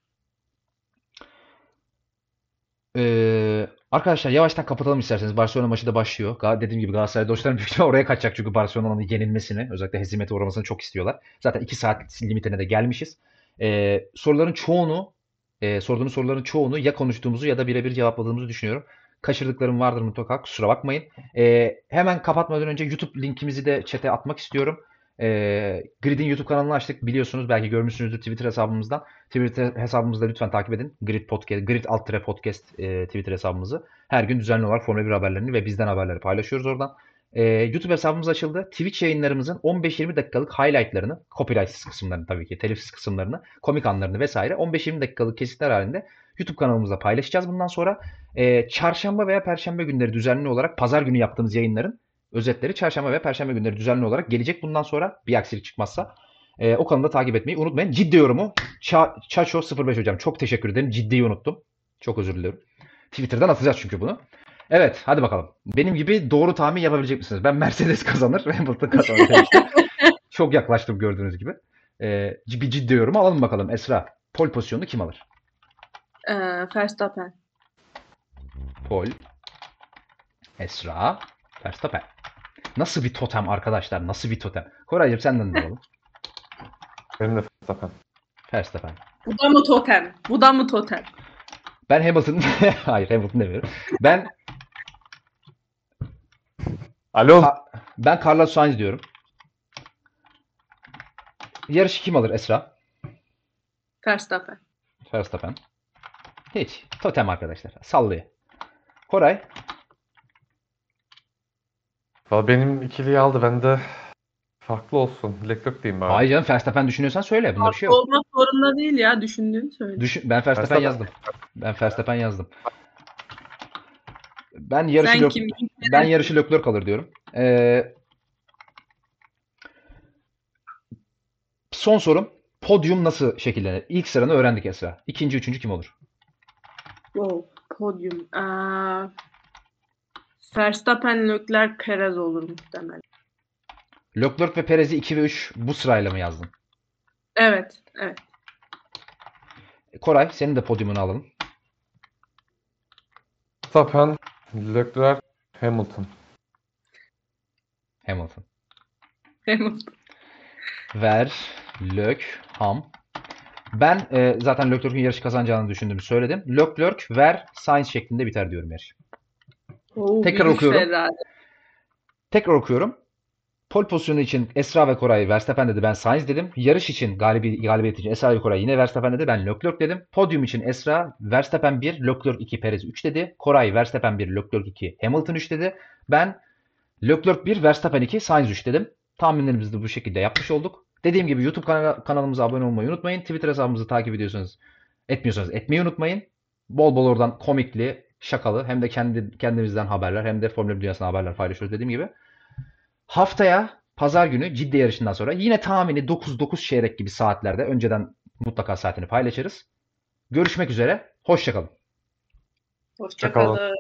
Ee, arkadaşlar yavaştan kapatalım isterseniz. Barcelona maçı da başlıyor. Ga- Dediğim gibi Galatasaray dostlarım büyük oraya kaçacak çünkü Barcelona'nın yenilmesini, özellikle hezimete uğramasını çok istiyorlar. Zaten 2 saat limitine de gelmişiz. Ee, soruların çoğunu, e, sorduğunuz soruların çoğunu ya konuştuğumuzu ya da birebir cevapladığımızı düşünüyorum. Kaçırdıklarım vardır mutlaka kusura bakmayın. Ee, hemen kapatmadan önce YouTube linkimizi de chat'e atmak istiyorum. Ee, Grid'in YouTube kanalını açtık biliyorsunuz belki görmüşsünüzdür Twitter hesabımızdan. Twitter hesabımızda lütfen takip edin. Grid Podcast, Grid alt podcast e, Twitter hesabımızı. Her gün düzenli olarak Formula 1 haberlerini ve bizden haberleri paylaşıyoruz oradan. Ee, YouTube hesabımız açıldı. Twitch yayınlarımızın 15-20 dakikalık highlightlarını, copyrightsiz kısımlarını tabii ki, telifsiz kısımlarını, komik anlarını vesaire 15-20 dakikalık kesitler halinde YouTube kanalımızda paylaşacağız bundan sonra. Ee, çarşamba veya perşembe günleri düzenli olarak pazar günü yaptığımız yayınların özetleri çarşamba ve perşembe günleri düzenli olarak gelecek bundan sonra bir aksilik çıkmazsa. Ee, o kanalı da takip etmeyi unutmayın. Ciddi yorumu Ça Çaço 05 hocam çok teşekkür ederim. Ciddiyi unuttum. Çok özür diliyorum. Twitter'dan atacağız çünkü bunu. Evet hadi bakalım. Benim gibi doğru tahmin yapabilecek misiniz? Ben Mercedes kazanır, Hamilton kazanır çok yaklaştım gördüğünüz gibi. Ee, bir ciddi yorumu alalım bakalım. Esra, pol pozisyonunu kim alır? Ee, Verstappen. Pol, Esra, Verstappen. Nasıl bir totem arkadaşlar? Nasıl bir totem? Koraycığım senden de alalım. Benim de Verstappen. Verstappen. Bu da mı totem? Bu da mı totem? Ben Hamilton... Hayır Hamilton demiyorum. Ben Alo. Ka- ben Carlos Sainz diyorum. Yarışı kim alır Esra? Verstappen. Verstappen. Hiç. Totem arkadaşlar. Sallıyor. Koray. Valla benim ikiliyi aldı. Ben de farklı olsun. Leclerc diyeyim ben. Hayır canım Verstappen düşünüyorsan söyle. Bunda bir şey yok. Olmak zorunda değil ya. Düşündüğünü söyle. Düşün, ben Verstappen Verstappen. yazdım. Ben Verstappen yazdım. Ben yarışı Sen Lök- kim? ben yarışı Leclerc kalır diyorum. Ee, son sorum. Podyum nasıl şekillenir? İlk sıranı öğrendik Esra. İkinci, üçüncü kim olur? Oh, podyum. Ee, Verstappen, Leclerc, Perez olur muhtemelen. Leclerc ve Perez'i 2 ve 3 bu sırayla mı yazdın? Evet, evet. Koray senin de podyumunu alalım. Verstappen, Leclerc, Hamilton. Hamilton. Hamilton. Ver, Lök, Ham. Ben e, zaten Leclerc'in yarışı kazanacağını düşündüğümü söyledim. Leclerc, Ver, Sainz şeklinde biter diyorum yarış. Oo, Tekrar okuyorum. Ferrari. Tekrar okuyorum. Pol pozisyonu için Esra ve Koray Verstappen dedi. Ben Sainz dedim. Yarış için galibi, galibiyet için Esra ve Koray yine Verstappen dedi. Ben Leclerc dedim. Podyum için Esra Verstappen 1, Leclerc 2, Perez 3 dedi. Koray Verstappen 1, Leclerc 2, Hamilton 3 dedi. Ben Leclerc 1, Verstappen 2, Sainz 3 dedim. Tahminlerimizi de bu şekilde yapmış olduk. Dediğim gibi YouTube kanala- kanalımıza abone olmayı unutmayın. Twitter hesabımızı takip ediyorsanız etmiyorsanız etmeyi unutmayın. Bol bol oradan komikli, şakalı hem de kendi kendimizden haberler hem de Formula 1 dünyasından haberler paylaşıyoruz dediğim gibi. Haftaya pazar günü ciddi yarışından sonra yine tahmini 9-9 çeyrek gibi saatlerde önceden mutlaka saatini paylaşırız. Görüşmek üzere. Hoşçakalın. Hoşçakalın.